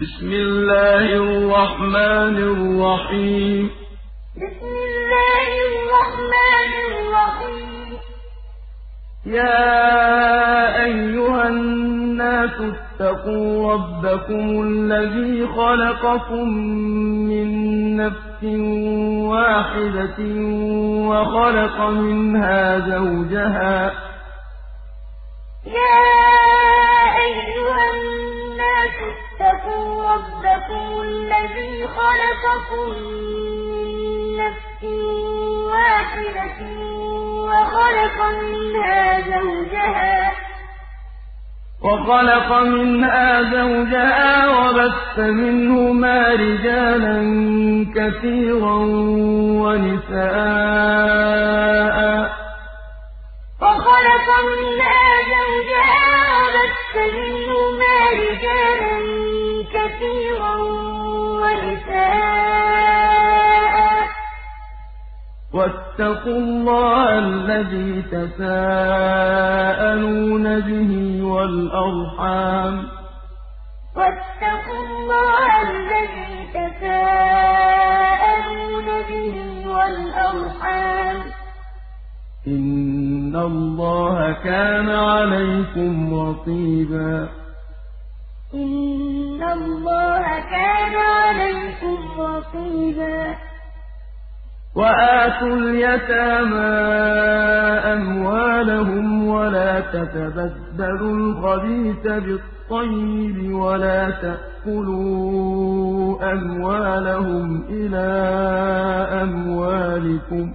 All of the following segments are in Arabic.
بسم الله الرحمن الرحيم. بسم الله الرحمن الرحيم يا أيها الناس اتقوا ربكم الذي خلقكم من نفس واحدة وخلق منها زوجها. يا أيها الناس اتقوا ربكم الذي خلقكم من نفس واحدة وخلق منها زوجها وخلق منها زوجها وبث منهما رجالا كثيرا ونساء. وخلق منها زوجها وبث منهما رجالا كثيرا ونساء. واتقوا الله الذي تساءلون به والأرحام. واتقوا الله الذي تساءلون به والأرحام. إن الله كان عليكم رقيبا إن الله كان عليكم رقيبا وآتوا اليتامى أموالهم ولا تتبدلوا الخبيث بالطيب ولا تأكلوا أموالهم إلى أموالكم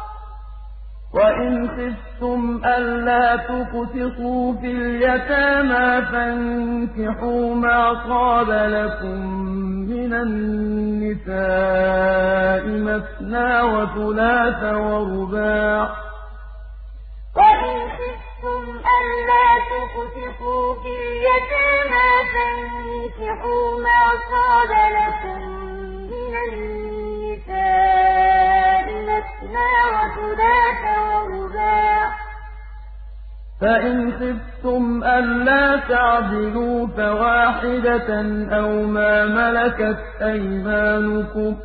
وإن خفتم ألا تقسطوا في اليتامى فانكحوا ما طاب لكم من النساء مثنى وثلاث ورباع وإن خفتم ألا تقسطوا في اليتامى فانكحوا ما طاب لكم من النساء وثلاث ورباع فإن خفتم ألا تعدلوا فواحدة أو ما ملكت أيمانكم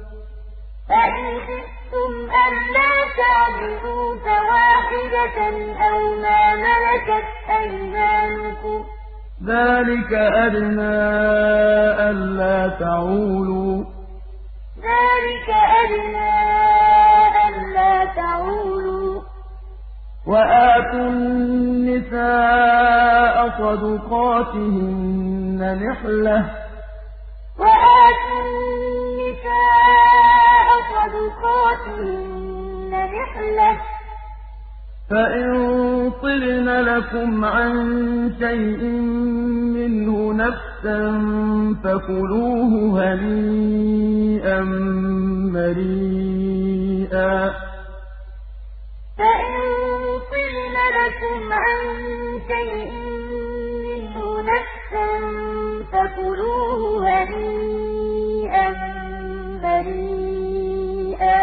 فإن خفتم ألا تعدلوا فواحدة أو ما ملكت أيمانكم ذلك أدنى ألا تعولوا ذلك أدنى ألا تعولوا. وآتوا النساء صدقاتهن نحلة. فإن طبن لكم عن شيء منه نفسا فكلوه هنيئا مريئا فإن طبن لكم عن شيء منه نفسا فكلوه هنيئا مريئا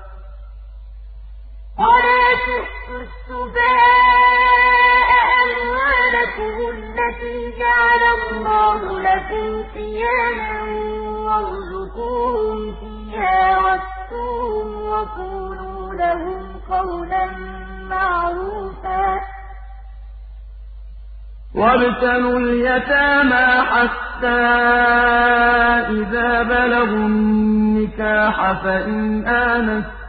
ولا تؤتوا السفهاء أموالكم التي جعل الله لكم قياما وارزقوهم فيها واكسوهم وقولوا لهم قولا معروفا. وابتلوا اليتامى حتى إذا بلغوا النكاح فإن آنستم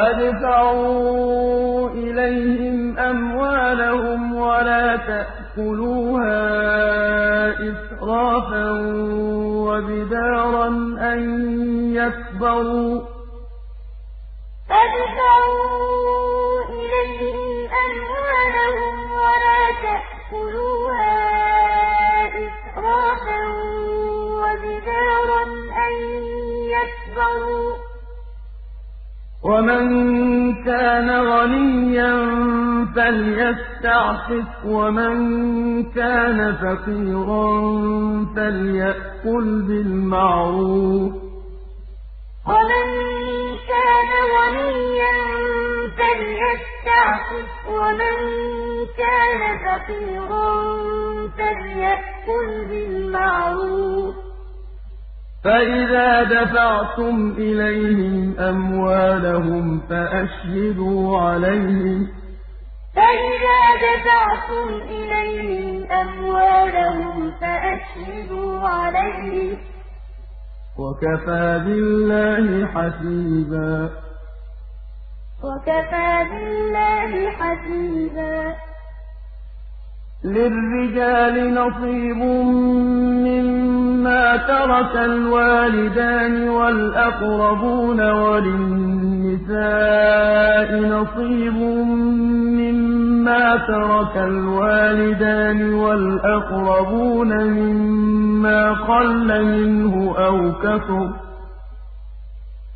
فادفعوا إليهم أموالهم ولا تأكلوها إسرافا وبدارا أن يكبروا فادفعوا إليهم أموالهم ولا تأكلوها إسرافا وبدارا أن يكبروا ومن كان غنيا فليستعفف ومن كان فقيرا فليأكل بالمعروف. ومن كان غنيا فليستعفف ومن كان فقيرا فليأكل بالمعروف. فإذا دفعتم إليهم أموالهم فأشهدوا عليهم. فإذا دفعتم إليهم أموالهم فأشهدوا عليهم. وكفى بالله حسيبا. وكفى بالله حسيبا. للرجال نصيب مما ترك الوالدان والأقربون وللنساء نصيب مما ترك الوالدان والأقربون مما قل منه أو كثر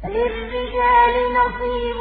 للرجال نصيب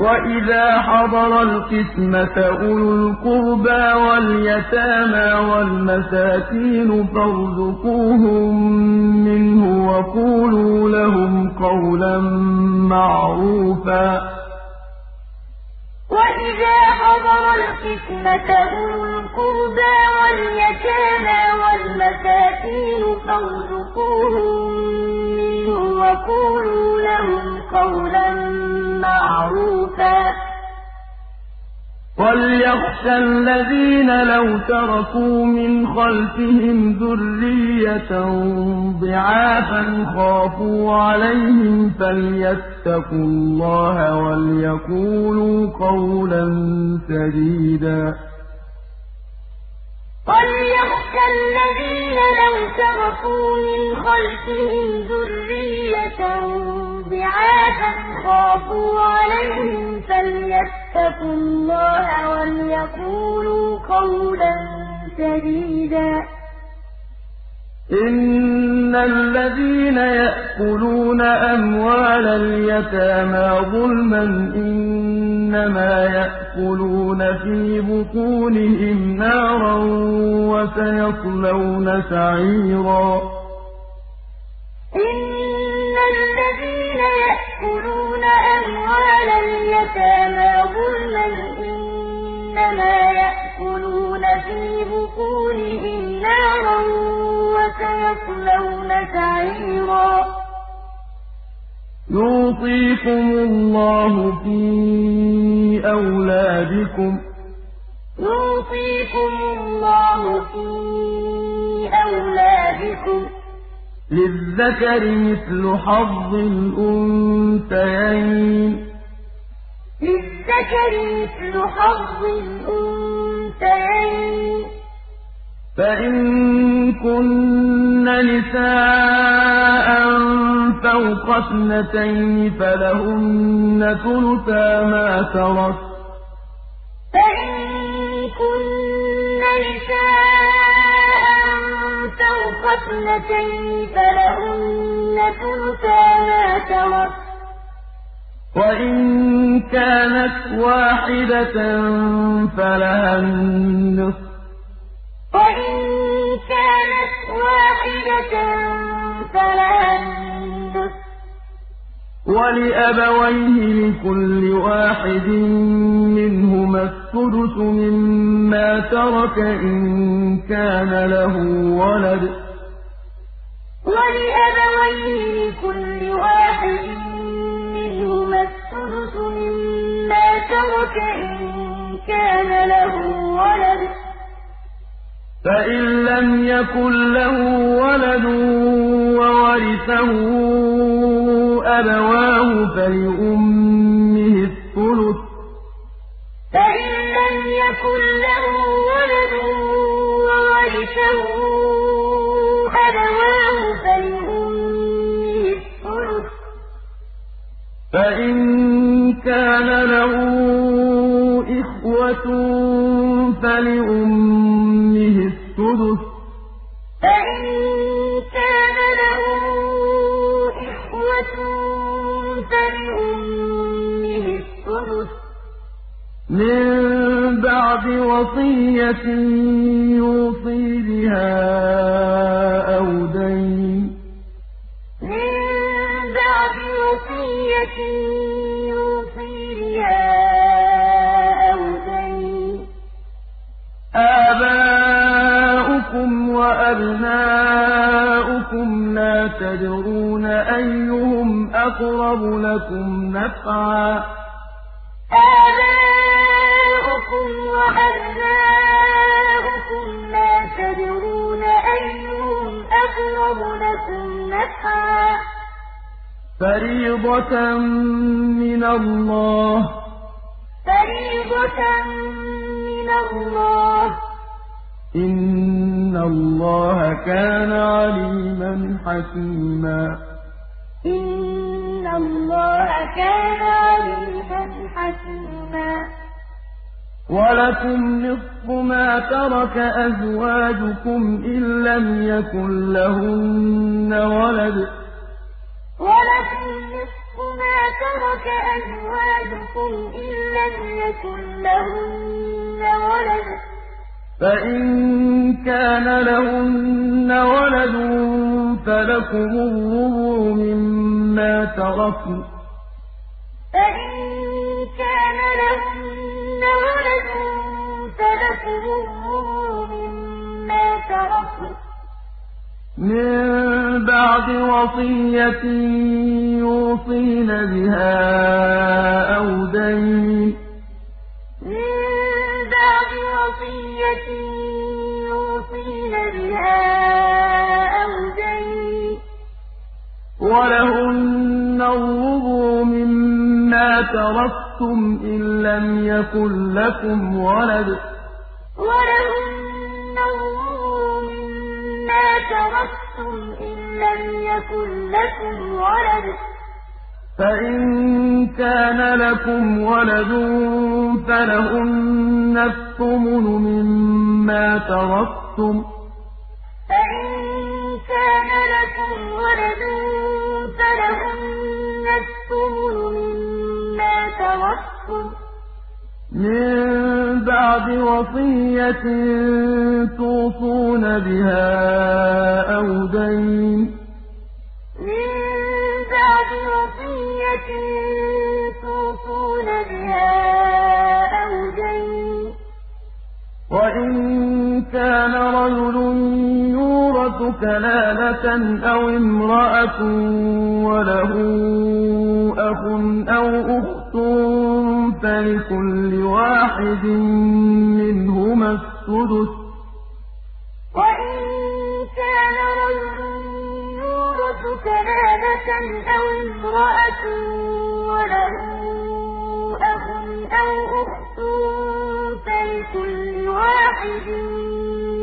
وَإِذَا حَضَرَ الْقِسْمَةَ أُولُو الْقُرْبَىٰ وَالْيَتَامَىٰ وَالْمَسَاكِينُ فَارْزُقُوهُم مِّنْهُ وَقُولُوا لَهُمْ قَوْلًا مَّعْرُوفًا وَإِذَا حَضَرَ الْقِسْمَةَ أُولُو الْقُرْبَىٰ وَالْيَتَامَىٰ وَالْمَسَاكِينُ فَارْزُقُوهُم مِّنْهُ وَقُولُوا لَهُمْ قَوْلًا مَّعْرُوفًا. وَلْيَخْشَ الَّذِينَ لَوْ تَرَكُوا مِنْ خَلْفِهِمْ ذُرِّيَّةً ضِعَافًا خَافُوا عَلَيْهِمْ فَلْيَتَّقُوا اللَّهَ وَلْيَقُولُوا قَوْلًا سَدِيدًا. وَلْيَخْشَ الَّذِينَ لَوْ تَرَكُوا مِنْ خَلْفِهِمْ ذُرِّيَّةً ضِعَافًا خَافُوا عَلَيْهِمْ فَلْيَتَّقُوا اللَّهَ وَلْيَقُولُوا قَوْلًا سَدِيدًا إِنَّ الَّذِينَ يَأْكُلُونَ أَمْوَالَ الْيَتَامَىٰ ظُلْمًا إِنَّمَا يَأْكُلُونَ فِي بُطُونِهِمْ نَارًا وَسَيَصْلَوْنَ سَعِيرًا إِنَّ الَّذِينَ يَأْكُلُونَ أَمْوَالَ الْيَتَامَىٰ ظُلْمًا إِنَّمَا يَأْكُلُونَ فِي بُطُونِهِمْ نَارًا وَسَيَصْلَوْنَ سَعِيرًا. يُوصِيكُمُ اللَّهُ فِي أَوْلَادِكُمْ ۖ. يُوصِيكُمُ اللَّهُ فِي أَوْلَادِكُمْ ۖ. لِلذَّكَرِ مِثْلُ حَظِّ الْأُنثَيَيْنِ. لِلذَّكَرِ مِثْلُ حَظِّ الْأُنثَيَيْنِ ۚ. فَإِن كُنَّ نِسَاءً فَوْقَ اثْنَتَيْنِ فَلَهُنَّ ثُلُثَا مَا تَرَكَ ۖ. فَإِن كُنَّ نِسَاءً فَوْقَ اثْنَتَيْنِ فَلَهُنَّ ثُلُثَا مَا تَرَكَ ۖ. وَإِن كَانَتْ وَاحِدَةً فَلَهَا النِّصْفُ ۚ وَإِن كَانَتْ وَاحِدَةً فَلَهَا النِّصْفُ ۚ وَلِأَبَوَيْهِ لِكُلِّ وَاحِدٍ مِّنْهُمَا السُّدُسُ مِمَّا تَرَكَ إِن كَانَ لَهُ وَلَدٌ ۚ وَلِأَبَوَيْهِ لِكُلِّ وَاحِدٍ تَرَكَ إِن كَانَ لَهُ وَلَدٌ ۚ. فَإِن لَّمْ يَكُن لَّهُ وَلَدٌ وَوَرِثَهُ أَبَوَاهُ فَلِأُمِّهِ الثُّلُثُ ۚ. فَإِن لَّمْ يَكُن لَّهُ وَلَدٌ وَوَرِثَهُ أَبَوَاهُ فَلِأُمِّهِ الثُّلُثُ ۚ. فَإِن كَانَ لَهُ فَلِأُمِّهِ السُّدُسُ ۚ. فَإِن كَانَ لَهُ إِخْوَةٌ فَلِأُمِّهِ السُّدُسُ ۚ. مِن بَعْدِ وَصِيَّةٍ يُوصِي بِهَا أَوْ دَيْنٍ ۗ. مِّن بَعْدِ وَصِيَّةٍ وَأَبْنَاؤُكُمْ لَا تَدْرُونَ أَيُّهُمْ أَقْرَبُ لَكُمْ نَفْعًا ۚ. آبَاؤُكُمْ وَأَبْنَاؤُكُمْ لَا تَدْرُونَ أَيُّهُمْ أَقْرَبُ لَكُمْ نَفْعًا ۚ. فَرِيضَةً مِّنَ اللَّهِ ۗ. فَرِيضَةً مِّنَ اللَّهِ ۗ. إِنَّ اللَّهَ كَانَ عَلِيمًا حَكِيمًا إِنَّ اللَّهَ كَانَ عَلِيمًا حَكِيمًا وَلَكُمْ نِصْفُ مَا تَرَكَ أَزْوَاجُكُمْ إِن لَّمْ يَكُن لَّهُنَّ وَلَدٌ ۚ وَلَكُمْ نِصْفُ مَا تَرَكَ أَزْوَاجُكُمْ إِن لَّمْ يَكُن لَّهُنَّ وَلَدٌ ۚ فَإِن كَانَ لَهُنَّ وَلَدٌ فَلَكُمُ الرُّبُعُ مِمَّا تَرَكْنَ ۚ فَإِن كَانَ لَهُنَّ وَلَدٌ فَلَكُمُ الرُّبُعُ مِمَّا مِن بَعْدِ وَصِيَّةٍ يُوصِينَ بِهَا أَوْ دَيْنٍ ۗ. مِّن بَعْدِ وَصِيَّةٍ يُوصِينَ بِهَا أَوْ دَيْنٍ ۗ وَلَهُنَّ الرُّبُعُ مِمَّا تَرَكْتُمْ إِن لَّمْ يَكُن لَّكُمْ وَلَدٌ ۚ. وَلَهُنَّ الرُّبُعُ مِمَّا تَرَكْتُمْ إِن لَّمْ يَكُن لَّكُمْ وَلَدٌ ۚ. فَإِن كَانَ لَكُمْ وَلَدٌ فَلَهُنَّ الثُّمُنُ مِمَّا تَرَكْتُم ۚ فَإِن كَانَ لَكُمْ وَلَدٌ فَلَهُنَّ الثُّمُنُ مِمَّا تَرَكْتُم ۚ مِّن بَعْدِ وَصِيَّةٍ تُوصُونَ بِهَا أَوْ دَيْنٍ ۗ مِّن بَعْدِ وَصِيَّةٍ تُوصُونَ بِهَا أَوْ دَيْنٍ ۗ وَإِن كَانَ رَجُلٌ يُورَثُ كَلَالَةً أَوْ امْرَأَةٌ وَلَهُ أَخٌ أَوْ أُخْتٌ فَلِكُلِّ وَاحِدٍ مِّنْهُمَا السُّدُسُ ۚ. وَإِن كَانَ رَجُلٌ كَلَالَةً أَوْ امْرَأَةٌ وَلَهُ أَخٌ أَوْ أُخْتٌ فَلِكُلِّ وَاحِدٍ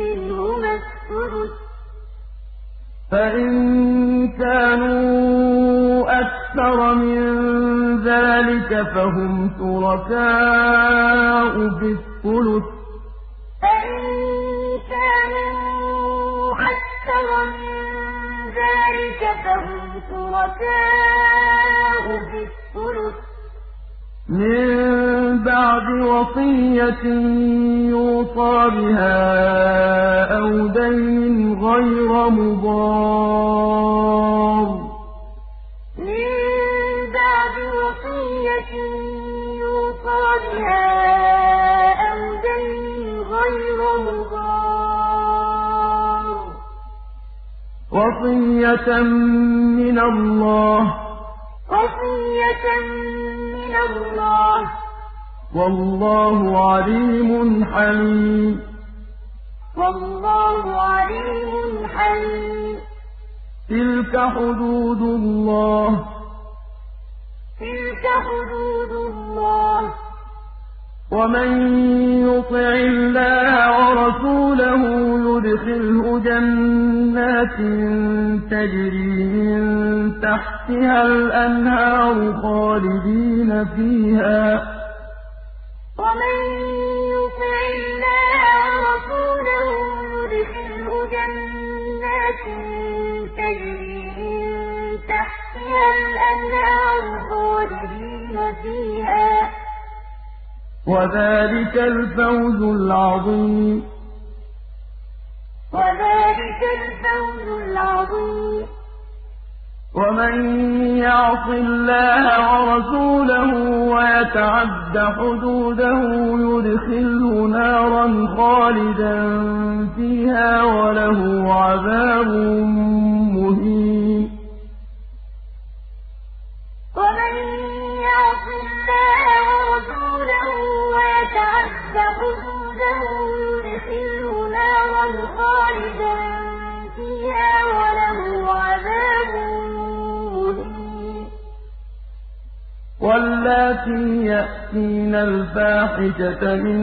مِّنْهُمَا السُّدُسُ ۚ. فَإِن كَانُوا أَكْثَرَ مِن ذَٰلِكَ فَهُمْ شُرَكَاءُ فِي الثُّلُثِ ۚ. فَإِن أَكْثَرَ مِن ذَٰلِكَ فَهُمْ شُرَكَاءُ فِي الثُّلُثِ مِن بَعْدِ وَصِيَّةٍ يُوصَىٰ بِهَا أَوْ دَيْنٍ غَيْرَ مُضَارٍّ. مِن بَعْدِ وَصِيَّةٍ يُوصَىٰ بِهَا أَوْ دَيْنٍ غَيْرَ مُضَارٍّ. وَصِيَّةً مِّنَ اللَّهِ. مِّنَ اللَّهِ ۗ. وَاللَّهُ عَلِيمٌ حَلِيمٌ. وَاللَّهُ عَلِيمٌ حَلِيمٌ. تِلْكَ حُدُودُ اللَّهِ ۚ. وَمَن يُطِعِ اللَّهَ وَرَسُولَهُ يُدْخِلْهُ جَنَّاتٍ تَجْرِي مِن تَحْتِهَا الْأَنْهَارُ خَالِدِينَ فِيهَا ۚ وَمَن يُطِعِ اللَّهَ وَرَسُولَهُ يُدْخِلْهُ جَنَّاتٍ تَجْرِي مِن تَحْتِهَا الْأَنْهَارُ خَالِدِينَ فِيهَا ۚ وَذَٰلِكَ الْفَوْزُ الْعَظِيمُ. وَمَن يَعْصِ اللَّهَ وَرَسُولَهُ وَيَتَعَدَّ حُدُودَهُ يُدْخِلْهُ نَارًا خَالِدًا فِيهَا وَلَهُ عَذَابٌ مُّهِينٌ. وَمَن يَعْصِ اللَّهَ وَرَسُولَهُ وَيَتَعَدَّ حُدُودَهُ يُدْخِلْهُ نَارًا خَالِدًا فِيهَا وَلَهُ عَذَابٌ وَاللَّاتِي يَأْتِينَ الْفَاحِشَةَ مِن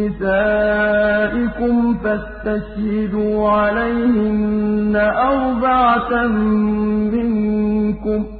نِّسَائِكُمْ فَاسْتَشْهِدُوا عَلَيْهِنَّ أَرْبَعَةً مِّنكُمْ ۖ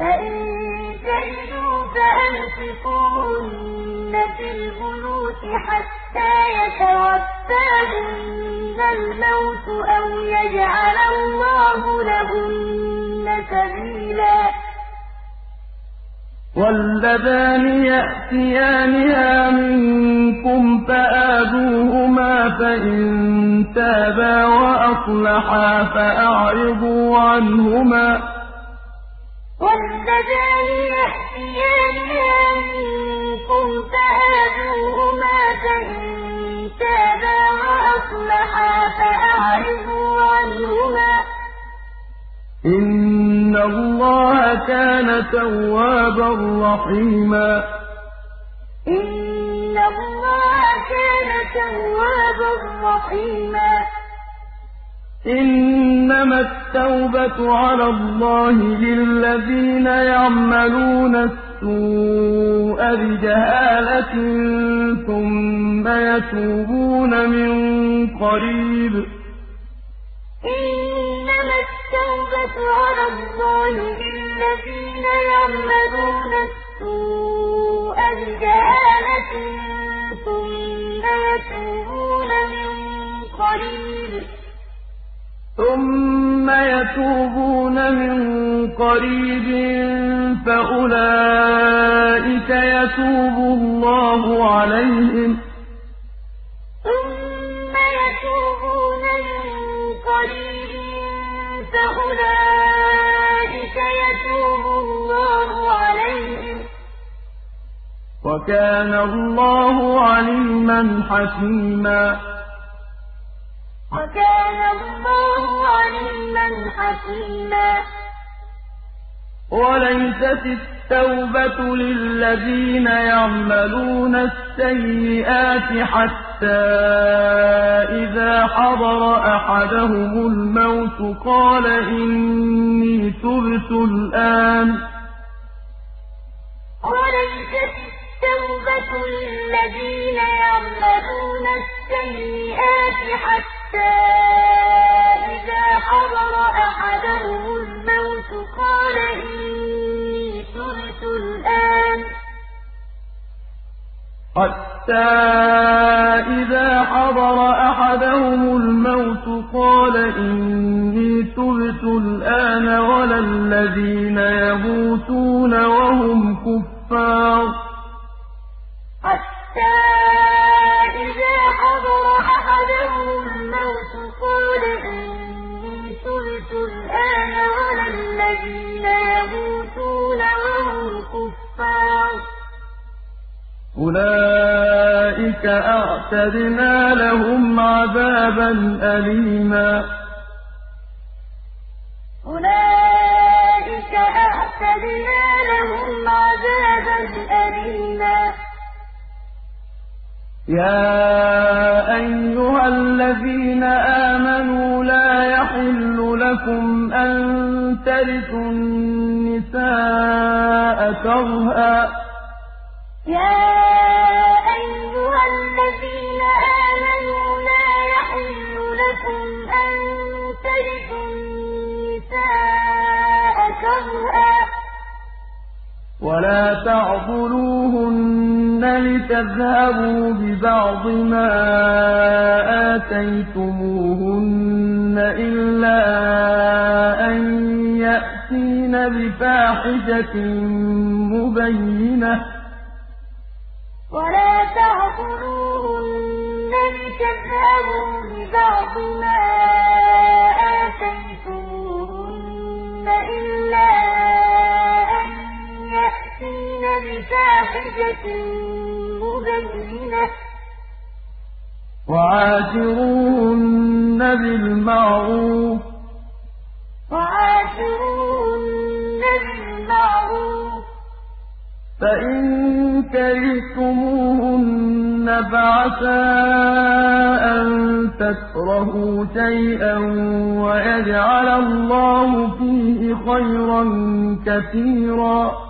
فَإِن شَهِدُوا فَأَمْسِكُوهُنَّ فِي الْبُيُوتِ حَتَّىٰ يَتَوَفَّاهُنَّ الْمَوْتُ أَوْ يَجْعَلَ اللَّهُ لَهُنَّ سَبِيلًا. وَاللَّذَانِ يَأْتِيَانِهَا مِنكُمْ فَآذُوهُمَا ۖ فَإِن تَابَا وَأَصْلَحَا فَأَعْرِضُوا عَنْهُمَا ۗ. وَاللَّذَانِ يَأْتِيَانِهَا مِنكُمْ فَآذُوهُمَا ۖ فَإِن تَابَا وَأَصْلَحَا فَأَعْرِضُوا عَنْهُمَا ۗ. إِنَّ اللَّهَ كَانَ تَوَّابًا رَّحِيمًا. إِنَّ اللَّهَ كَانَ تَوَّابًا رَّحِيمًا. إِنَّمَا التَّوْبَةُ عَلَى اللَّهِ لِلَّذِينَ يَعْمَلُونَ السُّوءَ بِجَهَالَةٍ ثُمَّ يَتُوبُونَ مِن قَرِيبٍ. إِنَّمَا التَّوْبَةُ عَلَى اللَّهِ لِلَّذِينَ يَعْمَلُونَ السُّوءَ بِجَهَالَةٍ ثُمَّ يَتُوبُونَ مِن قَرِيبٍ. ثُمَّ يَتُوبُونَ مِن قَرِيبٍ فَأُولَٰئِكَ يَتُوبُ اللَّهُ عَلَيْهِمْ ۗ. ثُمَّ يَتُوبُونَ مِن قَرِيبٍ فَأُولَٰئِكَ يَتُوبُ اللَّهُ عَلَيْهِمْ ۗ. وَكَانَ اللَّهُ عَلِيمًا حَكِيمًا. وَكَانَ اللَّهُ عَلِيمًا حَكِيمًا. وَلَيْسَتِ التَّوْبَةُ لِلَّذِينَ يَعْمَلُونَ السَّيِّئَاتِ حَتَّىٰ إِذَا حَضَرَ أَحَدَهُمُ الْمَوْتُ قَالَ إِنِّي تُبْتُ الْآنَ ۖ. التَّوْبَةُ لِلَّذِينَ يَعْمَلُونَ السَّيِّئَاتِ حَتَّىٰ إِذَا حَضَرَ أَحَدَهُمُ الْمَوْتُ قَالَ إِنِّي تُبْتُ الْآنَ ۖ. حَتَّىٰ إِذَا حَضَرَ أَحَدَهُمُ الْمَوْتُ قَالَ إِنِّي تُبْتُ الْآنَ وَلَا الَّذِينَ يَمُوتُونَ وَهُمْ كُفَّارٌ. حَتَّىٰ إِذَا حَضَرَ أَحَدَهُمُ الْمَوْتُ قَالَ إِنِّي تُبْتُ الْآنَ وَلَا الَّذِينَ يَمُوتُونَ وَهُمْ كُفَّارٌ. أُولَٰئِكَ أَعْتَدْنَا لَهُمْ عَذَابًا أَلِيمًا. أُولَٰئِكَ يَا أَيُّهَا الَّذِينَ آمَنُوا لَا يَحِلُّ لَكُمْ أَن تَرِثُوا النِّسَاءَ كَرْهًا. يَا أَيُّهَا الَّذِينَ آمَنُوا لَا يَحِلُّ لَكُمْ أَن تَرِثُوا النِّسَاءَ كَرْهًا ۖ. وَلَا تَعْضُلُوهُنَّ لِتَذْهَبُوا بِبَعْضِ مَا آتَيْتُمُوهُنَّ إِلَّا أَن يَأْتِينَ بِفَاحِشَةٍ مُّبَيِّنَةٍ. وَلَا لِتَذْهَبُوا بِبَعْضِ مَا آتَيْتُمُوهُنَّ إِلَّا بِفَاحِشَةٍ مُّبَيِّنَةٍ ۚ. وَعَاشِرُوهُنَّ بِالْمَعْرُوفِ ۚ. فَإِن كَرِهْتُمُوهُنَّ فَعَسَىٰ أَن تَكْرَهُوا شَيْئًا وَيَجْعَلَ اللَّهُ فِيهِ خَيْرًا كَثِيرًا.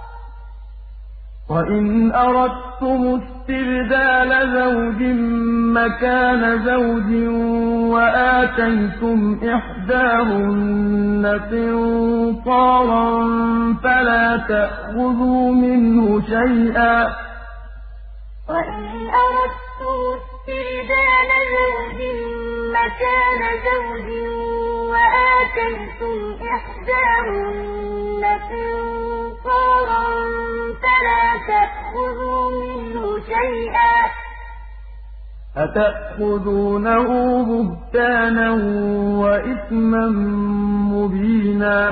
وَإِنْ أَرَدتُّمُ اسْتِبْدَالَ زَوْجٍ مَّكَانَ زَوْجٍ وَآتَيْتُمْ إِحْدَاهُنَّ قِنطَارًا فَلَا تَأْخُذُوا مِنْهُ شَيْئًا ۚ وَإِنْ أَرَدتُّمُ اسْتِبْدَالَ زَوْجٍ مَّكَانَ زَوْجٍ قِنطَارًا فَلَا تَأْخُذُوا مِنْهُ شَيْئًا ۚ. أَتَأْخُذُونَهُ بُهْتَانًا وَإِثْمًا مُّبِينًا.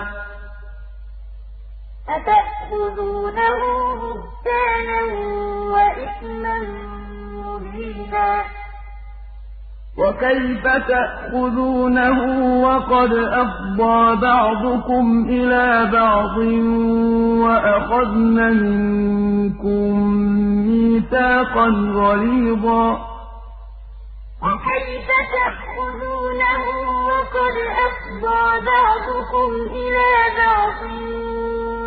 أَتَأْخُذُونَهُ بُهْتَانًا وَإِثْمًا مُّبِينًا. وَكَيْفَ تَأْخُذُونَهُ وَقَدْ أَفْضَىٰ بَعْضُكُمْ إِلَىٰ بَعْضٍ وَأَخَذْنَ مِنكُم مِّيثَاقًا غَلِيظًا. وَكَيْفَ تَأْخُذُونَهُ وَقَدْ أَفْضَىٰ بَعْضُكُمْ إِلَىٰ بَعْضٍ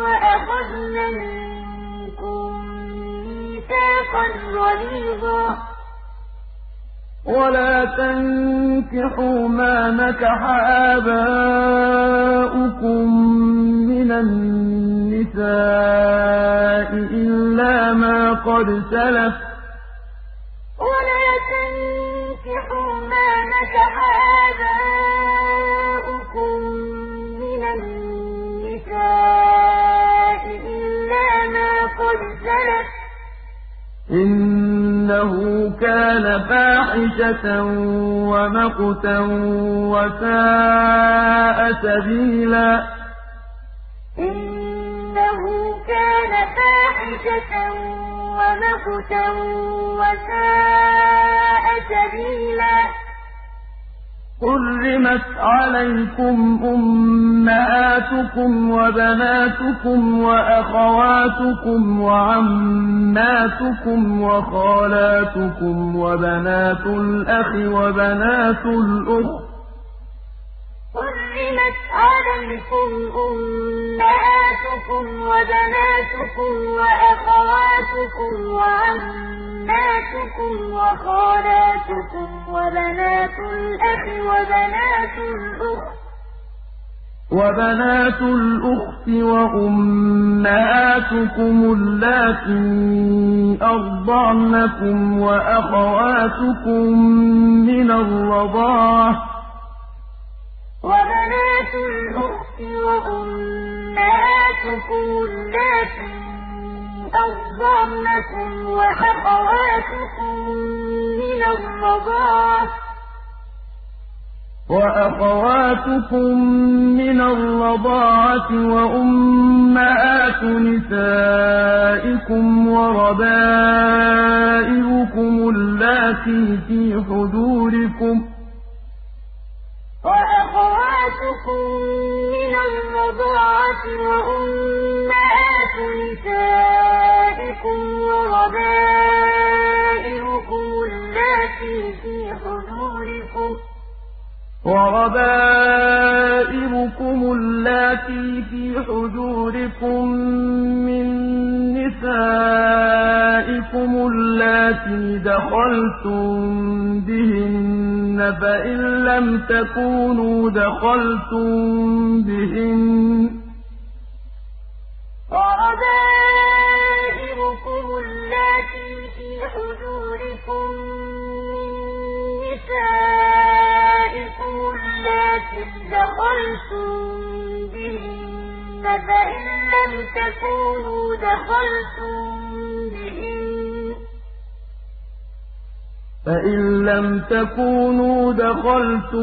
وَأَخَذْنَ مِنكُم مِّيثَاقًا غَلِيظًا. وَلَا تَنكِحُوا مَا نَكَحَ آبَاؤُكُم مِّنَ النِّسَاءِ إِلَّا مَا قَدْ سَلَفَ ۚ. وَلَا تَنكِحُوا مَا نَكَحَ آبَاؤُكُم مِّنَ النِّسَاءِ إِلَّا مَا قَدْ سَلَفَ ۚ. إِنَّهُ كَانَ فَاحِشَةً وَمَقْتًا وَسَاءَ سَبِيلًا. إِنَّهُ كَانَ فَاحِشَةً وَمَقْتًا وَسَاءَ سَبِيلًا. حُرِّمَتْ عَلَيْكُمْ أُمَّهَاتُكُمْ وَبَنَاتُكُمْ وَأَخَوَاتُكُمْ وَعَمَّاتُكُمْ وَخَالَاتُكُمْ وَبَنَاتُ الْأَخِ وَبَنَاتُ الْأُخْتِ حُرِّمَتْ عَلَيْكُمْ أُمَّهَاتُكُمْ وَبَنَاتُكُمْ وَأَخَوَاتُكُمْ وَعَمَّاتُكُمْ وَخَالَاتُكُمْ وَبَنَاتُ الْأَخِ وَبَنَاتُ الْأُخْتِ. وبنات الأخت وأمهاتكم اللاتي أرضعنكم وأخواتكم من الرضاعة. وبنات الأخت وأمهاتكم اللاتي أرضعنكم وأخواتكم من الرضاعة. وأخواتكم من الرضاعة وأمهات نسائكم وربائبكم اللاتي في حجوركم وَأَخَوَاتُكُم مِّنَ الرَّضَاعَةِ وَأُمَّهَاتُ تكونوا دخلتم بهن. وربائبكم اللاتي في حجوركم من نسائكم اللاتي دخلتم بهن فإن لم تكونوا دخلتم بهن فإن لم تكونوا دخلتم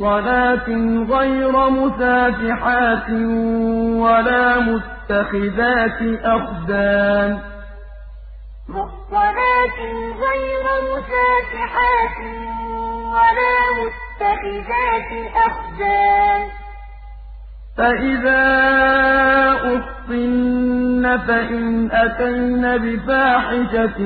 محصنات غير مسافحات ولا متخذات أخدان. محصنات غير مسافحات ولا متخذات أخدان. فإذا أحصن فإن أتين بفاحشة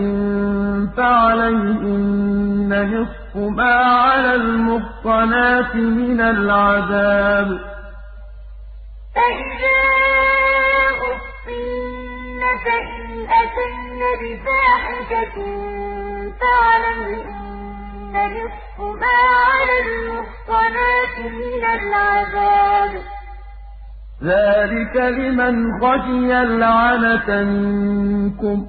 فعليهن نصف ما على المحصنات من العذاب فإذا أحصن فإن أتين بفاحشة فعليهن نصف ما على المحصنات من العذاب ذلك لمن خشي العنة منكم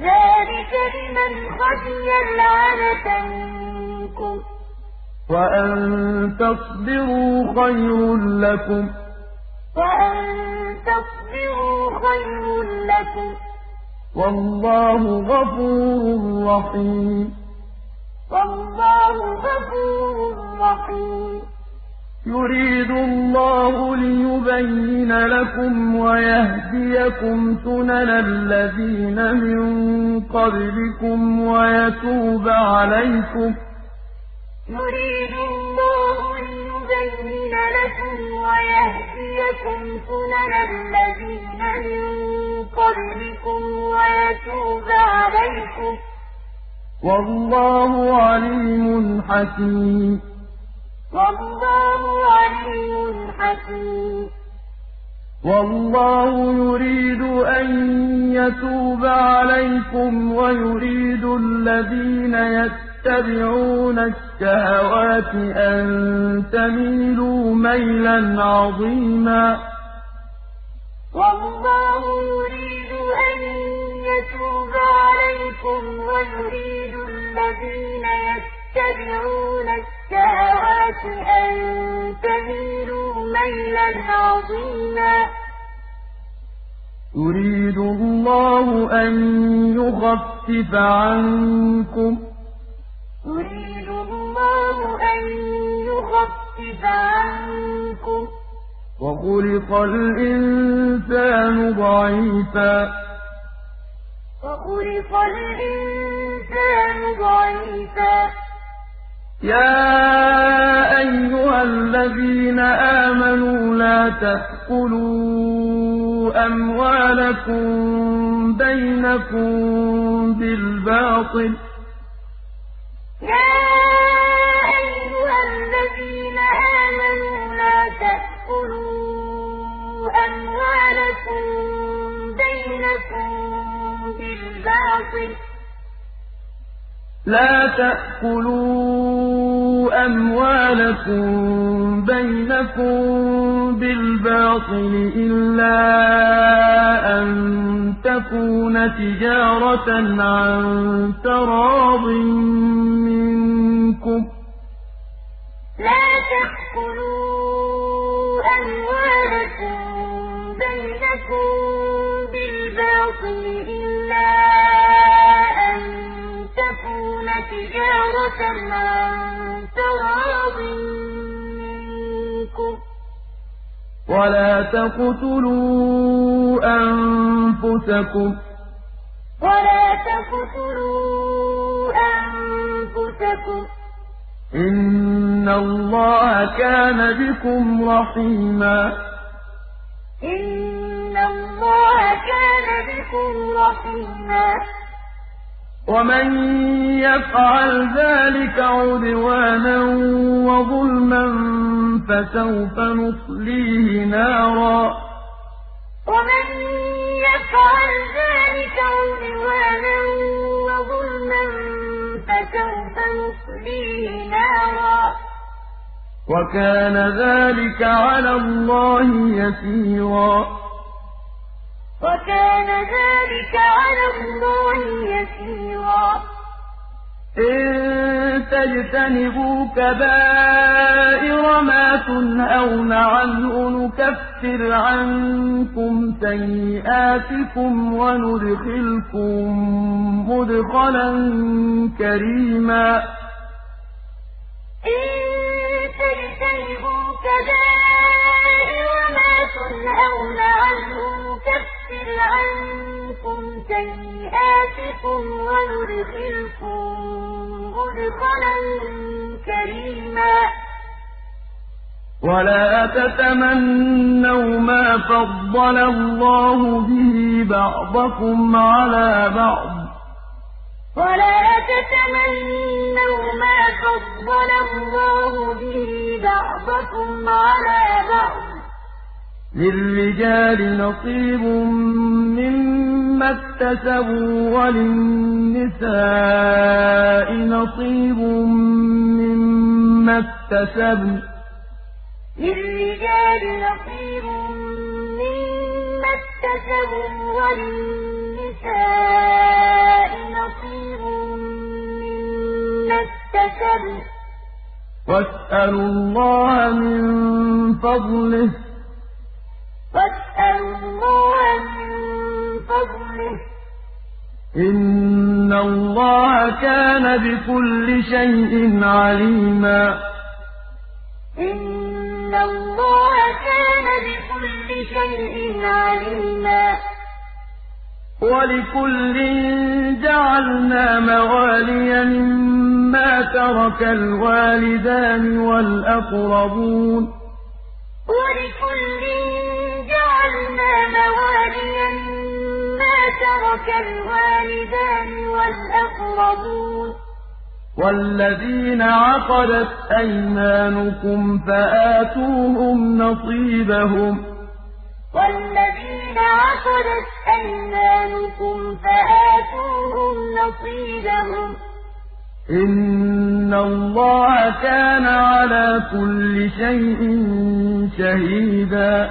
ذلك لمن خشي العنة منكم. وأن تصبروا خير لكم. وأن تصبروا خير لكم. والله غفور رحيم. والله غفور رحيم. يريد الله ليبين لكم ويهديكم سنن الذين من قبلكم ويتوب عليكم. يريد الله ليبين لكم ويهديكم سنن الذين من قبلكم ويتوب عليكم. والله عليم حكيم. والله عليم حكيم. والله يريد أن يتوب عليكم ويريد الذين يتبعون الشهوات أن تميلوا ميلا عظيما. والله يريد أن يتوب عليكم ويريد الذين يتبعون الشهوات أن تميلوا ميلا عظيما. يريد الله أن يخفف عنكم. يريد الله أن يخفف عنكم. وخلق الإنسان ضعيفا. وخلق الإنسان ضعيفا. يَا أَيُّهَا الَّذِينَ آمَنُوا لَا تَأْكُلُوا أَمْوَالَكُم بَيْنَكُم بِالْبَاطِلِ ۚ لَا تَأْكُلُوا أَمْوَالَكُم بَيْنَكُم بِالْبَاطِلِ إِلَّا أَن تَكُونَ تِجَارَةً عَن تَرَاضٍ مِّنكُمْ ۚ. لَا تَأْكُلُوا أَمْوَالَكُم بَيْنَكُم بِالْبَاطِلِ إِلَّا تِجَارَةً عَن تَرَاضٍ مِّنكُمْ ۚ. وَلَا تَقْتُلُوا أَنفُسَكُمْ ۚ. إِنَّ اللَّهَ كَانَ بِكُمْ رَحِيمًا. إِنَّ اللَّهَ كَانَ بِكُمْ رَحِيمًا. وَمَن يَفْعَلْ ذَٰلِكَ عُدْوَانًا وَظُلْمًا فَسَوْفَ نُصْلِيهِ نَارًا وَمَن يَفْعَلْ ذَٰلِكَ عُدْوَانًا وَظُلْمًا فَسَوْفَ نُصْلِيهِ نَارًا ۚ وَكَانَ ذَٰلِكَ عَلَى اللَّهِ يَسِيرًا وَكَانَ ذَٰلِكَ عَلَى اللَّهِ يَسِيرًا. إِن تَجْتَنِبُوا كَبَائِرَ مَا تُنْهَوْنَ عَنْهُ نُكَفِّرْ عَنكُمْ سَيِّئَاتِكُمْ وَنُدْخِلْكُم مُّدْخَلًا كَرِيمًا. إِن تَجْتَنِبُوا كَبَائِرَ مَا تُنْهَوْنَ عَنْهُ نُكَفِّرْ عَنكُمْ سَيِّئَاتِكُمْ وَنُدْخِلْكُم مُّدْخَلًا كَرِيمًا. وَلَا تَتَمَنَّوْا مَا فَضَّلَ اللَّهُ بِهِ بَعْضَكُمْ عَلَىٰ بَعْضٍ ۚ. وَلَا تَتَمَنَّوْا مَا فَضَّلَ اللَّهُ بِهِ بَعْضَكُمْ عَلَىٰ بَعْضٍ ۚ. لِّلرِّجَالِ نَصِيبٌ مِّمَّا اكْتَسَبُوا وَلِلنِّسَاءِ نَصِيبٌ مِّمَّا اكْتَسَبْنَ ۚ لِّلرِّجَالِ نَصِيبٌ مِّمَّا اكْتَسَبُوا وَلِلنِّسَاءِ نَصِيبٌ مِّمَّا اكْتَسَبْنَ ۚ وَاسْأَلُوا اللَّهَ مِن فَضْلِهِ ۗ وَاسْأَلُوا اللَّهَ مِن فَضْلِهِ ۗ إِنَّ اللَّهَ كَانَ بِكُلِّ شَيْءٍ عَلِيمًا إِنَّ اللَّهَ كَانَ بِكُلِّ شَيْءٍ عَلِيمًا وَلِكُلٍّ جَعَلْنَا مَوَالِيَ مِمَّا تَرَكَ الْوَالِدَانِ وَالْأَقْرَبُونَ ۚ وَلِكُلٍّ جَعَلْنَا مَوَالِيَ مِمَّا تَرَكَ الْوَالِدَانِ وَالْأَقْرَبُونَ ۚ وَالَّذِينَ عَقَدَتْ أَيْمَانُكُمْ فَآتُوهُمْ نَصِيبَهُمْ ۚ وَالَّذِينَ عَقَدَتْ أَيْمَانُكُمْ فَآتُوهُمْ نَصِيبَهُمْ ۚ إِنَّ اللَّهَ كَانَ عَلَىٰ كُلِّ شَيْءٍ شَهِيدًا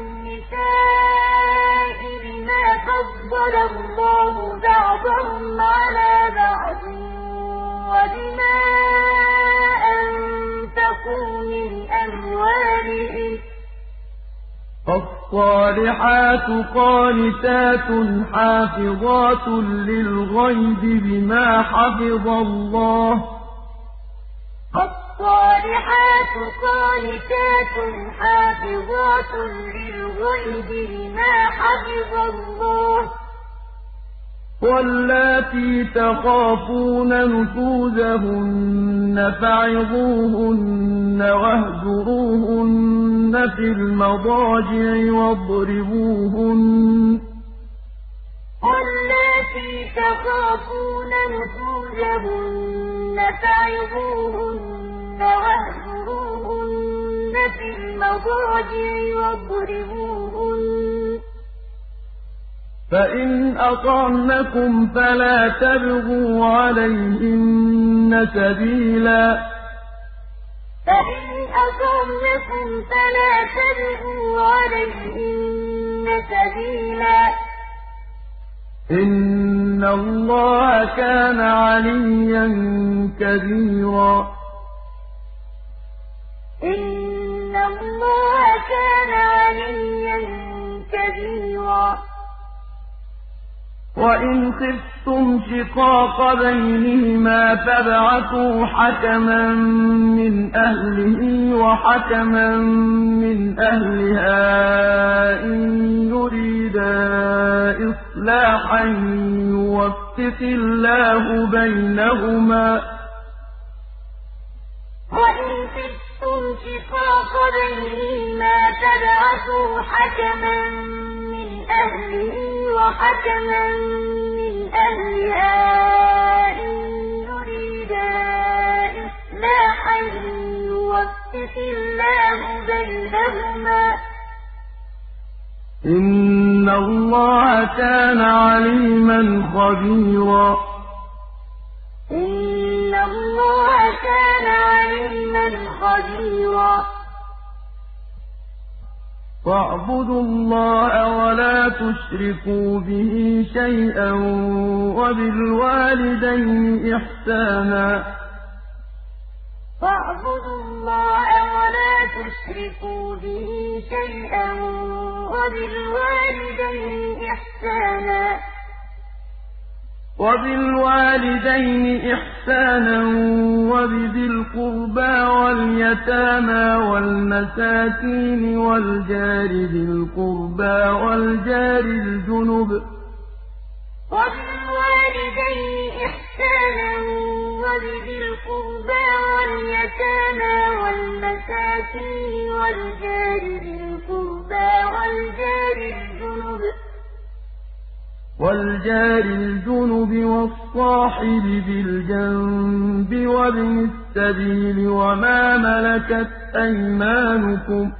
بِمَا اللَّهُ بَعْضَهُمْ عَلَىٰ بَعْضٍ وَبِمَا أَنفَقُوا مِنْ أَمْوَالِهِمْ ۚ. فَالصَّالِحَاتُ قَانِتَاتٌ حَافِظَاتٌ لِّلْغَيْبِ بِمَا حَفِظَ اللَّهُ ۚ. فَالصَّالِحَاتُ قَانِتَاتٌ حَافِظَاتٌ لِّلْغَيْبِ بِمَا حَفِظَ اللَّهُ ۚ. واللاتي تخافون نشوزهن فعظوهن واهجروهن في المضاجع واضربوهن. واللاتي تخافون نشوزهن فعظوهن واهجروهن في المضاجع واضربوهن. فإن أطعنكم فلا تبغوا عليهن سبيلا. فإن أطعنكم فلا تبغوا عليهن سبيلا. إن الله كان عليا كبيرا إن الله كان عليا كبيرا وَإِنْ خِفْتُمْ شِقَاقَ بَيْنِهِمَا فَابْعَثُوا حَكَمًا مِّنْ أَهْلِهِ وَحَكَمًا مِّنْ أَهْلِهَا إِن يُرِيدَا إِصْلَاحًا يُوَفِّقِ اللَّهُ بَيْنَهُمَا ۗ وَإِنْ خِفْتُمْ شِقَاقَ بَيْنِهِمَا فَابْعَثُوا حَكَمًا أَهْلِهِ وَحَكَمًا مِّنْ أَهْلِهَا إِن يُرِيدَا إِصْلَاحًا يُوَفِّقِ اللَّهُ بَيْنَهُمَا ۗ. إِنَّ اللَّهَ كَانَ عَلِيمًا خَبِيرًا. إِنَّ اللَّهَ كَانَ عَلِيمًا خَبِيرًا. وَاعْبُدُوا اللَّهَ وَلَا تُشْرِكُوا بِهِ شَيْئًا وَبِالْوَالِدَيْنِ إِحْسَانًا. وَاعْبُدُوا اللَّهَ وَلَا تُشْرِكُوا بِهِ شَيْئًا وَبِالْوَالِدَيْنِ إِحْسَانًا. وَبِالْوَالِدَيْنِ إِحْسَانًا وَبِذِي الْقُرْبَىٰ وَالْيَتَامَىٰ وَالْمَسَاكِينِ وَالْجَارِ ذِي الْقُرْبَىٰ وَالْجَارِ الْجُنُبِ وَبِالْوَالِدَيْنِ إِحْسَانًا وَبِذِي الْقُرْبَىٰ وَالْيَتَامَىٰ وَالْمَسَاكِينِ وَالْجَارِ ذِي الْقُرْبَىٰ وَالْجَارِ الْجُنُبِ وَالْجَارِ الْجُنُبِ وَالصَّاحِبِ بِالْجَنبِ وَابْنِ السَّبِيلِ وَمَا مَلَكَتْ أَيْمَانُكُمْ ۗ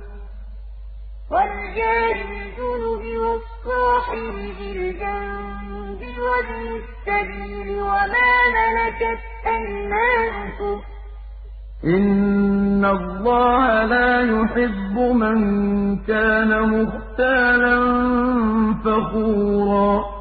وَالْجَارِ الْجُنُبِ وَالصَّاحِبِ بِالْجَنبِ وَابْنِ السَّبِيلِ وَمَا مَلَكَتْ أَيْمَانُكُمْ ۗ إِنَّ اللَّهَ لَا يُحِبُّ مَن كَانَ مُخْتَالًا فَخُورًا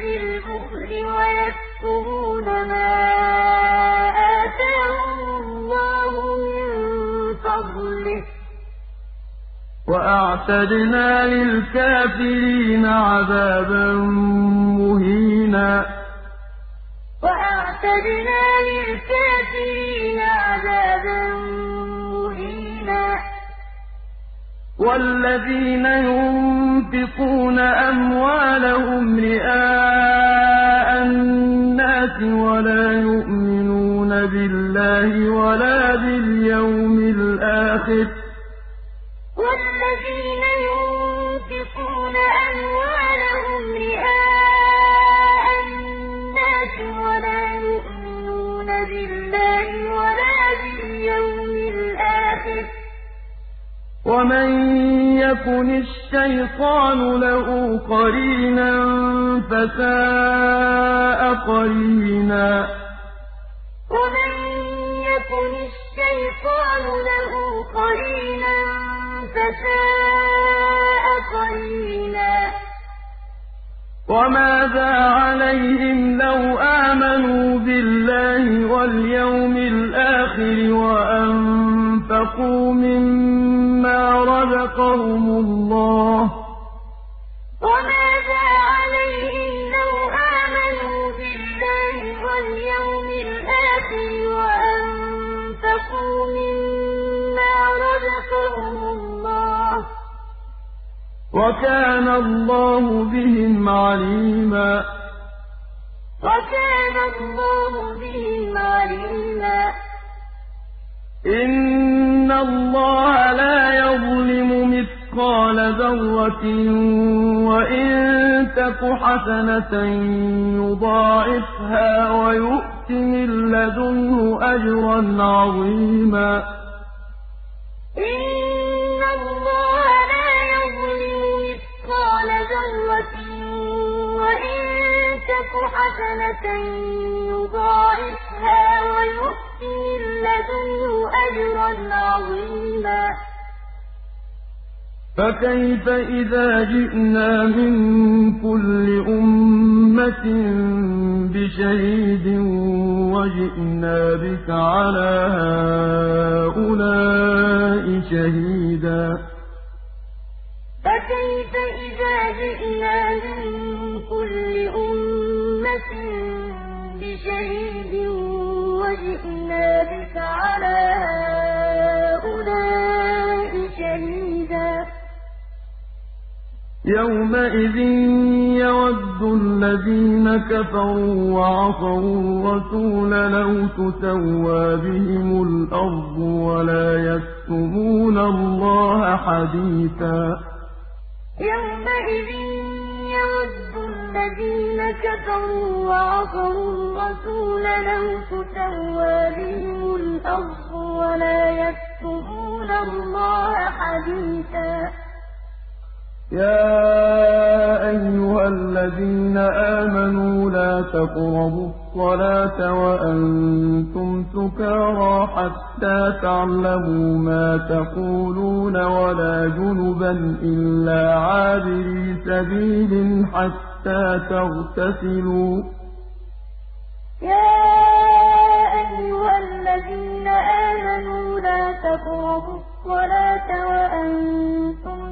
بِالْبُخْلِ وَيَكْتُمُونَ مَا آتَاهُمُ اللَّهُ مِن فَضْلِهِ ۗ وَأَعْتَدْنَا لِلْكَافِرِينَ عَذَابًا مُّهِينًا وَأَعْتَدْنَا لِلْكَافِرِينَ عَذَابًا مُّهِينًا وَالَّذِينَ يُنفِقُونَ أَمْوَالَهُمْ رِئَاءَ النَّاسِ وَلَا يُؤْمِنُونَ بِاللَّهِ وَلَا بِالْيَوْمِ الْآخِرِ ۗ. وَالَّذِينَ يُنفِقُونَ أَمْوَالَهُمْ رِئَاءَ وَمَن يَكُنِ الشَّيْطَانُ لَهُ قَرِينًا فَسَاءَ قَرِينًا وَمَن يَكُنِ الشَّيْطَانُ لَهُ قَرِينًا فَسَاءَ قَرِينًا وَمَاذَا عَلَيْهِمْ لَوْ آمَنُوا بِاللَّهِ وَالْيَوْمِ الْآخِرِ وَأَنفَقُوا مِمَّا رَزَقَهُمُ اللَّهُ ۚ وَمَاذَا عَلَيْهِمْ لَوْ آمَنُوا بِاللَّهِ وَالْيَوْمِ الْآخِرِ وَأَنفَقُوا مِمَّا رَزَقَهُمُ اللَّهُ ۚ وَكَانَ اللَّهُ بِهِمْ عَلِيمًا وَكَانَ اللَّهُ بِهِمْ عَلِيمًا إِنَّ اللَّهَ لَا يَظْلِمُ مِثْقَالَ ذَرَّةٍ وَإِن تَكُ حَسَنَةً يُضَاعِفْهَا وَيُؤْتِ مِن لَّدُنْهُ أَجْرًا عَظِيمًا إِنَّ اللَّهَ لَا يَظْلِمُ مِثْقَالَ ذَرَّةٍ وَإِن تَكُ حَسَنَةً يُضَاعِفْهَا وَيُؤْتِ مِن لَّدُنْهُ أَجْرًا عَظِيمًا. فَكَيْفَ إِذَا جِئْنَا مِن كُلِّ أُمَّةٍ بِشَهِيدٍ وَجِئْنَا بِكَ عَلَىٰ هَٰؤُلَاءِ شَهِيدًا. فَكَيْفَ إِذَا جِئْنَا مِن كُلِّ أُمَّةٍ بِشَهِيدٍ وَجِئْنَا بِكَ عَلَىٰ هَٰؤُلَاءِ شَهِيدًا. يَوْمَئِذٍ يَوَدُّ الَّذِينَ كَفَرُوا وَعَصَوُا الرَّسُولَ لَوْ تُسَوَّىٰ بِهِمُ الْأَرْضُ وَلَا يَكْتُمُونَ اللَّهَ حَدِيثًا. يَوْمَئِذٍ يَوَدُّ الَّذِينَ كَفَرُوا وَعَصَوُا الرَّسُولَ لَوْ تُسَوَّىٰ بِهِمُ الْأَرْضُ وَلَا يَكْتُمُونَ اللَّهَ حَدِيثًا يَا أَيُّهَا الَّذِينَ آمَنُوا لَا تَقْرَبُوا الصَّلَاةَ وَأَنتُمْ سُكَارَىٰ حَتَّىٰ تَعْلَمُوا مَا تَقُولُونَ وَلَا جُنُبًا إِلَّا عَابِرِي سَبِيلٍ حَتَّىٰ تَغْتَسِلُوا ۚ.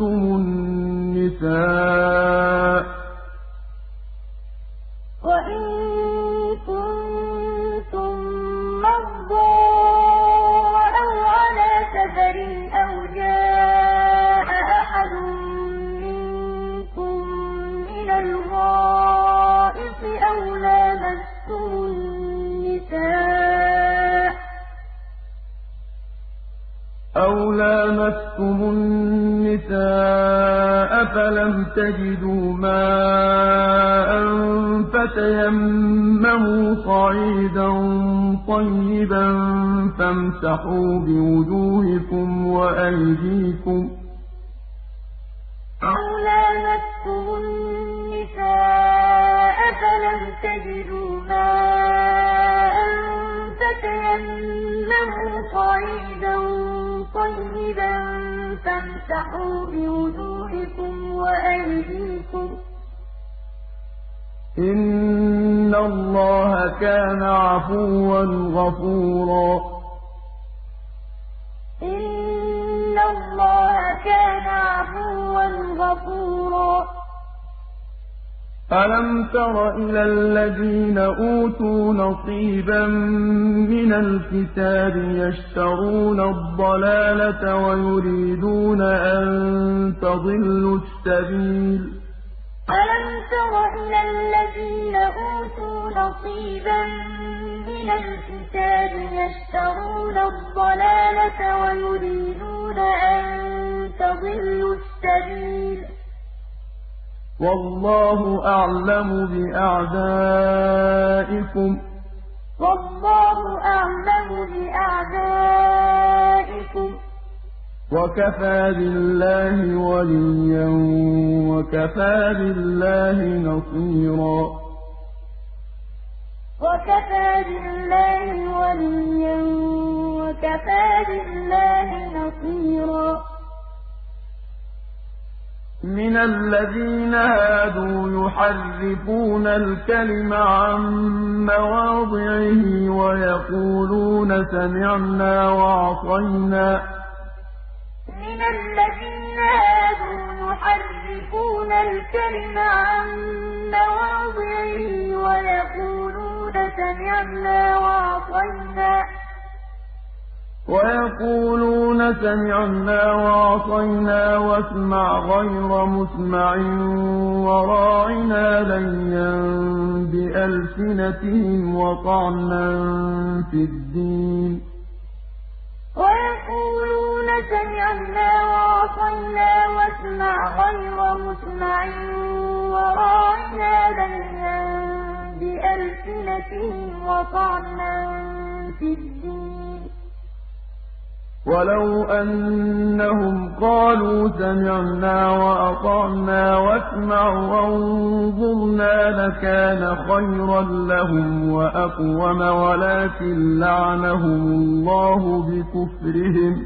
النِّسَاءَ وَإِن كُنتُم مَّرْضَىٰ أَوْ عَلَىٰ سَفَرٍ أَوْ جَاءَ أَحَدٌ مِّنكُم مِّنَ الْغَائِطِ أَوْ لَامَسْتُمُ النِّسَاءَ أَوْ لَامَسْتُمُ النِّسَاءَ فَلَمْ تَجِدُوا مَاءً فَتَيَمَّمُوا صَعِيدًا طَيِّبًا فَامْسَحُوا بِوُجُوهِكُمْ وَأَيْدِيكُمْ ۗ أَوْ لَامَسْتُمُ النِّسَاءَ فَلَمْ تَجِدُوا مَاءً فَتَيَمَّمُوا صَعِيدًا طَيِّبًا فَامْسَحُوا بِوُجُوهِكُمْ وَأَيْدِيكُمْ ۗ. إِنَّ اللَّهَ كَانَ عَفُوًّا غَفُورًا. إِنَّ اللَّهَ كَانَ عَفُوًّا غَفُورًا. أَلَمْ تَرَ إِلَى الَّذِينَ أُوتُوا نَصِيبًا مِّنَ الْكِتَابِ يَشْتَرُونَ الضَّلَالَةَ وَيُرِيدُونَ أَن تَضِلُّوا السَّبِيلَ أَلَمْ تَرَ إِلَى الَّذِينَ أُوتُوا نَصِيبًا مِّنَ الْكِتَابِ يَشْتَرُونَ الضَّلَالَةَ وَيُرِيدُونَ أَن تَضِلُّوا السَّبِيلَ وَاللَّهُ أَعْلَمُ بِأَعْدَائِكُمْ ۚ. وَاللَّهُ أَعْلَمُ بِأَعْدَائِكُمْ ۚ. وَكَفَىٰ بِاللَّهِ وَلِيًّا وَكَفَىٰ بِاللَّهِ نَصِيرًا. وَكَفَىٰ بِاللَّهِ وَلِيًّا وَكَفَىٰ بِاللَّهِ نَصِيرًا. مِنَ الَّذِينَ هَادُوا يُحَرِّفُونَ الْكَلِمَ عَن مَّوَاضِعِهِ وَيَقُولُونَ سَمِعْنَا وَعَصَيْنَا ۖ. مِنَ الَّذِينَ هَادُوا يُحَرِّفُونَ الْكَلِمَ عَن مَّوَاضِعِهِ وَيَقُولُونَ سَمِعْنَا وَعَصَيْنَا ۖ. وَيَقُولُونَ سَمِعْنَا وَعَصَيْنَا وَاسْمَعْ غَيْرَ مُسْمَعٍ وَرَاعِنَا لَيًّا بِأَلْسِنَتِهِمْ وَطَعْنًا فِي الدِّينِ. وَيَقُولُونَ سَمِعْنَا وَعَصَيْنَا وَاسْمَعْ غَيْرَ مُسْمَعٍ وَرَاعِنَا لَيًّا بِأَلْسِنَتِهِمْ وَطَعْنًا فِي الدِّينِ. وَلَوْ أَنَّهُمْ قَالُوا سَمِعْنَا وَأَطَعْنَا وَاسْمَعْ وَانظُرْنَا لَكَانَ خَيْرًا لَّهُمْ وَأَقْوَمَ وَلَٰكِن لَّعَنَهُمُ اللَّهُ بِكُفْرِهِمْ ۚ.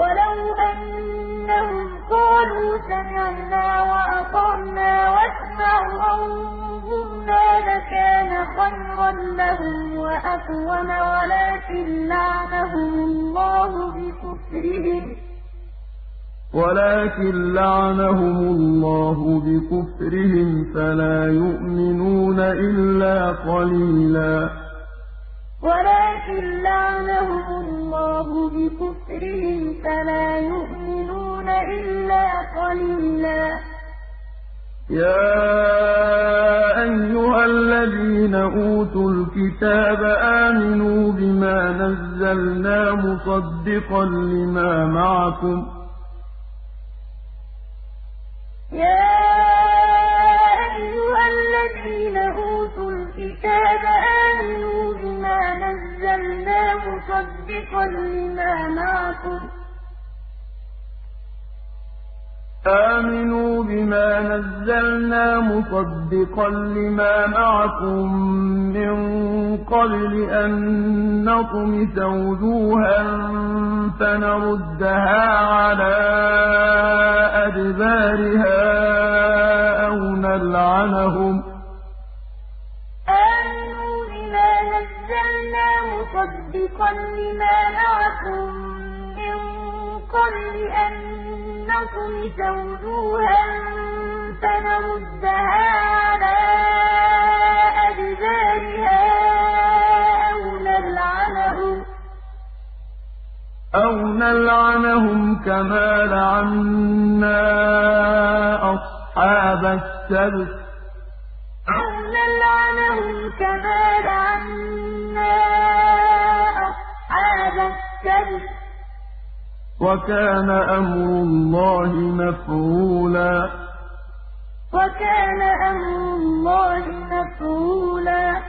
وَلَوْ أَنَّهُمْ قَالُوا سَمِعْنَا وَأَطَعْنَا وَاسْمَعْ وَانظُرْنَا لَكَانَ خَيْرًا لَّهُمْ وَأَقْوَمَ وَلَٰكِن لَّعَنَهُمُ اللَّهُ بِكُفْرِهِمْ ۚ. وَلَٰكِن لَّعَنَهُمُ اللَّهُ بِكُفْرِهِمْ فَلَا يُؤْمِنُونَ إِلَّا قَلِيلًا. وَلَٰكِن لَّعَنَهُمُ اللَّهُ بِكُفْرِهِمْ فَلَا يُؤْمِنُونَ إِلَّا قَلِيلًا. يَا أَيُّهَا الَّذِينَ أُوتُوا الْكِتَابَ آمِنُوا بِمَا نَزَّلْنَا مُصَدِّقًا لِّمَا مَعَكُمْ ۖ. آمِنُوا بِمَا نَزَّلْنَا مُصَدِّقًا لِّمَا مَعَكُمْ ۖ مِّن قَبْلِ أَن نَّطْمِسَ وُجُوهًا فَنَرُدَّهَا عَلَىٰ أَدْبَارِهَا أَوْ نَلْعَنَهُمْ ۖ. آمِنُوا بِمَا نَزَّلْنَا مُصَدِّقًا لِّمَا مَعَكُم مِّن قَبْلِ أَن نَّطْمِسَ وُجُوهًا فَنَرُدَّهَا عَلَىٰ أَدْبَارِهَا أَوْ نَلْعَنَهُمْ كَمَا لَعَنَّا أَصْحَابَ السَّبْتِ ۚ. أَوْ نَلْعَنَهُمْ كَمَا لَعَنَّا أَصْحَابَ السَّبْتِ ۚ. وَكَانَ أَمْرُ اللَّهِ مَفْعُولًا. وَكَانَ أَمْرُ اللَّهِ مَفْعُولًا.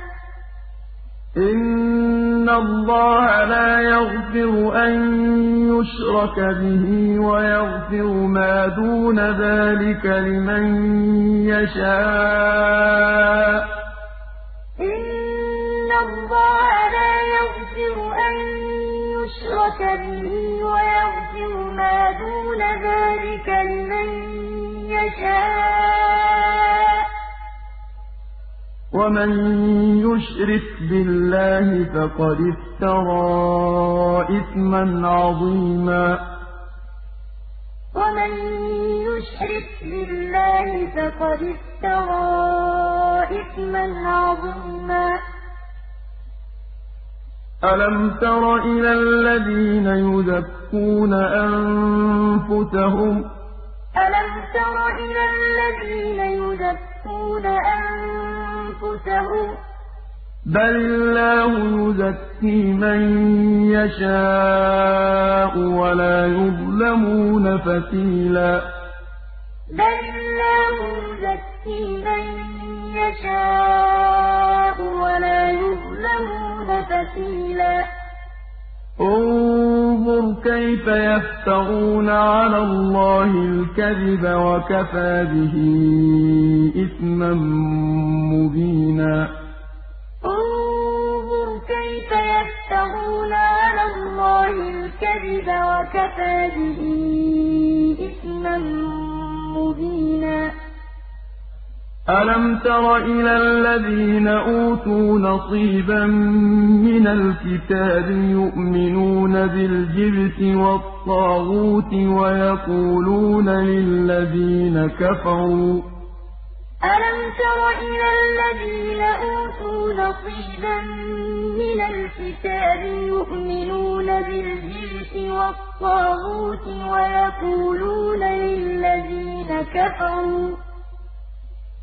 إِنَّ اللَّهَ لَا يَغْفِرُ أَن يُشْرَكَ بِهِ وَيَغْفِرُ مَا دُونَ ذَٰلِكَ لِمَن يَشَاءُ ۚ. إِنَّ اللَّهَ لَا يَغْفِرُ يُشْرَكَ بِهِ وَيَغْفِرُ مَا دُونَ ذَٰلِكَ لِمَن يَشَاءُ ۚ وَمَن يُشْرِكْ بِاللَّهِ فَقَدِ افْتَرَىٰ إِثْمًا عَظِيمًا أَلَمْ تَرَ إِلَى الَّذِينَ يُزَكُّونَ أَنفُسَهُم ۚ أَلَمْ تَرَ إِلَى الَّذِينَ يُزَكُّونَ أَنفُسَهُم ۚ بَلِ اللَّهُ يُزَكِّي مَن يَشَاءُ وَلَا يُظْلَمُونَ فَتِيلًا بَلِ اللَّهُ يُزَكِّي مَن يَشَاءُ وَلَا يُظْلَمُونَ فَتِيلًا انظُرْ كَيْفَ يَفْتَرُونَ عَلَى اللَّهِ الْكَذِبَ وَكَفَىٰ بِهِ إِثْمًا مُّبِينًا. انظُرْ كَيْفَ يَفْتَرُونَ عَلَى اللَّهِ الْكَذِبَ وَكَفَىٰ بِهِ إِثْمًا مُّبِينًا. أَلَمْ تَرَ إِلَى الَّذِينَ أُوتُوا نَصِيبًا مِّنَ الْكِتَابِ يُؤْمِنُونَ بِالْجِبْتِ وَالطَّاغُوتِ وَيَقُولُونَ لِلَّذِينَ كَفَرُوا أَلَمْ تَرَ إِلَى الَّذِينَ أُوتُوا نَصِيبًا مِّنَ الْكِتَابِ يُؤْمِنُونَ بِالْجِبْتِ وَالطَّاغُوتِ وَيَقُولُونَ لِلَّذِينَ كَفَرُوا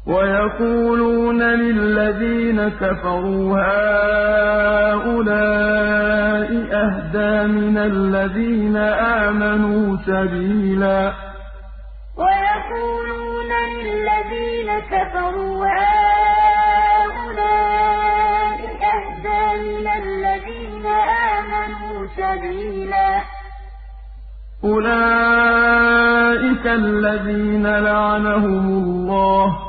وَيَقُولُونَ لِلَّذِينَ كَفَرُوا هَٰؤُلَاءِ أَهْدَىٰ مِنَ الَّذِينَ آمَنُوا سَبِيلًا. وَيَقُولُونَ لِلَّذِينَ كَفَرُوا هَٰؤُلَاءِ أَهْدَىٰ مِنَ الَّذِينَ آمَنُوا سَبِيلًا. أُولَٰئِكَ الَّذِينَ لَعَنَهُمُ اللَّهُ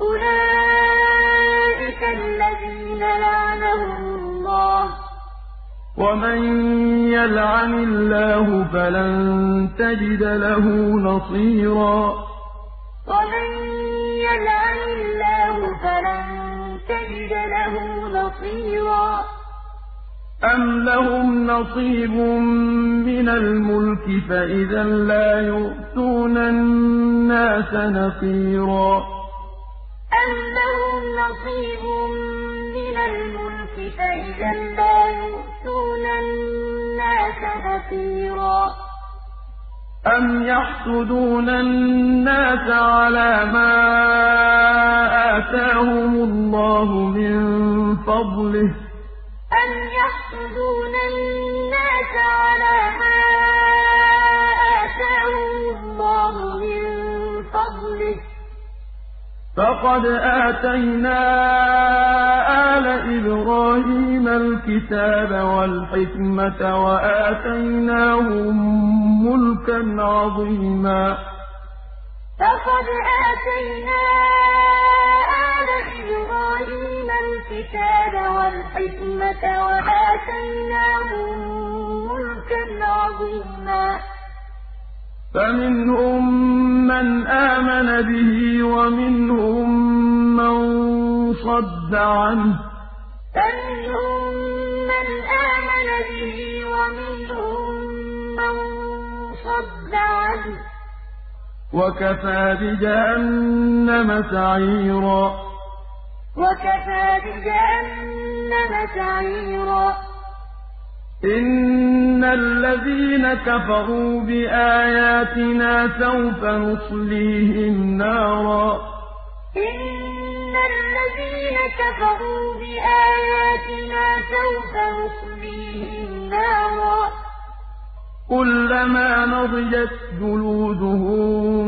أُولَٰئِكَ الَّذِينَ لَعَنَهُمُ اللَّهُ ۖ. وَمَن يَلْعَنِ اللَّهُ فَلَن تَجِدَ لَهُ نَصِيرًا. وَمَن يَلْعَنِ اللَّهُ فَلَن تَجِدَ لَهُ نَصِيرًا. أَمْ لَهُمْ نَصِيبٌ مِّنَ الْمُلْكِ فَإِذًا لَّا يُؤْتُونَ النَّاسَ نَقِيرًا أَمْ لَهُمْ نَصِيبٌ مِّنَ الْمُلْكِ فَإِذًا لَّا يُؤْتُونَ النَّاسَ نَقِيرًا أَمْ يَحْسُدُونَ النَّاسَ عَلَىٰ مَا آتَاهُمُ اللَّهُ مِن فَضْلِهِ ۖ أَمْ يَحْسُدُونَ النَّاسَ عَلَىٰ مَا فَقَدْ آتَيْنَا آلَ إِبْرَاهِيمَ الْكِتَابَ وَالْحِكْمَةَ وَآتَيْنَاهُم مُّلْكًا عَظِيمًا فَقَدْ آتَيْنَا آلَ إِبْرَاهِيمَ الْكِتَابَ وَالْحِكْمَةَ وَآتَيْنَاهُم مُّلْكًا عَظِيمًا فَمِنْهُم مَّنْ آمَنَ بِهِ وَمِنْهُم مَّن صَدَّ عَنْهُ ۚ. فَمِنْهُم مَّنْ آمَنَ بِهِ وَمِنْهُم مَّن صَدَّ عَنْهُ ۚ. وَكَفَىٰ بِجَهَنَّمَ سَعِيرًا. وَكَفَىٰ بِجَهَنَّمَ سَعِيرًا. إِنَّ الَّذِينَ كَفَرُوا بِآيَاتِنَا سَوْفَ نُصْلِيهِمْ نَارًا إِنَّ الَّذِينَ كَفَرُوا بِآيَاتِنَا سَوْفَ نُصْلِيهِمْ نَارًا كُلَّمَا نَضِجَتْ جُلُودُهُم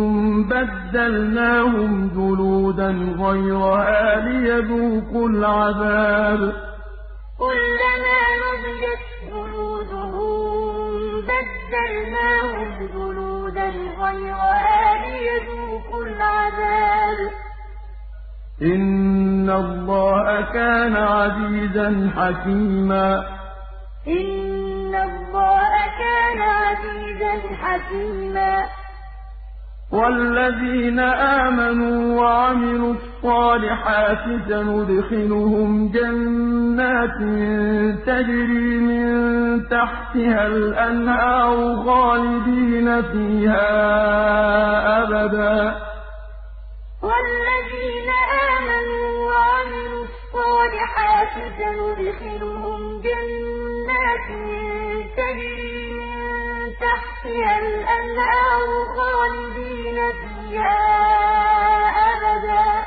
بَدَّلْنَاهُمْ جُلُودًا غَيْرَهَا لِيَذُوقُوا الْعَذَابَ كُلَّمَا نَضِجَتْ جُلُودُهُم بَدَّلْنَاهُمْ جُلُودًا غَيْرَهَا لِيَذُوقُوا الْعَذَابَ ۗ. إِنَّ اللَّهَ كَانَ عَزِيزًا حَكِيمًا. إِنَّ اللَّهَ كَانَ عَزِيزًا حَكِيمًا. وَالَّذِينَ آمَنُوا وَعَمِلُوا الصَّالِحَاتِ سَنُدْخِلُهُمْ جَنَّاتٍ تَجْرِي مِن تَحْتِهَا الْأَنْهَارُ خَالِدِينَ فِيهَا أَبَدًا ۖ. وَالَّذِينَ آمَنُوا وَعَمِلُوا الصَّالِحَاتِ سَنُدْخِلُهُمْ جَنَّاتٍ تَجْرِي تَحْتِهَا الْأَنْهَارُ خَالِدِينَ فِيهَا أَبَدًا ۖ.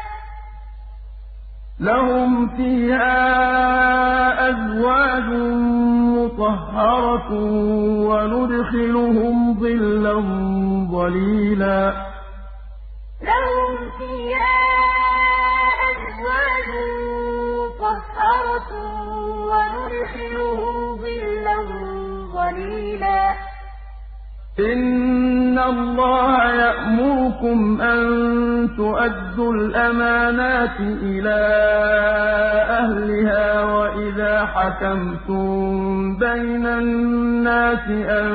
لَّهُمْ فِيهَا أَزْوَاجٌ مُّطَهَّرَةٌ ۖ وَنُدْخِلُهُمْ ظِلًّا ظَلِيلًا. لَهُمْ فِيهَا أَزْوَاجٌ مُّطَهَّرَةٌ وَنُدْخِلُهُمْ ظِلًّا ظَلِيلًا. إِنَّ اللَّهَ يَأْمُرُكُمْ أَن تُؤَدُّوا الْأَمَانَاتِ إِلَىٰ أَهْلِهَا وَإِذَا حَكَمْتُم بَيْنَ النَّاسِ أَن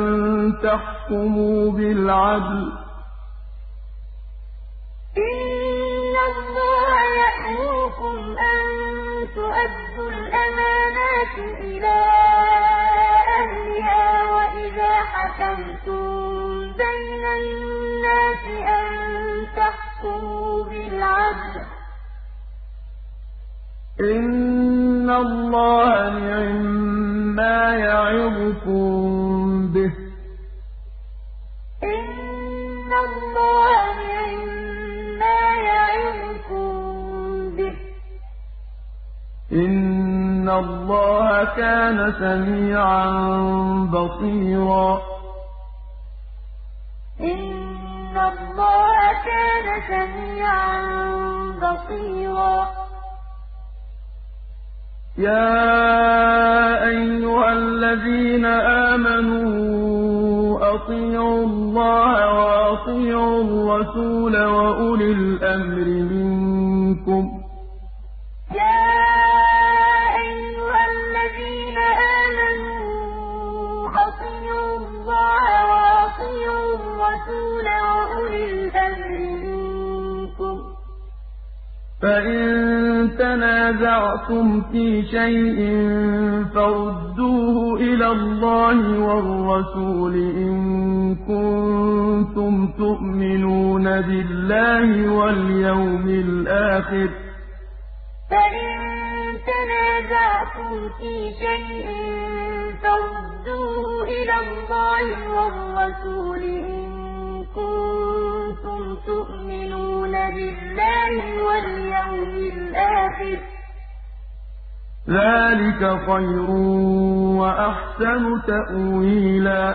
تَحْكُمُوا بِالْعَدْلِ ۚ إِنَّ اللَّهَ يَأْمُرُكُمْ أَن تُؤَدُّوا الْأَمَانَاتِ إِلَىٰ أَهْلِهَا وَإِذَا حَكَمْتُم بَيْنَ النَّاسِ أَن تَحْكُمُوا بِالْعَدْلِ ۚ. إِنَّ اللَّهَ نِعِمَّا يَعِظُكُم بِهِ ۗ. إِنَّ اللَّهَ إِنَّ اللَّهَ كَانَ سَمِيعًا بَصِيرًا إِنَّ اللَّهَ كَانَ سَمِيعًا بَصِيرًا يَا أَيُّهَا الَّذِينَ آمَنُوا أَطِيعُوا اللَّهَ وَأَطِيعُوا الرَّسُولَ وَأُولِي الْأَمْرِ مِنكُمْ ۖ فَإِن تَنَازَعْتُمْ فِي شَيْءٍ فَرُدُّوهُ إِلَى اللَّهِ وَالرَّسُولِ إِن كُنتُمْ تُؤْمِنُونَ بِاللَّهِ وَالْيَوْمِ الْآخِرِ ۚ. فَإِن تَنَازَعْتُمْ فِي شَيْءٍ فَرُدُّوهُ إِلَى اللَّهِ وَالرَّسُولِ إِن كُنتُمْ تُؤْمِنُونَ بِاللَّهِ وَالْيَوْمِ الْآخِرِ ۚ. ذَٰلِكَ خَيْرٌ وَأَحْسَنُ تَأْوِيلًا.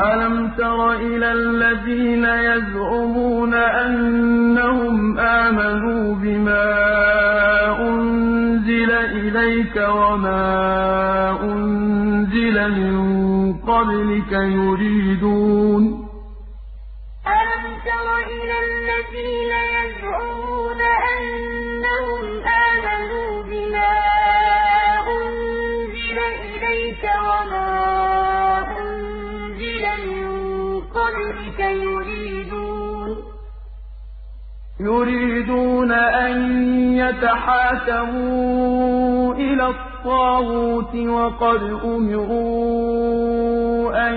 أَلَمْ تَرَ إِلَى الَّذِينَ يَزْعُمُونَ أَنَّهُمْ آمَنُوا بِمَا أُنزِلَ إِلَيْكَ وَمَا أُنزِلَ مِن قَبْلِكَ يُرِيدُونَ أَلَمْ تَرَ إِلَى الَّذِينَ يَزْعُمُونَ أَنَّهُمْ آمَنُوا بِمَا أُنزِلَ إِلَيْكَ وَمَا قَبْلِكَ يُرِيدُونَ أَن يَتَحَاكَمُوا إِلَى الطَّاغُوتِ وَقَدْ أُمِرُوا أَن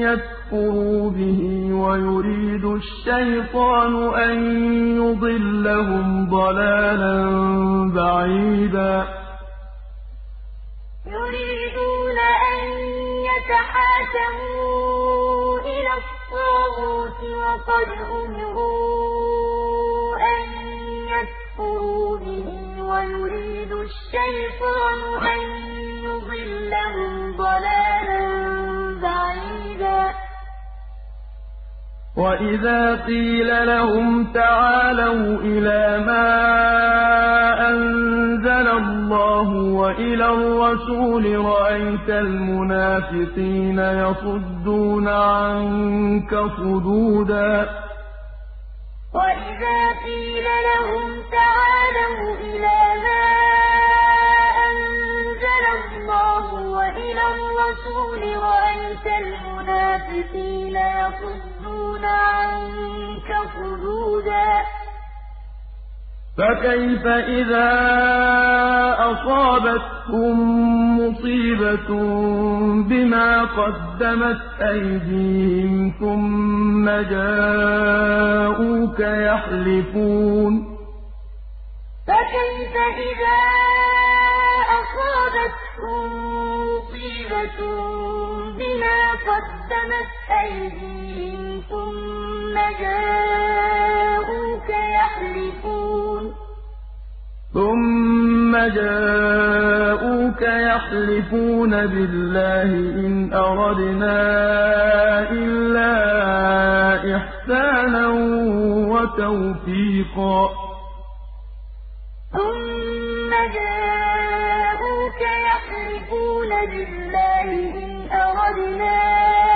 يَكْفُرُوا بِهِ وَيُرِيدُ الشَّيْطَانُ أَن يُضِلَّهُمْ ضَلَالًا بَعِيدًا. يُرِيدُونَ أَن يَتَحَاكَمُوا الطَّاغُوتِ وَقَدْ أُمِرُوا أَن يَكْفُرُوا بِهِ وَيُرِيدُ الشَّيْطَانُ أَن يُضِلَّهُمْ ضَلَالًا بَعِيدًا. وَإِذَا قِيلَ لَهُمْ تَعَالَوْا إِلَىٰ مَا أَنزَلَ اللَّهُ وَإِلَى الرَّسُولِ رَأَيْتَ الْمُنَافِقِينَ يَصُدُّونَ عَنكَ صُدُودًا. وَإِذَا قِيلَ لَهُمْ تَعَالَوْا إِلَىٰ مَا أَنزَلَ اللَّهُ وَإِلَى الرَّسُولِ رَأَيْتَ الْمُنَافِقِينَ يَصُدُّونَ عَنكَ صُدُودًا. فَكَيْفَ إِذَا أَصَابَتْهُم مُّصِيبَةٌ بِمَا قَدَّمَتْ أَيْدِيهِمْ ثُمَّ جَاءُوكَ يَحْلِفُونَ؟ فَكَيْفَ إِذَا أَصَابَتْهُم مُّصِيبَةٌ بِمَا قَدَّمَتْ أَيْدِيهِمْ ثُمَّ جَاءُوكَ يَحْلِفُونَ ثُمَّ جَاءُوكَ يَحْلِفُونَ بِاللَّهِ إِنْ أَرَدْنَا إِلَّا إِحْسَانًا وَتَوْفِيقًا ثُمَّ جَاءُوكَ يَحْلِفُونَ بِاللَّهِ إِنْ أَرَدْنَا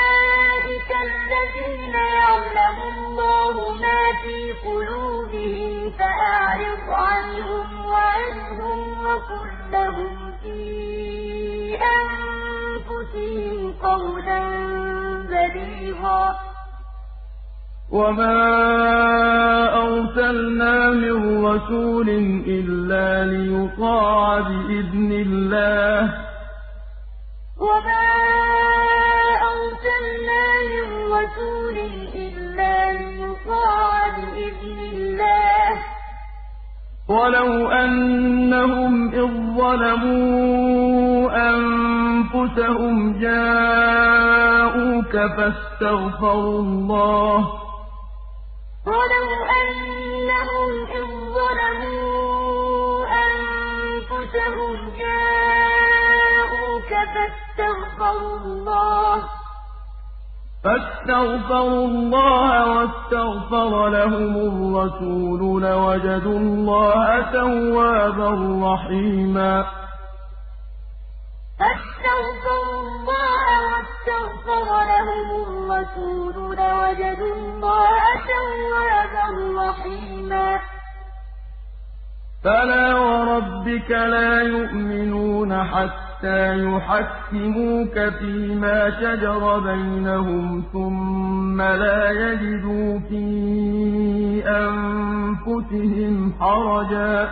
الَّذِينَ يَعْلَمُ اللَّهُ مَا فِي قُلُوبِهِمْ فَأَعْرِضْ عَنْهُمْ وَعِظْهُمْ وَقُل لَّهُمْ فِي أَنفُسِهِمْ قَوْلًا بَلِيغًا. وَمَا أَرْسَلْنَا مِن رَّسُولٍ إِلَّا لِيُطَاعَ بِإِذْنِ اللَّهِ ۚ وَمَا أَرْسَلْنَا مِن رَّسُولٍ إِلَّا لِيُطَاعَ بِإِذْنِ اللَّهِ ۚ وَلَوْ أَنَّهُمْ إِذ ظَّلَمُوا أَنفُسَهُمْ جَاءُوكَ فَاسْتَغْفَرُوا اللَّهَ وَلَوْ أَنَّهُمْ إِذ ظَّلَمُوا أَنفُسَهُمْ جَاءُوكَ فَاسْتَغْفَرُوا اللَّهَ. فَاسْتَغْفَرُوا اللَّهَ وَاسْتَغْفَرَ لَهُمُ الرَّسُولُ لَوَجَدُوا اللَّهَ تَوَّابًا رَّحِيمًا. فَاسْتَغْفَرُوا اللَّهَ وَاسْتَغْفَرَ لَهُمُ الرَّسُولُ لَوَجَدُوا اللَّهَ تَوَّابًا رَّحِيمًا. فَلَا وَرَبِّكَ لَا يُؤْمِنُونَ حَتَّىٰ يُحَكِّمُوكَ فِيمَا شَجَرَ بَيْنَهُمْ ثُمَّ لَا يَجِدُوا فِي أَنفُسِهِمْ حَرَجًا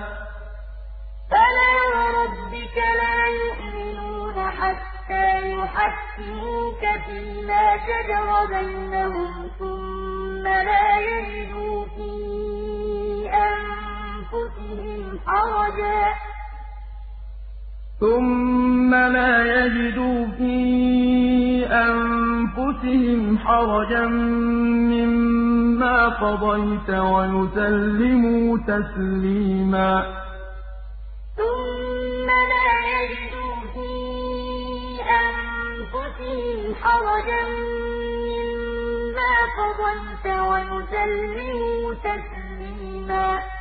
فَلَا وَرَبِّكَ لَا يُؤْمِنُونَ حَتَّىٰ يُحَكِّمُوكَ فِيمَا شَجَرَ بَيْنَهُمْ ثُمَّ لَا يَجِدُوا فِي أَنفُسِهِمْ حَرَجًا ثُمَّ لَا يَجِدُوا فِي أَنفُسِهِمْ حَرَجًا مِّمَّا قَضَيْتَ وَيُسَلِّمُوا تَسْلِيمًا. ثُمَّ لَا يَجِدُوا فِي أَنفُسِهِمْ حَرَجًا مِّمَّا قَضَيْتَ وَيُسَلِّمُوا تَسْلِيمًا.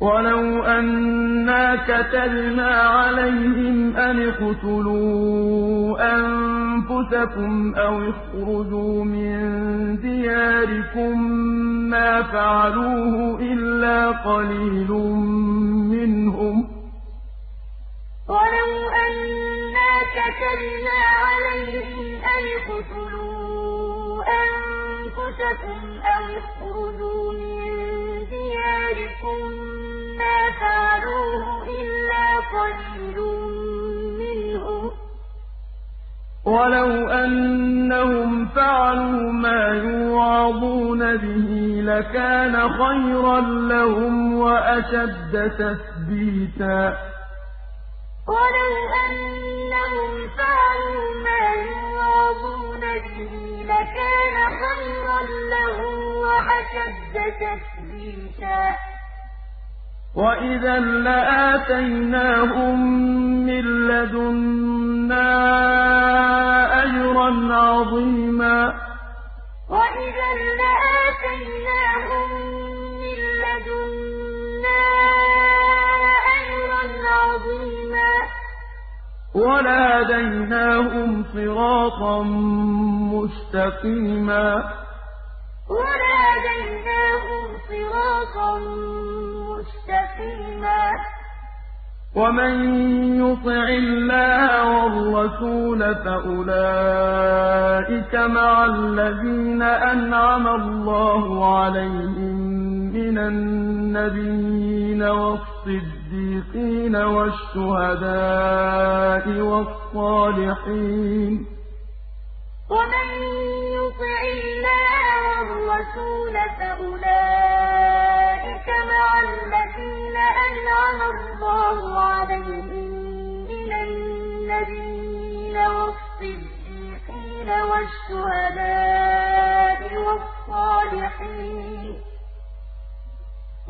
وَلَوْ أَنَّا كَتَبْنَا عَلَيْهِمْ أَنِ اقْتُلُوا أَنفُسَكُمْ أَوِ اخْرُجُوا مِن دِيَارِكُم مَّا فَعَلُوهُ إِلَّا قَلِيلٌ مِّنْهُمْ ۖ وَلَوْ أَنَّا كَتَبْنَا عَلَيْهِمْ أَنِ اقْتُلُوا أَنفُسَكُمْ أَوِ اخْرُجُوا مِن دِيَارِكُم مَّا فَعَلُوهُ إِلَّا قَلِيلٌ مِّنْهُمْ ۖ. وَلَوْ أَنَّهُمْ فَعَلُوا مَا يُوعَظُونَ بِهِ لَكَانَ خَيْرًا لَّهُمْ وَأَشَدَّ تَثْبِيتًا. وَلَوْ أَنَّهُمْ فَعَلُوا مَا يُوعَظُونَ بِهِ لَكَانَ خَيْرًا لَّهُمْ وَأَشَدَّ تَثْبِيتًا. وَإِذًا لَّآتَيْنَاهُم مِّن لَّدُنَّا أَجْرًا عَظِيمًا وَإِذًا لَّآتَيْنَاهُم مِّن لَّدُنَّا أَجْرًا عَظِيمًا وَلَهَدَيْنَاهُمْ صِرَاطًا مُّسْتَقِيمًا وَلَهَدَيْنَاهُمْ صِرَاطًا مُّسْتَقِيمًا. وَمَن يُطِعِ اللَّهَ وَالرَّسُولَ فَأُولَٰئِكَ مَعَ الَّذِينَ أَنْعَمَ اللَّهُ عَلَيْهِم مِّنَ النَّبِيِّينَ وَالصِّدِّيقِينَ وَالشُّهَدَاءِ وَالصَّالِحِينَ. وَمَن يُطِعِ اللَّهَ وَالرَّسُولَ فَأُولَٰئِكَ مَعَ الَّذِينَ أَنْعَمَ اللَّهُ عَلَيْهِم مِّنَ النَّبِيِّينَ وَالصِّدِّيقِينَ وَالشُّهَدَاءِ وَالصَّالِحِينَ ۚ.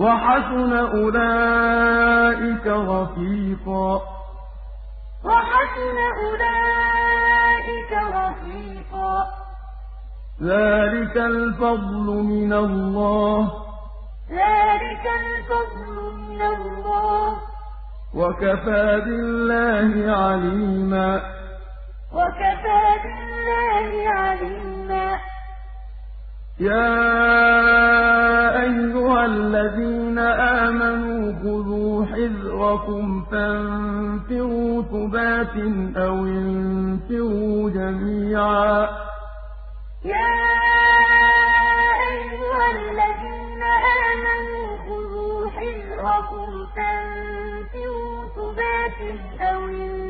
وَحَسُنَ أُولَٰئِكَ رَفِيقًا. وَحَسُنَ أُولَٰئِكَ رَفِيقًا. ذَٰلِكَ الْفَضْلُ مِنَ اللَّهِ ۚ. ذَٰلِكَ الْفَضْلُ مِنَ اللَّهِ ۚ. وَكَفَىٰ بِاللَّهِ عَلِيمًا. وَكَفَىٰ بِاللَّهِ عَلِيمًا. يَا أَيُّهَا الَّذِينَ آمَنُوا خُذُوا حِذْرَكُمْ فَانفِرُوا ثُبَاتٍ أَوِ انفِرُوا جَمِيعًا. يَا أَيُّهَا الَّذِينَ آمَنُوا خُذُوا حِذْرَكُمْ فَانفِرُوا ثُبَاتٍ أَوِ انفِرُوا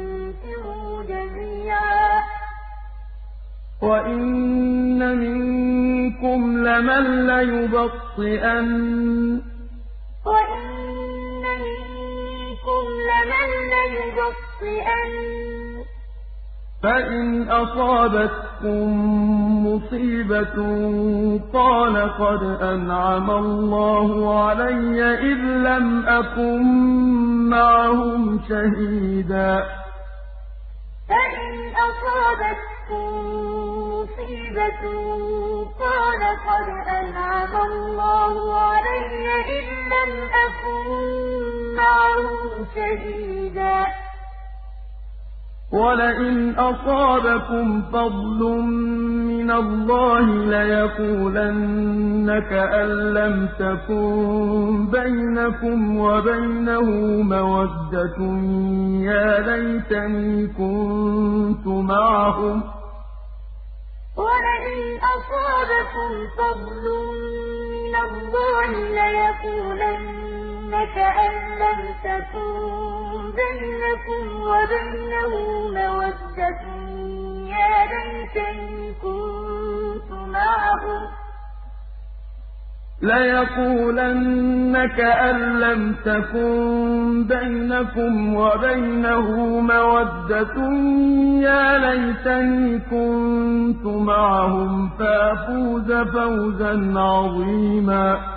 وَإِنَّ مِنكُمْ لَمَن لَّيُبَطِّئَنَّ وَإِنَّ مِنكُمْ لَمَن لَّيُبَطِّئَنَّ فَإِنْ أَصَابَتْكُم مُّصِيبَةٌ قَالَ قَدْ أَنْعَمَ اللَّهُ عَلَيَّ إِذْ لَمْ أَكُن مَّعَهُمْ شَهِيدًا فَإِنْ أَصَابَتْكُم مُّصِيبَةٌ قَالَ قَدْ أَنْعَمَ اللَّهُ عَلَيَّ إِذْ لَمْ أَكُن مَّعَهُمْ شَهِيدًا. وَلَئِنْ أَصَابَكُمْ فَضْلٌ مِّنَ اللَّهِ لَيَقُولَنَّ كَأَن لَّمْ تَكُن بَيْنَكُمْ وَبَيْنَهُ مَوَدَّةٌ يَا لَيْتَنِي كُنتُ مَعَهُمْ ۚ. وَلَئِنْ أَصَابَكُمْ فَضْلٌ مِّنَ اللَّهِ لَيَقُولَنَّ كَأَن لَّمْ تَكُن بَيْنَكُمْ وَبَيْنَهُ مَوَدَّةٌ. يَا لَيْتَنِي كُنتُ مَعَهُمْ ۚ. لَيَقُولَنَّ كَأَن لَّمْ تَكُن بَيْنَكُمْ وَبَيْنَهُ مَوَدَّةٌ. يَا لَيْتَنِي كُنتُ مَعَهُمْ. فَأَفُوزَ فَوْزًا عَظِيمًا.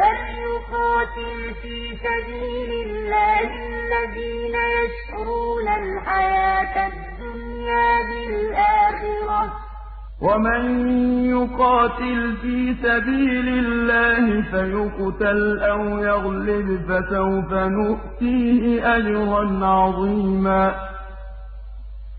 فَلْيُقَاتِلْ فِي سَبِيلِ اللَّهِ الَّذِينَ يَشْرُونَ الْحَيَاةَ الدُّنْيَا بِالْآخِرَةِ ۚ. وَمَن يُقَاتِلْ فِي سَبِيلِ اللَّهِ فَيُقْتَلْ أَوْ يَغْلِبْ فَسَوْفَ نُؤْتِيهِ أَجْرًا عَظِيمًا.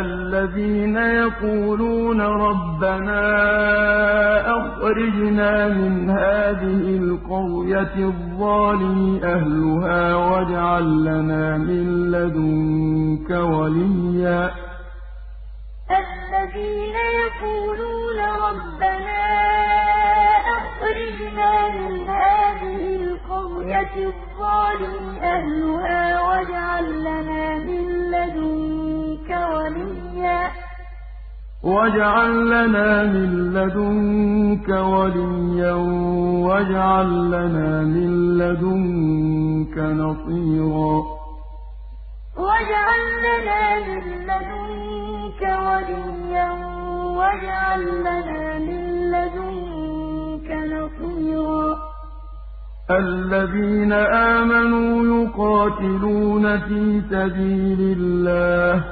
الَّذِينَ يَقُولُونَ رَبَّنَا أَخْرِجْنَا مِنْ هَٰذِهِ الْقَرْيَةِ الظَّالِمِ أَهْلُهَا وَاجْعَل لَّنَا مِن لَّدُنكَ وَلِيًّا. الَّذِينَ يَقُولُونَ رَبَّنَا أَخْرِجْنَا مِنْ هَٰذِهِ الْقَرْيَةِ الظَّالِمِ أَهْلُهَا وَاجْعَل لَّنَا مِن لَّدُنكَ وَلِيًّا. وَاجْعَل لَّنَا مِن لَّدُنكَ وَلِيًّا وَاجْعَل لَّنَا مِن لَّدُنكَ نَصِيرًا. وَاجْعَل لَّنَا مِن لَّدُنكَ وَلِيًّا وَاجْعَل لَّنَا مِن لَّدُنكَ نَصِيرًا. الَّذِينَ آمَنُوا يُقَاتِلُونَ فِي سَبِيلِ اللَّهِ.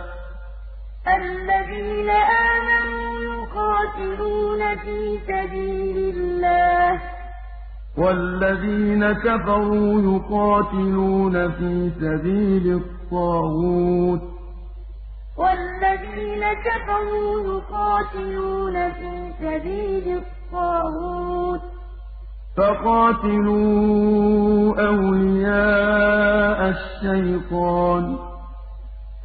الَّذِينَ آمَنُوا يُقَاتِلُونَ فِي سَبِيلِ اللَّهِ. وَالَّذِينَ كَفَرُوا يُقَاتِلُونَ فِي سَبِيلِ الطَّاغُوتِ. وَالَّذِينَ كَفَرُوا يُقَاتِلُونَ فِي سَبِيلِ الطَّاغُوتِ. فَقَاتِلُوا أَوْلِيَاءَ الشَّيْطَانِ.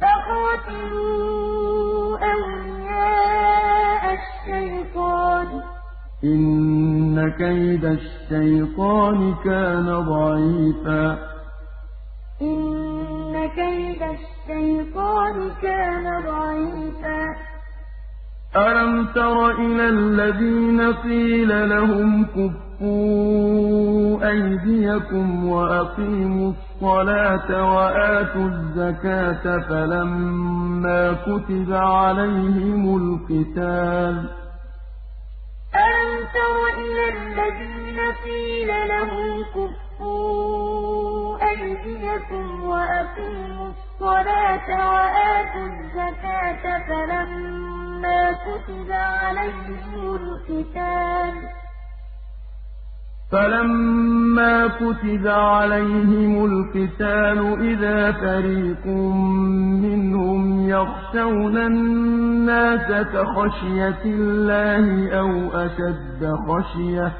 فَقَاتِلُوا أَوْلِيَاءَ الشَّيْطَانِ ۖ. إِنَّ كَيْدَ الشَّيْطَانِ كَانَ ضَعِيفًا. إِنَّ كَيْدَ الشَّيْطَانِ كَانَ ضَعِيفًا. أَلَمْ تَرَ إِلَى الَّذِينَ قِيلَ لَهُمْ كُفُّوا أَيْدِيَكُمْ وَأَقِيمُوا الصَّلَاةَ وَآتُوا الزَّكَاةَ فَلَمَّا كُتِبَ عَلَيْهِمُ الْقِتَالُ أَلَمْ تَرَ إِلَى الَّذِينَ قِيلَ لَهُمْ كُفُّوا أَيْدِيَكُمْ وَأَقِيمُوا الصَّلَاةَ وَآتُوا الزَّكَاةَ فَلَمَّا كُتِبَ عَلَيْهِمُ الْقِتَالُ. فَلَمَّا كُتِبَ عَلَيْهِمُ الْقِتَالُ إِذَا فَرِيقٌ مِّنْهُمْ يَخْشَوْنَ النَّاسَ كَخَشْيَةِ اللَّهِ أَوْ أَشَدَّ خَشْيَةً ۚ.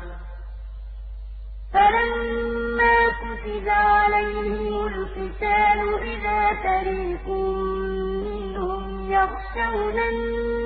فَلَمَّا كُتِبَ عَلَيْهِمُ الْقِتَالُ إِذَا فَرِيقٌ مِّنْهُمْ يَخْشَوْنَ النَّاسَ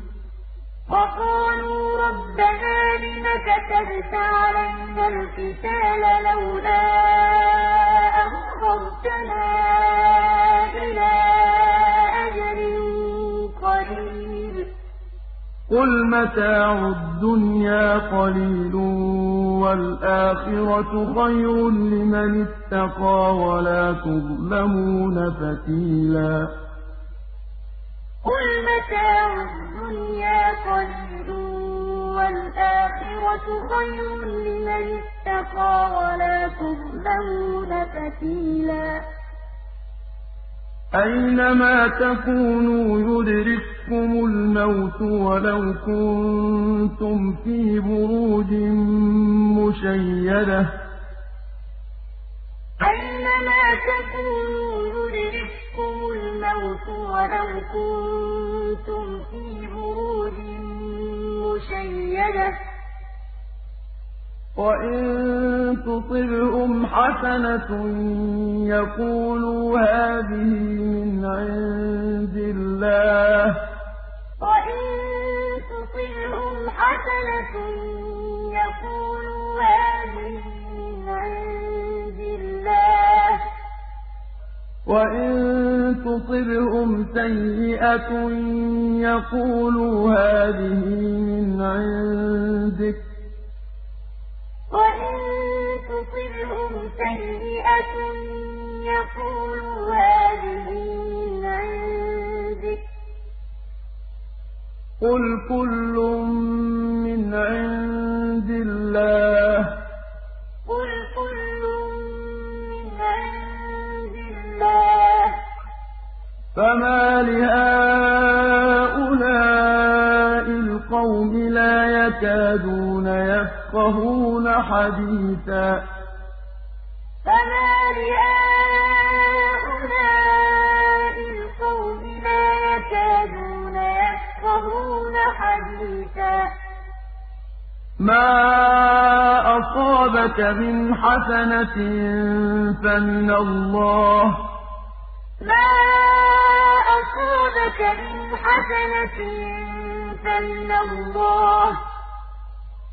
وَقَالُوا رَبَّنَا لِمَ كَتَبْتَ عَلَيْنَا الْقِتَالَ لَوْلَا أَخَّرْتَنَا إِلَىٰ أَجَلٍ قَرِيبٍ. قُلْ مَتَاعُ الدُّنْيَا قَلِيلٌ وَالْآخِرَةُ خَيْرٌ لِّمَنِ اتَّقَىٰ وَلَا تُظْلَمُونَ فَتِيلًا. قُلْ مَتَاعُ الدُّنْيَا قَلِيلٌ وَالْآخِرَةُ خَيْرٌ لِّمَنِ اتَّقَىٰ وَلَا تُظْلَمُونَ فَتِيلًا أَيْنَمَا تَكُونُوا يُدْرِككُّمُ الْمَوْتُ وَلَوْ كُنتُمْ فِي بُرُوجٍ مُّشَيَّدَةٍ ۗ أَيْنَمَا تَكُونُوا يُدْرِككُّمُ الْمَوْتُ وَلَوْ كُنتُمْ فِي بُرُوجٍ مُّشَيَّدَةٍ ۗ. وَإِن تُصِبْهُمْ حَسَنَةٌ يَقُولُوا هَٰذِهِ مِنْ عِندِ اللَّهِ ۖ. وَإِن تُصِبْهُمْ سَيِّئَةٌ يَقُولُوا هَٰذِهِ مِنْ عِندِكَ ۚ قُلْ كُلٌّ حَدِيثًا. فَمَالِ هَٰؤُلَاءِ الْقَوْمِ لَا يَكَادُونَ يَفْقَهُونَ حَدِيثًا. مَا أَصَابَكَ مِنْ حَسَنَةٍ فَمِنَ اللَّهِ ۖ.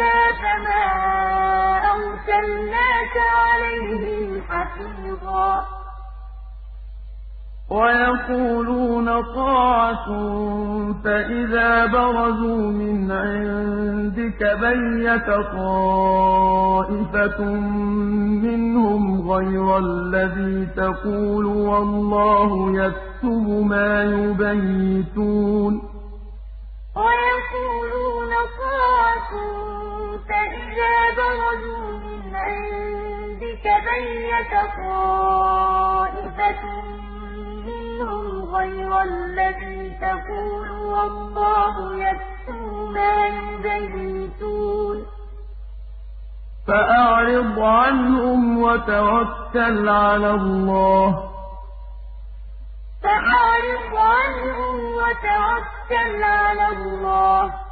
الرَّسُولَ فَقَدْ أَطَاعَ اللَّهَ ۖ وَيَقُولُونَ طَاعَةٌ فَإِذَا بَرَزُوا مِنْ عِندِكَ بَيَّتَ طَائِفَةٌ مِّنْهُمْ غَيْرَ الَّذِي تَقُولُ وَاللَّهُ يَكْتُبُ مَا يُبَيِّتُونَ. وَيَقُولُونَ طَاعَةٌ فَإِذَا بَرَزُوا مِنْ عِندِكَ بَيَّتَ طَائِفَةٌ مِّنْهُمْ غَيْرَ الَّذِي تَقُولُ وَاللَّهُ يَكْتُبُ مَا يُبَيِّتُونَ. فَأَعْرِضْ عَنْهُمْ وَتَوَكَّلْ عَلَى اللَّهِ ۚ.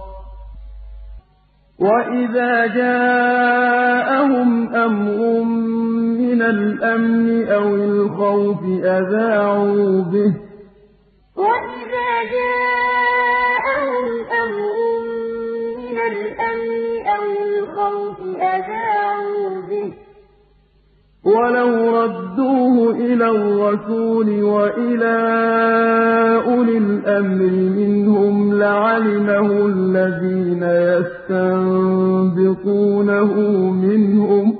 وَإِذَا جَاءَهُمْ أَمْرٌ مِّنَ الْأَمْنِ أَوِ الْخَوْفِ أَذَاعُوا بِهِ ۖ وَلَوْ رَدُّوهُ إِلَى الرَّسُولِ وَإِلَىٰ أُولِي الْأَمْرِ مِنْهُمْ لَعَلِمَهُ الَّذِينَ يَسْتَنبِطُونَهُ مِنْهُمْ ۗ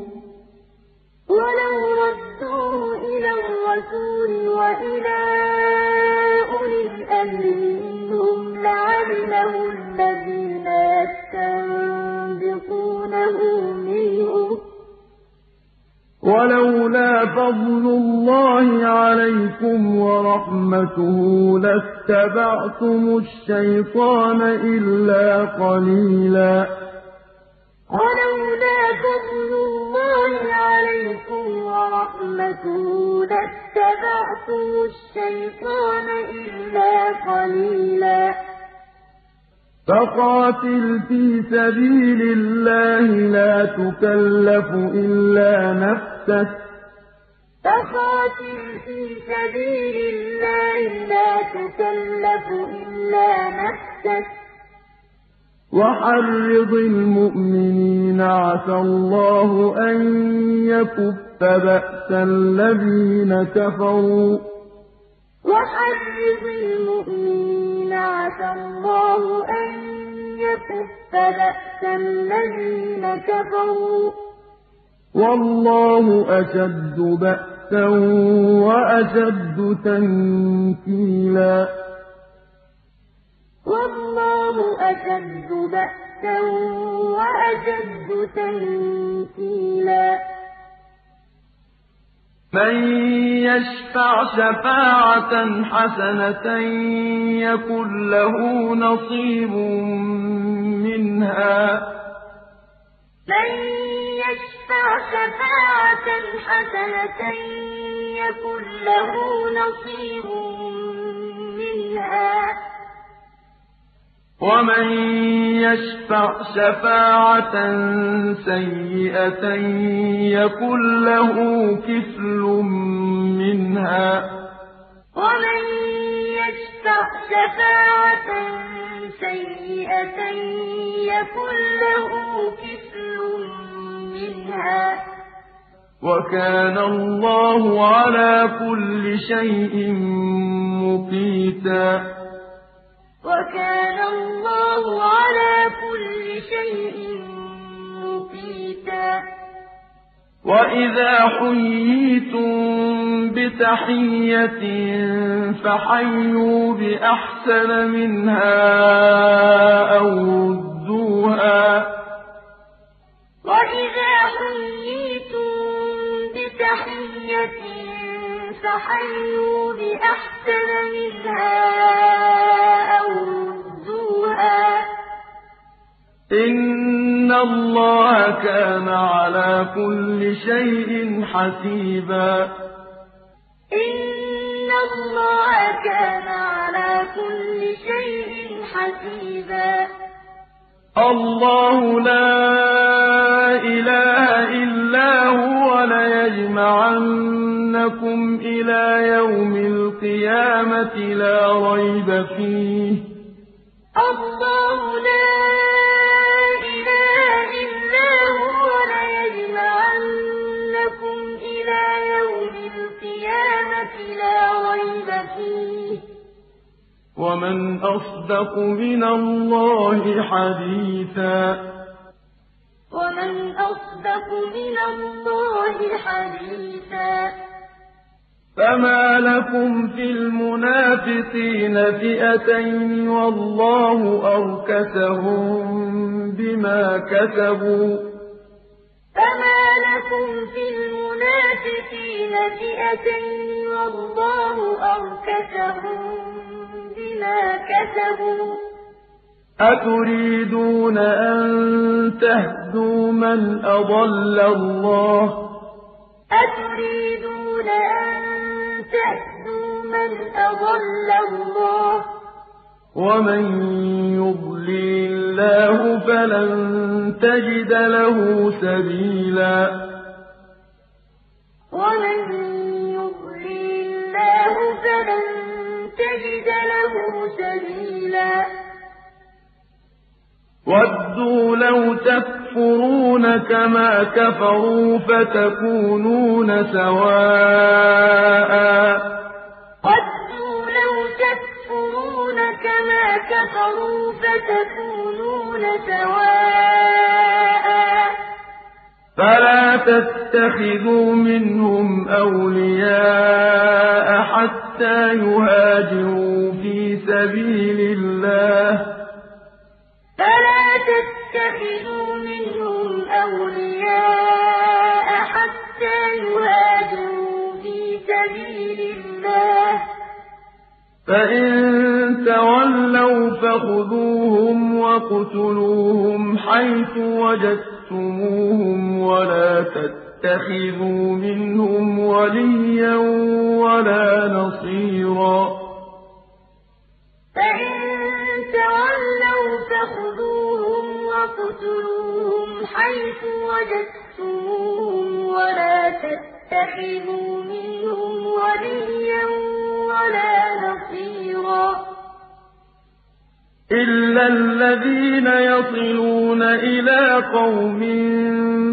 وَلَوْلَا فَضْلُ اللَّهِ عَلَيْكُمْ وَرَحْمَتُهُ لَاتَّبَعْتُمُ الشَّيْطَانَ إِلَّا قَلِيلًا. وَلَوْلَا فَضْلُ اللَّهِ عَلَيْكُمْ وَرَحْمَتُهُ لَاتَّبَعْتُمُ الشَّيْطَانَ إِلَّا قَلِيلًا. فَقَاتِلْ فِي سَبِيلِ اللَّهِ لَا تُكَلَّفُ إِلَّا نَفْسَكَ ۚ. وَحَرِّضِ الْمُؤْمِنِينَ ۖ عَسَى اللَّهُ أَن يَكُفَّ بَأْسَ الَّذِينَ كَفَرُوا ۚ. عَسَى اللَّهُ أَن يَكُفَّ بَأْسَ الَّذِينَ كَفَرُوا ۚ. وَاللَّهُ أَشَدُّ بَأْسًا وَأَشَدُّ تَنكِيلًا. وَاللَّهُ أَشَدُّ بَأْسًا وَأَشَدُّ تَنكِيلًا. مَّن يَشْفَعْ شَفَاعَةً حَسَنَةً يَكُن لَّهُ نَصِيبٌ مِّنْهَا ۖ. مَن يَشْفَعْ شَفَاعَةً حَسَنَةً يَكُن لَّهُ نَصِيبٌ مِّنْهَا ۖ. وَمَن يَشْفَعْ شَفَاعَةً سَيِّئَةً يَكُن لَّهُ كِفْلٌ مِّنْهَا ۗ. وَمَن يَشْفَعْ شَفَاعَةً سَيِّئَةً يَكُن لَّهُ كِفْلٌ مِّنْهَا ۗ وَكَانَ اللَّهُ عَلَىٰ كُلِّ شَيْءٍ مُّقِيتًا. وَكَانَ اللَّهُ عَلَىٰ كُلِّ شَيْءٍ مُّقِيتًا. وَإِذَا حُيِّيتُم بِتَحِيَّةٍ فَحَيُّوا بِأَحْسَنَ مِنْهَا أَوْ رُدُّوهَا ۗ. وَإِذَا حُيِّيتُم بِتَحِيَّةٍ فَحَيُّوا بِأَحْسَنَ مِنْهَا أَوْ رُدُّوهَا ۗ إِنَّ اللَّهَ كَانَ عَلَىٰ كُلِّ شَيْءٍ حَسِيبًا إِنَّ اللَّهَ كَانَ عَلَىٰ كُلِّ شَيْءٍ حَسِيبًا اللَّهُ لَا إِلَٰهَ إِلَّا هُوَ ۖ لَيَجْمَعَنَّكُمْ إِلَىٰ يَوْمِ الْقِيَامَةِ لَا رَيْبَ فِيهِ ۗ. اللَّهُ لَا يَوْمِ الْقِيَامَةِ لَا رَيْبَ فِيهِ ۗ. وَمَنْ أَصْدَقُ مِنَ اللَّهِ حَدِيثًا وَمَنْ أَصْدَقُ مِنَ اللَّهِ حَدِيثًا فَمَا لَكُمْ فِي الْمُنَافِقِينَ فِئَتَيْنِ وَاللَّهُ أَرْكَسَهُم بِمَا كَسَبُوا ۚ فَمَا لَكُمْ فِي الْمُنَافِقِينَ فِئَتَيْنِ وَاللَّهُ أَرْكَسَهُم بِمَا كَسَبُوا ۚ. أَتُرِيدُونَ أَن تَهْدُوا مَنْ أَضَلَّ اللَّهُ ۖ؟ أَتُرِيدُونَ أَن تَهْدُوا مَنْ أَضَلَّ اللَّهُ ۖ؟ وَمَن يُضْلِلِ اللَّهُ فَلَن تَجِدَ لَهُ سَبِيلًا. وَمَن يُضْلِلِ اللَّهُ فَلَن تَجِدَ لَهُ سَبِيلًا. وَدُّوا لَوْ تَكْفُرُونَ كَمَا كَفَرُوا فَتَكُونُونَ سَوَاءً ۖ. وَدُّوا لَوْ تَكْفُرُونَ كَمَا كَفَرُوا فَتَكُونُونَ سَوَاءً ۖ. فَلَا تَتَّخِذُوا مِنْهُمْ أَوْلِيَاءَ حَتَّىٰ يُهَاجِرُوا فِي سَبِيلِ اللَّهِ ۚ. فَلَا تَتَّخِذُوا مِنْهُمْ أَوْلِيَاءَ حَتَّىٰ يُهَاجِرُوا فِي سَبِيلِ اللَّهِ ۚ. فَإِن تَوَلَّوْا فَخُذُوهُمْ وَاقْتُلُوهُمْ حَيْثُ وَجَدتُّمُوهُمْ وَلَا تَتَّخِذُوا مِنْهُمْ وَلِيًّا وَلَا نَصِيرًا فَإِن تَوَلَّوْا فَخُذُوهُمْ وَاقْتُلُوهُمْ حَيْثُ وَجَدتُّمُوهُمْ وَلَا تَتَّخِذُوا مِنْهُمْ وَلِيًّا وَلَا نَصِيرًا إِلَّا الَّذِينَ يَصِلُونَ إِلَىٰ قَوْمٍ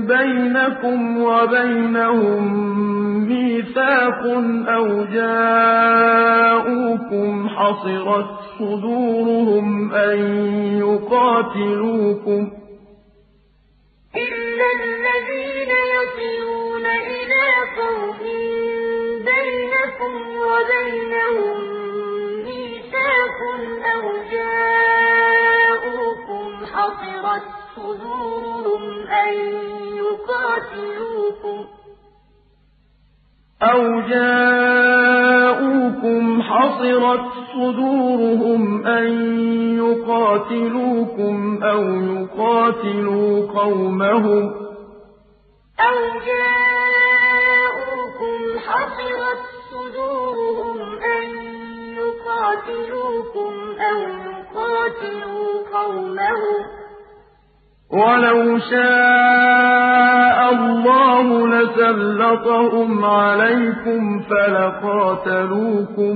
بَيْنَكُمْ وَبَيْنَهُم مِّيثَاقٌ أَوْ جَاءُوكُمْ حَصِرَتْ صُدُورُهُمْ أَن يُقَاتِلُوكُمْ ۖ إِلَّا الَّذِينَ يَصِلُونَ إِلَىٰ قَوْمٍ بَيْنَكُمْ وَبَيْنَهُم مِّيثَاقٌ أَوْ جَاءُوكُمْ حَصِرَتْ صُدُورُهُمْ أَن يُقَاتِلُوكُمْ ۖ أَوْ جَاءُوكُمْ حَصِرَتْ صدورهم أن يقاتلوكم أو يقاتلوا قومهم يقاتلوكم أو يقاتلوا قومهم ولو شاء الله لسلطهم عليكم فلقاتلوكم.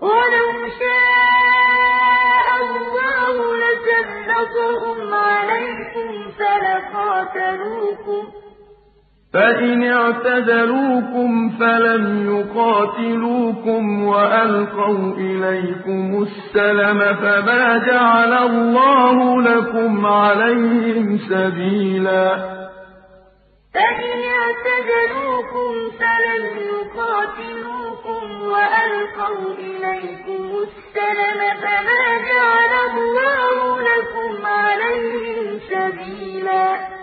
ولو شاء الله لسلطهم عليكم فلقاتلوكم. فإن اعتزلوكم فلم يقاتلوكم وألقوا إليكم السلم فما جعل الله لكم عليهم سبيلا. فإن اعتزلوكم فلم يقاتلوكم وألقوا إليكم السلم فما جعل الله لكم عليهم سبيلا.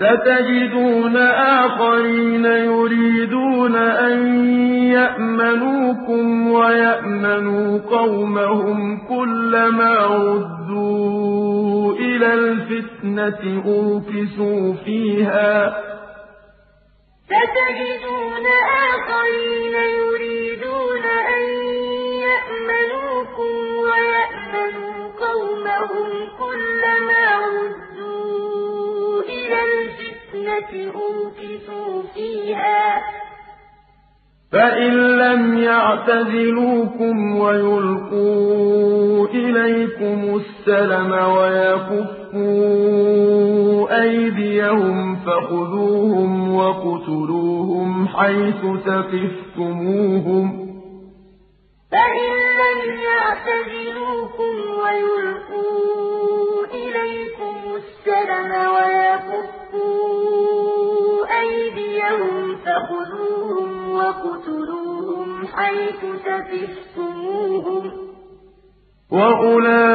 ستجدون آخرين يريدون أن يأمنوكم ويأمنوا قومهم كلما ردوا إلى الفتنة أركسوا فيها. ستجدون آخرين يريدون أن يأمنوكم ويأمنوا قومهم كلما ردوا الفتنة فيها. فإن لم يعتزلوكم ويلقوا إليكم السلم ويكفوا أيديهم فخذوهم وقتلوهم حيث ثقفتموهم. فإن لم يعتزلوكم ويلقوا إليكم السلم ويكفوا أيديهم فخذوهم وقتلوهم حيث ثقفتموهم وأولئكم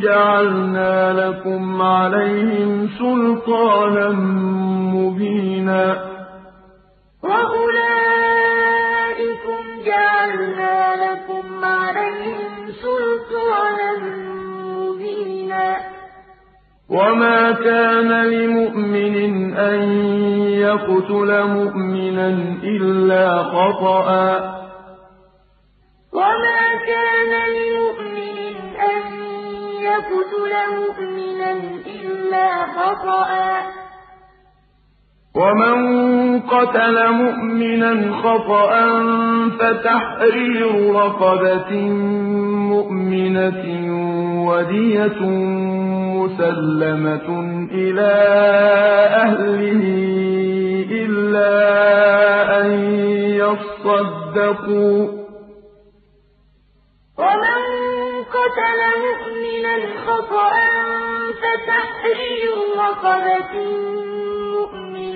جعلنا لكم عليهم سلطانا مبينا. وأولئكم جعلنا لكم عليهم سلطانا وما كان لمؤمن أن يقتل مؤمنا إلا خطأ. وما كان لمؤمن أن يقتل مؤمنا إلا خطأ. ومن قتل مؤمنا خطأ فتحرير رقبة مؤمنة ودية مسلمة إلى أهله إلا أن يصدقوا ومن قتل مؤمنا خطأ فتحرير رقبة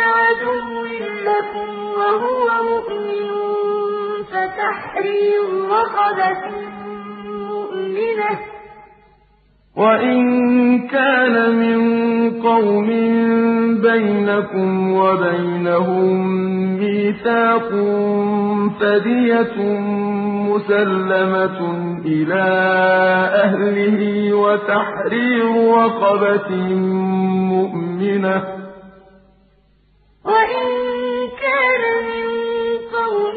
عدو لكم وهو مؤمن فتحرير رقبة مؤمنة وإن كان من قوم بينكم وبينهم ميثاق فدية مسلمة إلى أهله وتحرير رقبة مؤمنة وإن كان من قوم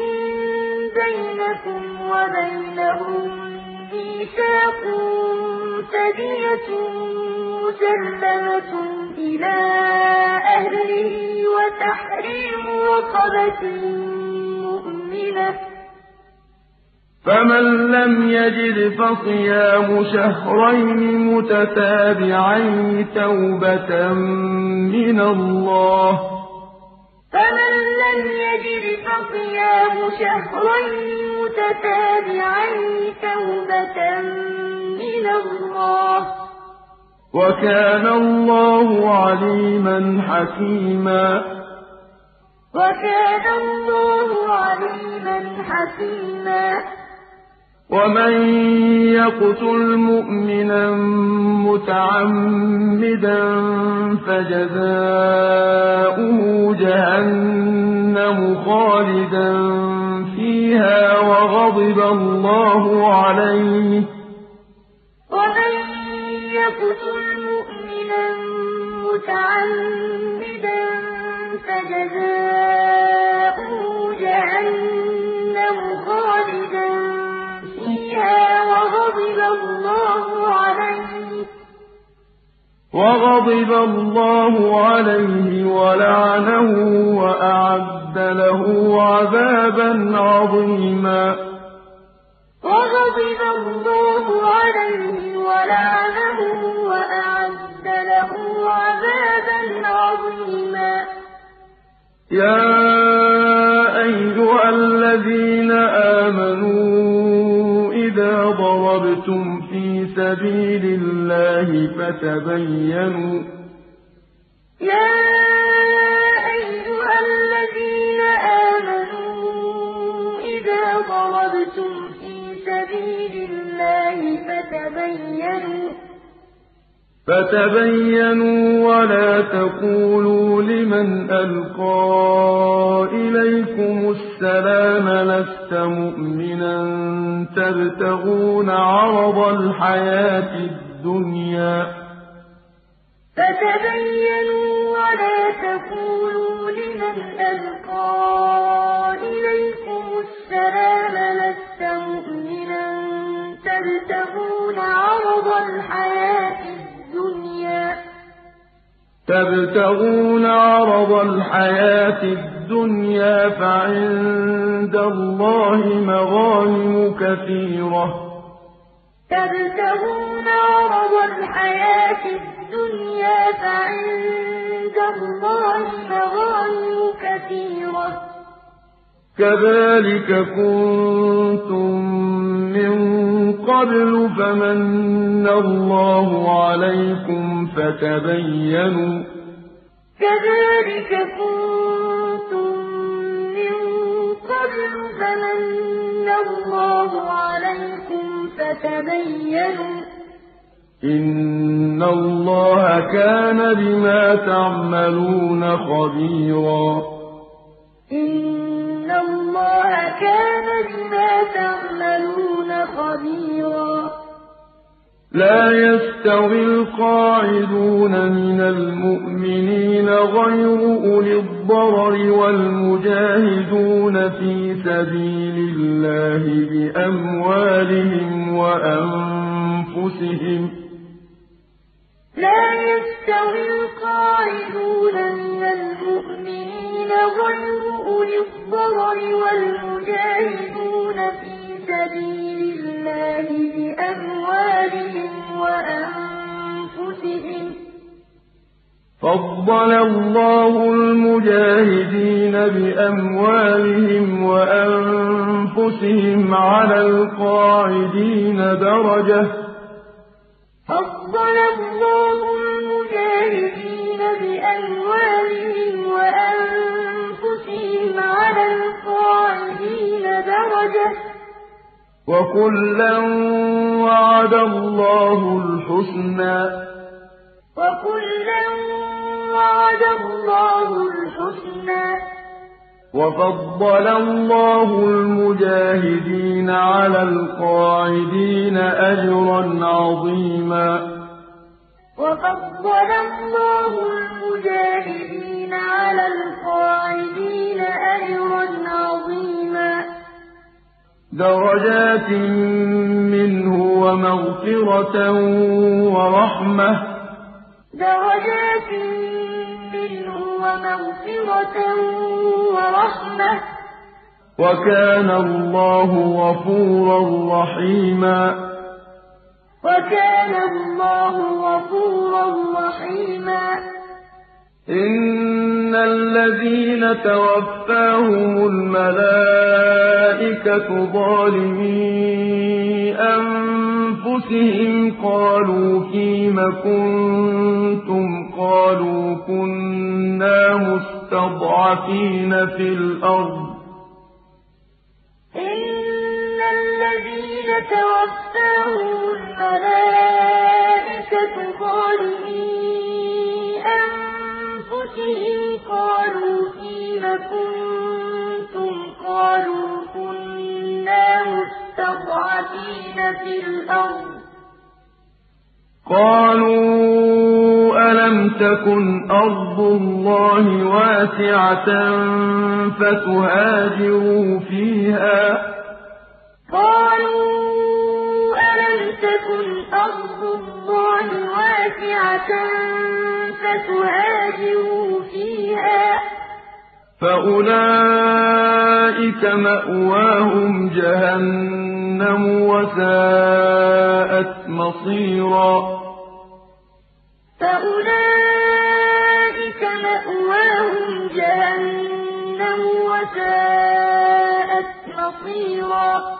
بينكم وبينهم ميثاق فدية مسلمة إلى أهله وتحرير رقبة مؤمنة. فمن لم يجد فصيام شهرين متتابعين توبة من الله فمن لم يجد فصيام شهرين متتابعين توبة من الله. وكان الله عليما حكيما. وكان الله عليما حكيما. ومن يقتل مؤمنا متعمدا فجزاؤه جهنم خالدا فيها وغضب الله عليه. ومن يقتل مؤمنا متعمدا فجزاؤه وغضب الله عليه ولعنه وأعد له عذابا عظيما. وغضب الله عليه ولعنه وأعد له عذابا عظيما. يا أيها الذين آمنوا إذا ضربتم سبيل الله فتبينوا. يا أيها الذين آمنوا إذا ضربتم في سبيل الله فتبينوا. فتبينوا ولا تقولوا لمن ألقى إليكم السلام لست مؤمنا تبتغون عرض الحياة الدنيا فتبينوا ولا تقولوا لمن ألقى إليكم السلام لست مؤمنا تبتغون عرض الحياة تبتغون عرض الحياة الدنيا فعند الله مغانم كثيرة. تبتغون عرض الحياة الدنيا فعند الله مغانم كثيرة. كذلك كنتم من قبل فمن الله عليكم فتبينوا. كذلك كنتم من قبل فمن الله عليكم فتبينوا. إن الله كان بما تعملون خبيرا. الله كان بما تعملون خبيرا. لا يستوي القاعدون من المؤمنين غير أولي الضرر والمجاهدون في سبيل الله بأموالهم وأنفسهم. لا يستوي القاعدون من المؤمنين غير أولي الضرر والمجاهدون في سبيل الله بأموالهم وأنفسهم. فضل الله المجاهدين بأموالهم وأنفسهم على القاعدين درجة. فضل الله المجاهدين بأموالهم وأنفسهم. درجة. وكلا وعد الله الحسنى. وكلا وعد الله الحسنى. وفضل الله المجاهدين على القاعدين أجرا عظيما. وفضل الله المجاهدين على القاعدين أجرا عظيما. درجات منه ومغفرة ورحمة. درجات منه ومغفرة ورحمة. وكان الله غفورا رحيما. وكان الله غفورا رحيما. إن الَّذِينَ تَوَفَّاهُمُ الْمَلَائِكَةُ ظَالِمِي أَنفُسِهِمْ قَالُوا فِيمَ كُنتُمْ قَالُوا كُنَّا مُسْتَضْعَفِينَ فِي الْأَرْضِ إِنَّ الَّذِينَ تَوَفَّاهُمُ الْمَلَائِكَةُ ظَالِمِي أَنفُسِهِمْ قَالُوا فِيمَ كُنتُمْ قَالُوا كُنَّا مُسْتَضْعَفِينَ فِي الْأَرْضِ قَالُوا أَلَمْ تَكُنْ أَرْضُ اللَّهِ وَاسِعَةً فَتُهَاجِرُوا فِيهَا ۚ قَالُوا أَلَمْ فَأُولَٰئِكَ مَأْوَاهُمْ جَهَنَّمُ ۖ وَسَاءَتْ مَصِيرًا فَأُولَٰئِكَ مَأْوَاهُمْ جَهَنَّمُ ۖ وَسَاءَتْ مَصِيرًا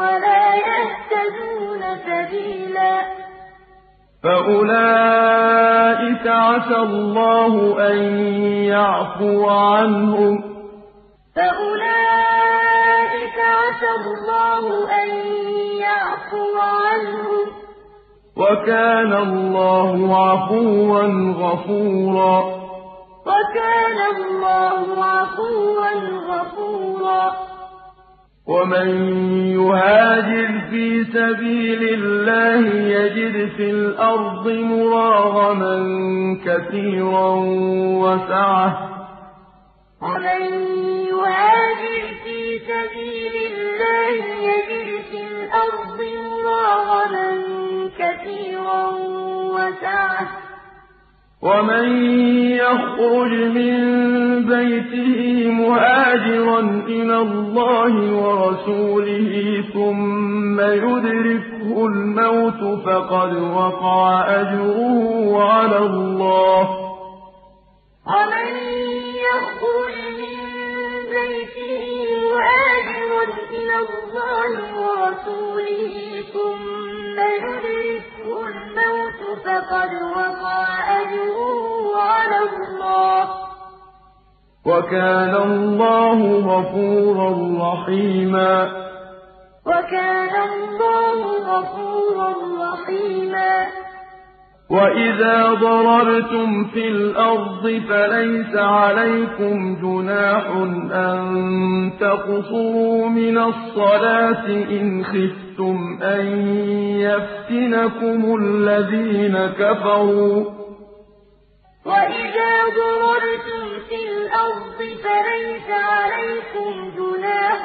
وَلَا يَهْتَدُونَ سَبِيلًا. فَأُولَٰئِكَ عَسَى اللَّهُ أَن يَعْفُوَ عَنْهُمْ ۚ. فَأُولَٰئِكَ عَسَى اللَّهُ أَن يَعْفُوَ عَنْهُمْ ۚ. وَكَانَ اللَّهُ عَفُوًّا غَفُورًا. وَكَانَ اللَّهُ عَفُوًّا غَفُورًا. وَمَن يُهَاجِرْ فِي سَبِيلِ اللَّهِ يَجِدْ فِي الْأَرْضِ مُرَاغَمًا كَثِيرًا وَسَعَةً ۚ. وَمَن يُهَاجِرْ فِي سَبِيلِ اللَّهِ يَجِدْ فِي الْأَرْضِ مُرَاغَمًا كَثِيرًا وَسَعَةً ۚ. وَمَن يَخْرُجْ مِن بَيْتِهِ مُهَاجِرًا إِلَى اللَّهِ وَرَسُولِهِ ثُمَّ يُدْرِكْهُ الْمَوْتُ فَقَدْ وَقَعَ أَجْرُهُ عَلَى اللَّهِ ۗ وَمَن يَخْرُجْ مِن بَيْتِهِ مُهَاجِرًا اللَّهِ وَرَسُولِهِ ثُمَّ يُدْرِكْهُ الْمَوْتُ فَقَدْ وَقَعَ أَجْرُهُ عَلَى اللَّهِ ۗ وَكَانَ اللَّهُ غَفُورًا رَّحِيمًا وَإِذَا ضَرَبْتُمْ فِي الْأَرْضِ فَلَيْسَ عَلَيْكُمْ جُنَاحٌ أَن تَقْصُرُوا مِنَ الصَّلَاةِ إِنْ خِفْتُمْ أَن يَفْتِنَكُمُ الَّذِينَ كَفَرُوا ۚ. وَإِذَا ضَرَبْتُمْ فِي الْأَرْضِ فَلَيْسَ عَلَيْكُمْ جُنَاحٌ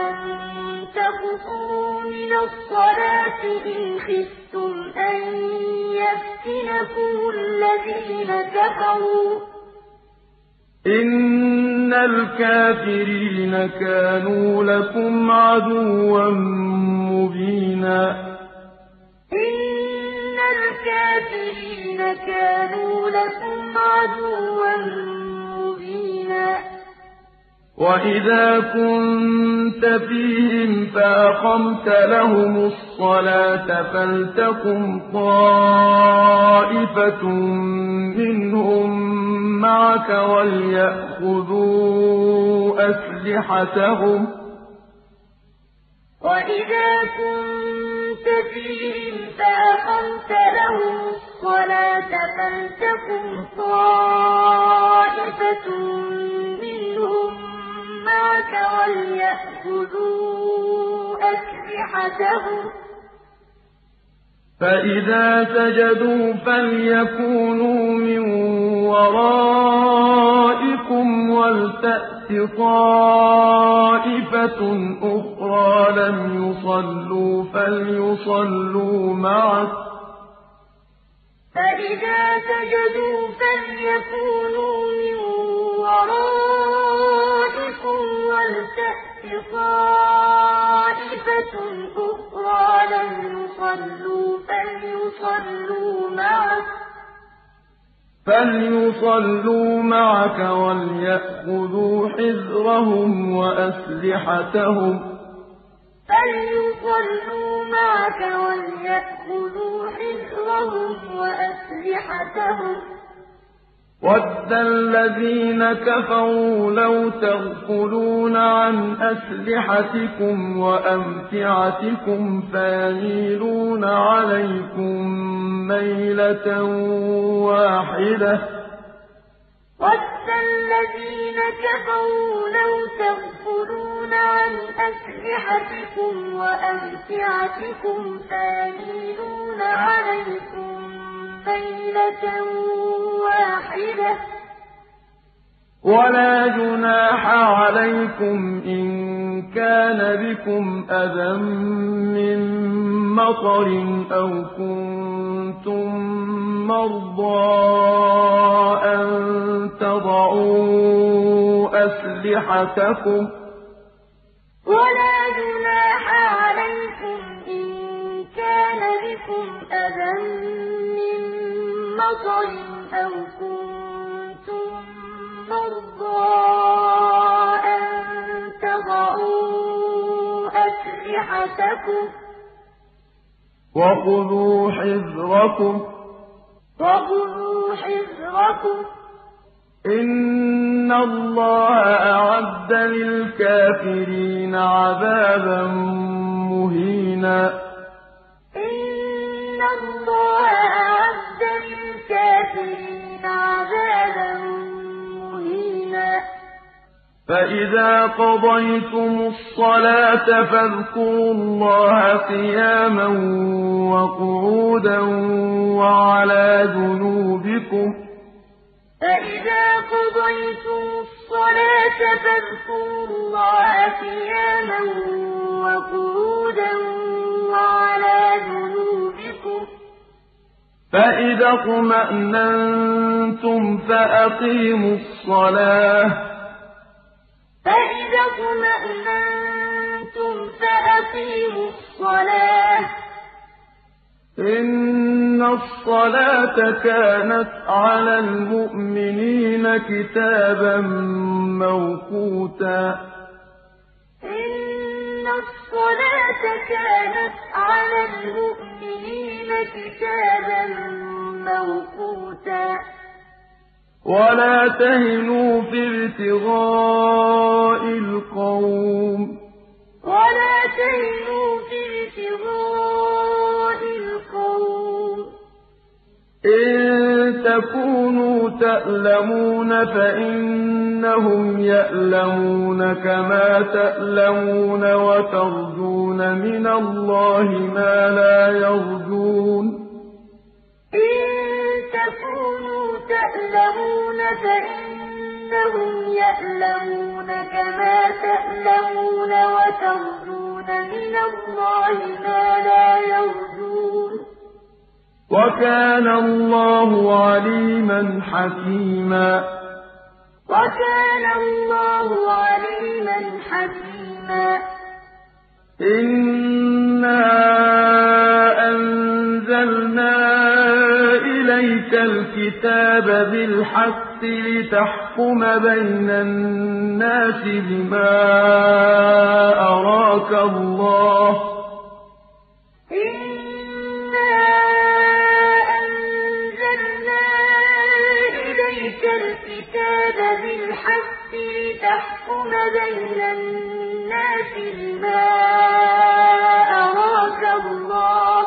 أَن تَقْصُرُوا مِنَ الصَّلَاةِ إِنْ خِفْتُمْ أَن يَفْتِنَكُمُ الَّذِينَ كَفَرُوا ۚ. إِنَّ الْكَافِرِينَ كَانُوا لَكُمْ عَدُوًّا مُّبِينًا. إِنَّ الْكَافِرِينَ كَانُوا لَكُمْ عَدُوًّا مُّبِينًا. وَإِذَا كُنتَ فِيهِمْ فَأَقَمْتَ لَهُمُ الصَّلَاةَ فَلْتَقُمْ طَائِفَةٌ مِّنْهُم مَّعَكَ وَلْيَأْخُذُوا أَسْلِحَتَهُمْ ۗ وَإِذَا كُنتَ فِيهِمْ فَأَقَمْتَ لَهُمُ الصَّلَاةَ فَلْتَقُمْ طَائِفَةٌ مِّنْهُم مَّعَكَ وَلْيَأْخُذُوا أَسْلِحَتَهُمْ ۗ. فَإِذَا سَجَدُوا فَلْيَكُونُوا مِن وَرَائِكُمْ وَلْتَأْتِ طَائِفَةٌ أُخْرَىٰ لَمْ يُصَلُّوا فَلْيُصَلُّوا مَعَكَ ۖ. فَإِذَا سَجَدُوا فَلْيَكُونُوا مِن وَرَائِكُمْ وَلْتَأْتِ طَائِفَةٌ أُخْرَىٰ لَمْ يُصَلُّوا فَلْيُصَلُّوا مَعَكَ. فَلْيُصَلُّوا مَعَكَ وَلْيَأْخُذُوا حِذْرَهُمْ وَأَسْلِحَتَهُمْ ۗ. فَلْيُصَلُّوا مَعَكَ وَلْيَأْخُذُوا حِذْرَهُمْ وَأَسْلِحَتَهُمْ ۗ. وَدَّ الَّذِينَ كَفَرُوا لَوْ تَغْفُلُونَ عَنْ أَسْلِحَتِكُمْ وَأَمْتِعَتِكُمْ فَيَمِيلُونَ عَلَيْكُم مَّيْلَةً وَاحِدَةً ۚ وَدَّ الَّذِينَ كَفَرُوا لَوْ تَغْفُلُونَ عَنْ أَسْلِحَتِكُمْ وَأَمْتِعَتِكُمْ فَيَمِيلُونَ عَلَيْكُم مَّيْلَةً وَاحِدَةً ۚ. وَلَا جُنَاحَ عَلَيْكُمْ إِن كَانَ بِكُمْ أَذًى مِّن مَّطَرٍ أَوْ كُنتُم مَّرْضَىٰ أَن تَضَعُوا أَسْلِحَتَكُمْ ۖ. وَلَا جُنَاحَ عَلَيْكُمْ كَانَ بِكُمْ أَذًى مِّن مَّطَرٍ أَوْ كُنتُم مَّرْضَىٰ أَن تَضَعُوا أَسْلِحَتَكُمْ ۖ وَخُذُوا حِذْرَكُمْ ۗ. إِنَّ اللَّهَ أَعَدَّ لِلْكَافِرِينَ عَذَابًا مُّهِينًا. إِنَّ اللَّهَ أَعَدَّ لِلْكَافِرِينَ عَذَابًا مُّهِينًا. فَإِذَا قَضَيْتُمُ الصَّلَاةَ فَاذْكُرُوا اللَّهَ قِيَامًا وَقُعُودًا وَعَلَىٰ جُنُوبِكُمْ ۚ فَإِذَا قَضَيْتُمُ الصَّلَاةَ فَاذْكُرُوا اللَّهَ قِيَامًا وَقُعُودًا وَعَلَىٰ جُنُوبِكُمْ ۚ فَإِذَا اطْمَأْنَنتُمْ فَأَقِيمُوا الصَّلَاةَ ۚ. فَإِذَا اطْمَأْنَنتُمْ فَأَقِيمُوا الصَّلَاةَ ۚ. إِنَّ الصَّلَاةَ كَانَتْ عَلَى الْمُؤْمِنِينَ كِتَابًا مَّوْقُوتًا. الصَّلَاةَ كَانَتْ عَلَى الْمُؤْمِنِينَ كِتَابًا مَّوْقُوتًا. وَلَا تَهِنُوا فِي ابْتِغَاءِ الْقَوْمِ ۖ. وَلَا تَهِنُوا فِي ابْتِغَاءِ الْقَوْمِ ۖ. إِن تَكُونُوا تَأْلَمُونَ فَإِنَّهُمْ يَأْلَمُونَ كَمَا تَأْلَمُونَ وَتَرْجُونَ مِنَ اللَّهِ مَا لَا يَرْجُونَ. إِن تَكُونُوا تَأْلَمُونَ فَإِنَّهُمْ يَأْلَمُونَ كَمَا تَأْلَمُونَ وَتَرْجُونَ مِنَ اللَّهِ مَا لَا يَرْجُونَ ۗ. وَكَانَ اللَّهُ عَلِيمًا حَكِيمًا. وَكَانَ اللَّهُ عَلِيمًا حَكِيمًا. إِنَّا أَنزَلْنَا إِلَيْكَ الْكِتَابَ بِالْحَقِّ لِتَحْكُمَ بَيْنَ النَّاسِ بِمَا أَرَاكَ اللَّهُ ۚ. إِنَّا الْكِتَابَ بِالْحَقِّ لِتَحْكُمَ بَيْنَ النَّاسِ بِمَا أَرَاكَ اللَّهُ ۚ.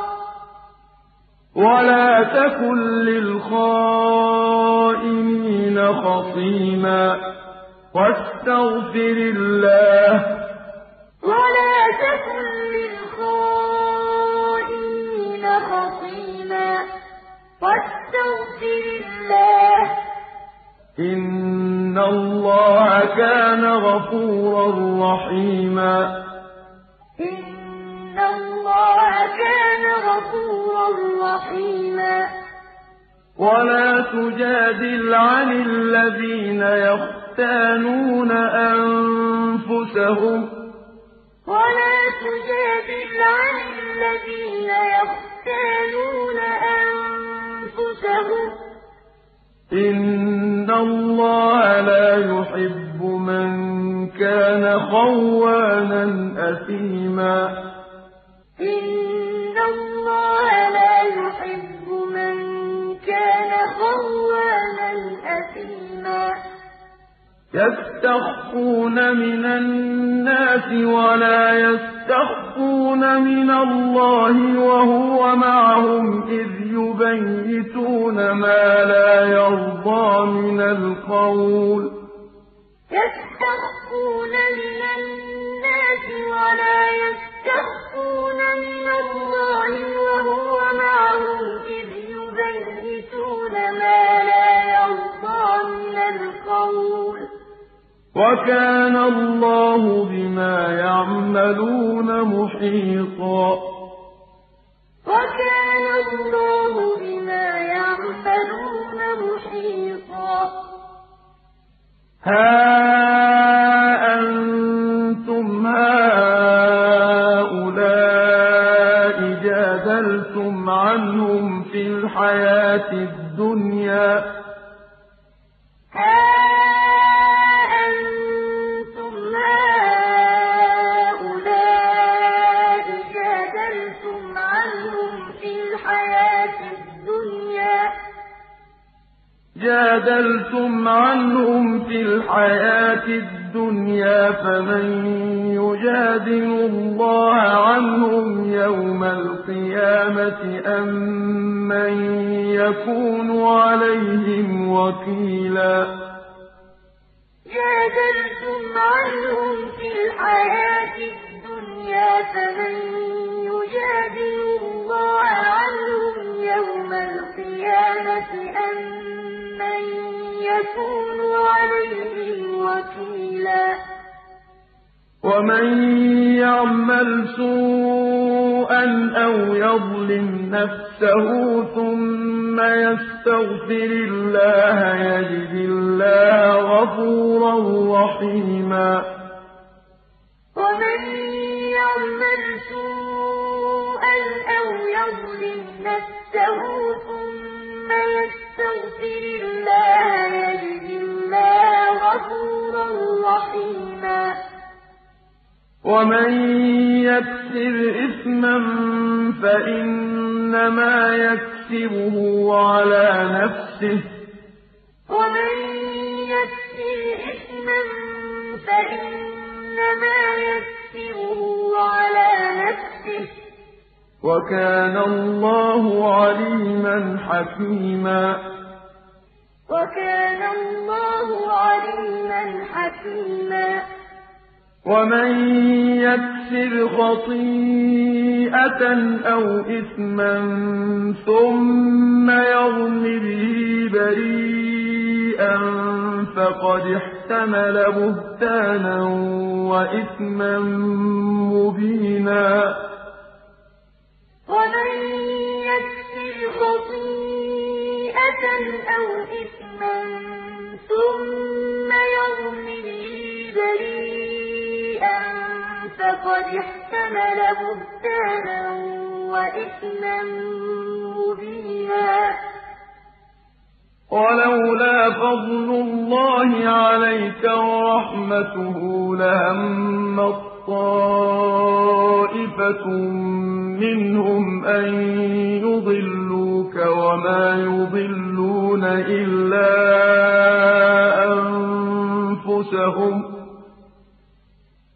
وَلَا تَكُن لِّلْخَائِنِينَ خَصِيمًا. وَاسْتَغْفِرِ اللَّهَ ۖ. إِنَّ اللَّهَ كَانَ غَفُورًا رَّحِيمًا إِنَّ اللَّهَ كَانَ غَفُورًا رَّحِيمًا وَلَا تُجَادِلْ عَنِ الَّذِينَ يَخْتَانُونَ أَنفُسَهُمْ ۚ وَلَا تُجَادِلْ عَنِ الَّذِينَ يَخْتَانُونَ أَنفُسَهُمْ ۚ إِنَّ اللَّهَ لَا يُحِبُّ مَن كَانَ خَوَّانًا أَثِيمًا. إِنَّ اللَّهَ لَا يُحِبُّ مَن كَانَ خَوَّانًا أَثِيمًا. يَسْتَخْفُونَ مِنَ النَّاسِ وَلَا يَسْتَخْفُونَ مِنَ اللَّهِ وَهُوَ مَعَهُمْ إِذْ يُبَيِّتُونَ مَا لَا يَرْضَىٰ مِنَ الْقَوْلِ ۚ. يَسْتَخْفُونَ مِنَ النَّاسِ وَلَا يَسْتَخْفُونَ مِنَ اللَّهِ وَهُوَ مَعَهُمْ إِذْ يُبَيِّتُونَ مَا لَا يَرْضَىٰ مِنَ الْقَوْلِ ۚ. وَكَانَ اللَّهُ بِمَا يَعْمَلُونَ مُحِيطًا. وَكَانَ اللَّهُ بِمَا يَعْمَلُونَ مُحِيطًا. هَا أَنتُمْ هَٰؤُلَاءِ جَادَلْتُمْ عَنْهُمْ فِي الْحَيَاةِ الدُّنْيَا. جَادَلْتُمْ عَنْهُمْ فِي الْحَيَاةِ الدُّنْيَا فَمَن يُجَادِلُ اللَّهَ عَنْهُمْ يَوْمَ الْقِيَامَةِ أَم مَّن يَكُونُ عَلَيْهِمْ وَكِيلًا؟ جَادَلْتُمْ عَنْهُمْ فِي الْحَيَاةِ الدُّنْيَا فَمَن يُجَادِلُ اللَّهَ عَنْهُمْ يَوْمَ الْقِيَامَةِ أَم مَّن يَكُونُ عَلَيْهِمْ وَكِيلًا وَمَن يَعْمَلْ سُوءًا أَوْ يَظْلِمْ نَفْسَهُ ثُمَّ يَسْتَغْفِرِ اللَّهَ يَجِدِ اللَّهَ غَفُورًا رَّحِيمًا وَمَن يَعْمَلْ سُوءًا أَوْ يَظْلِمْ نَفْسَهُ ثُمَّ يَسْتَغْفِرِ اللَّهَ يَجِدِ اللَّهَ غَفُورًا رَّحِيمًا. وَمَن يَكْسِبْ إِثْمًا فَإِنَّمَا يَكْسِبُهُ عَلَىٰ نَفْسِهِ ۚ. وَمَن يَكْسِبْ إِثْمًا فَإِنَّمَا يَكْسِبُهُ عَلَىٰ نَفْسِهِ ۚ. وَكَانَ اللَّهُ عَلِيمًا حَكِيمًا. وَكَانَ اللَّهُ عَلِيمًا حَكِيمًا. وَمَن يَكْسِبْ خَطِيئَةً أَوْ إِثْمًا ثُمَّ يَرْمِ بِهِ بَرِيئًا فَقَدِ احْتَمَلَ بُهْتَانًا وَإِثْمًا مُّبِينًا. وَمَن يَكْسِبْ خَطِيئَةً أَوْ إِثْمًا ثُمَّ يَرْمِ بِهِ بَرِيئًا فَقَدِ احْتَمَلَ بُهْتَانًا وَإِثْمًا مُّبِينًا. وَلَوْلَا فَضْلُ اللَّهِ عَلَيْكَ وَرَحْمَتُهُ لَهَمَّت طَّائِفَةٌ مِّنْهُمْ أَن يُضِلُّوكَ وَمَا يُضِلُّونَ إِلَّا أَنفُسَهُمْ ۖ.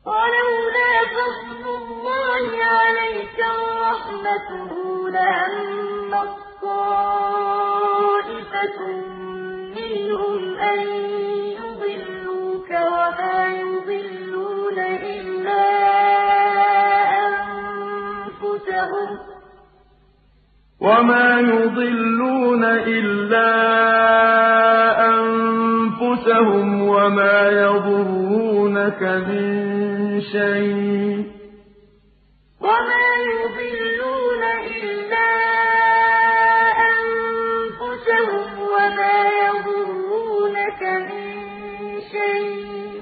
وَلَوْلَا فَضْلُ اللَّهِ عَلَيْكَ وَرَحْمَتُهُ لَهَمَّت طَّائِفَةٌ مِّنْهُمْ أَن يُضِلُّوكَ وَمَا يُضِلُّونَ إِلَّا أَنفُسَهُمْ ۖ وَمَا يُضِلُّونَ إِلَّا أنفسهم وما يضرونك من شيء وما يضلون إلا يضرونك من شيء.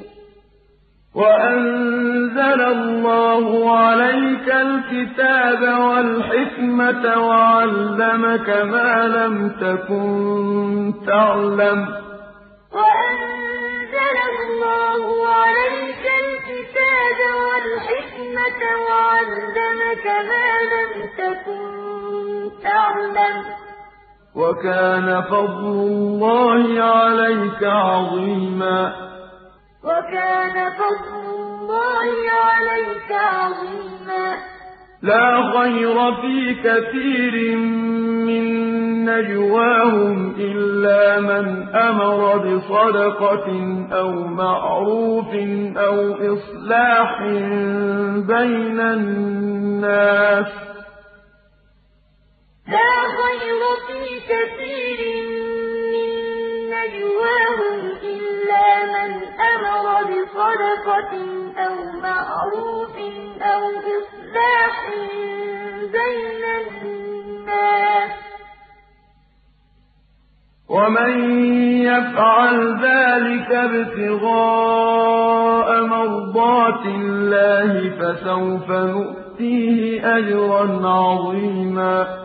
وأنزل الله عليك الكتاب والحكمة وعلمك ما لم تكن تعلم. وأنزل الله عليك الكتاب والحكمة وعلمك ما لم تكن تعلم. وكان فضل الله عليك عظيما. وكان فضل الله عليك عظيما. لا خير في كثير من نجواهم إلا من أمر بصدقة أو معروف أو إصلاح بين الناس. لا خير في كثير من نجواهم إلا من أمر بصدقة أو معروف أو إصلاح بين الناس. ومن يفعل ذلك ابتغاء مرضات الله فسوف نؤتيه أجرا عظيما.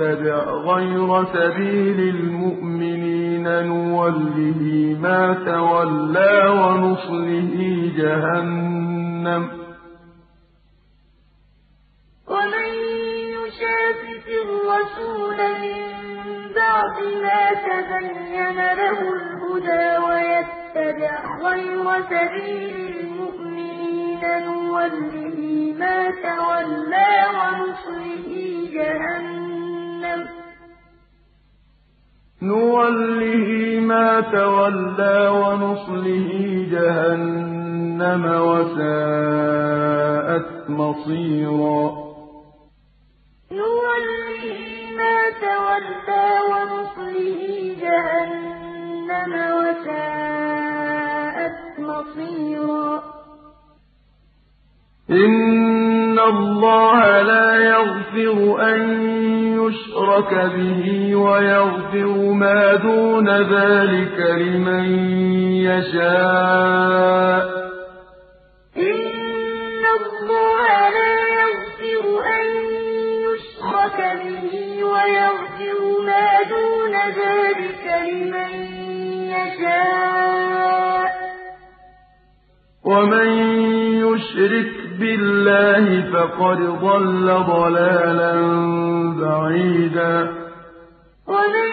غير سبيل المؤمنين نوله ما تولى ونصله جهنم. ومن يشاقق الرسول من بعد ما تبين له الهدى ويتبع غير سبيل المؤمنين نوله ما تولى ونصله جهنم. نوله ما تولى ونصله جهنم وساءت مصيرا. نوله ما تولى ونصله جهنم وساءت مصيرا. إن الله لا يغفر أن يشرك به ويغفر ما دون ذلك لمن يشاء إن الله لا يغفر أن يشرك به ويغفر ما دون ذلك لمن يشاء ومن يشرك بالله فقد ضل ضلالا بعيدا. ومن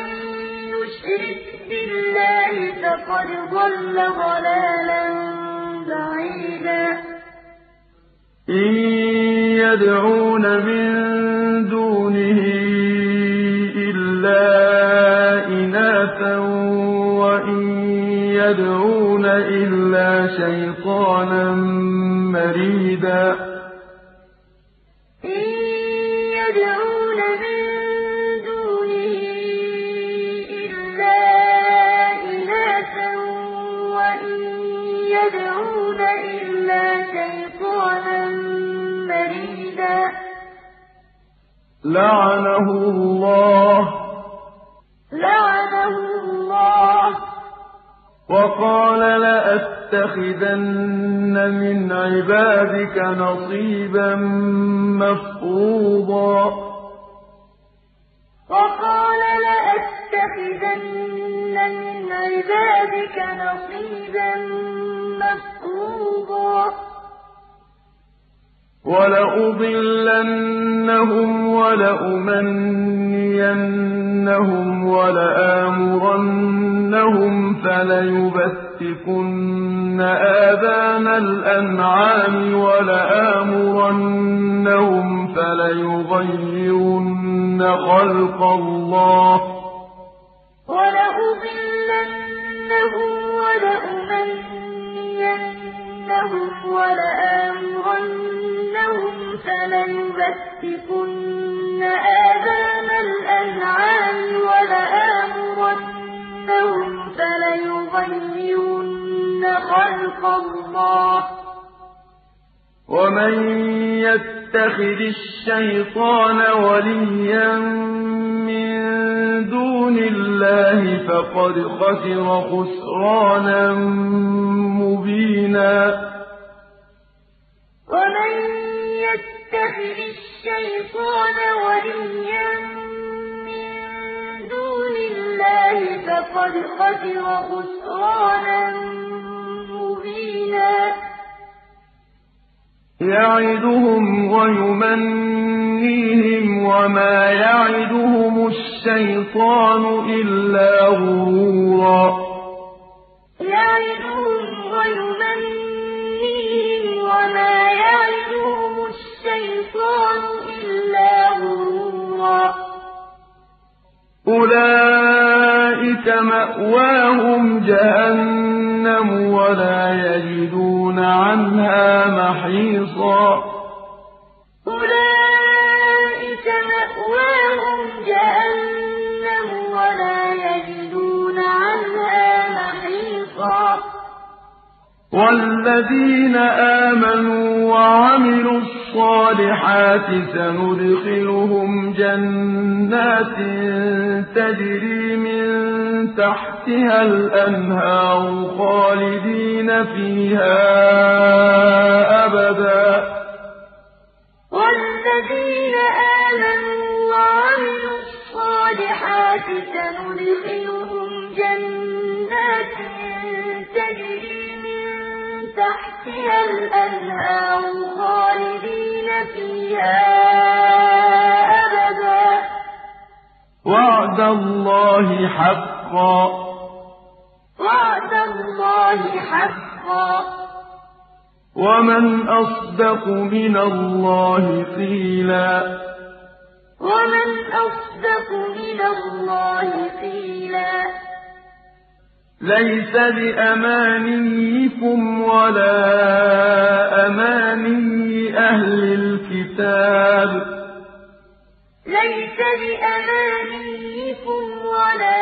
يشرك بالله فقد ضل ضلالا بعيدا. إن يدعون من دونه إلا إناثا وإن يدعون إلا شيطانا مريدا. إن يدعون من دونه إلا إناثا وإن يدعون إلا شيطانا مريدا. لعنه الله. لعنه الله وقال لأتخذن من عبادك نصيبا مفروضا. وقال لأتخذن من عبادك نصيبا مفروضا. ولأضلنهم ولأمنينهم ولآمرنهم فليبتكن آذان الأنعام ولآمرنهم فليغيرن خلق الله ولأضلنهم ولأمنينهم ولآمرنهم فليبتكن آذان الأنعام ولآمرنهم فليغيرن خلق الله ومن يتخذ الشيطان وليا من دون الله فقد خسر خسرانا مبينا ومن يتخذ الشيطان وليا من دون الله فقد خسر خسرانا مبينا يعدهم ويمنيهم وما يعدهم الشيطان إلا غرورا. يعدهم ويمنيهم وما يعدهم الشيطان إلا غرورا. أولئك مأواهم جهنم ولا يجدون عنها محيصا. أولئك مأواهم جهنم والذين آمنوا وعملوا الصالحات سندخلهم جنات تجري من تحتها الأنهار خالدين فيها أبدا. والذين آمنوا وعملوا الصالحات سندخلهم جنات تجري تحتها الأنهار خالدين فيها أبدا. وعد الله حقا. وعد الله حقا. ومن أصدق من الله قيلا. ومن أصدق من الله قيلا. ليس بأمانيكم ولا أماني أهل الكتاب. ليس بأمانيكم ولا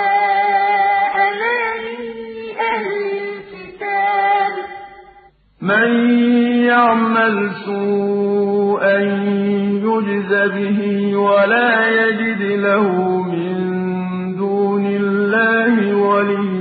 أماني أهل الكتاب. من يعمل سوءا يجز به ولا يجد له من دون الله وليا.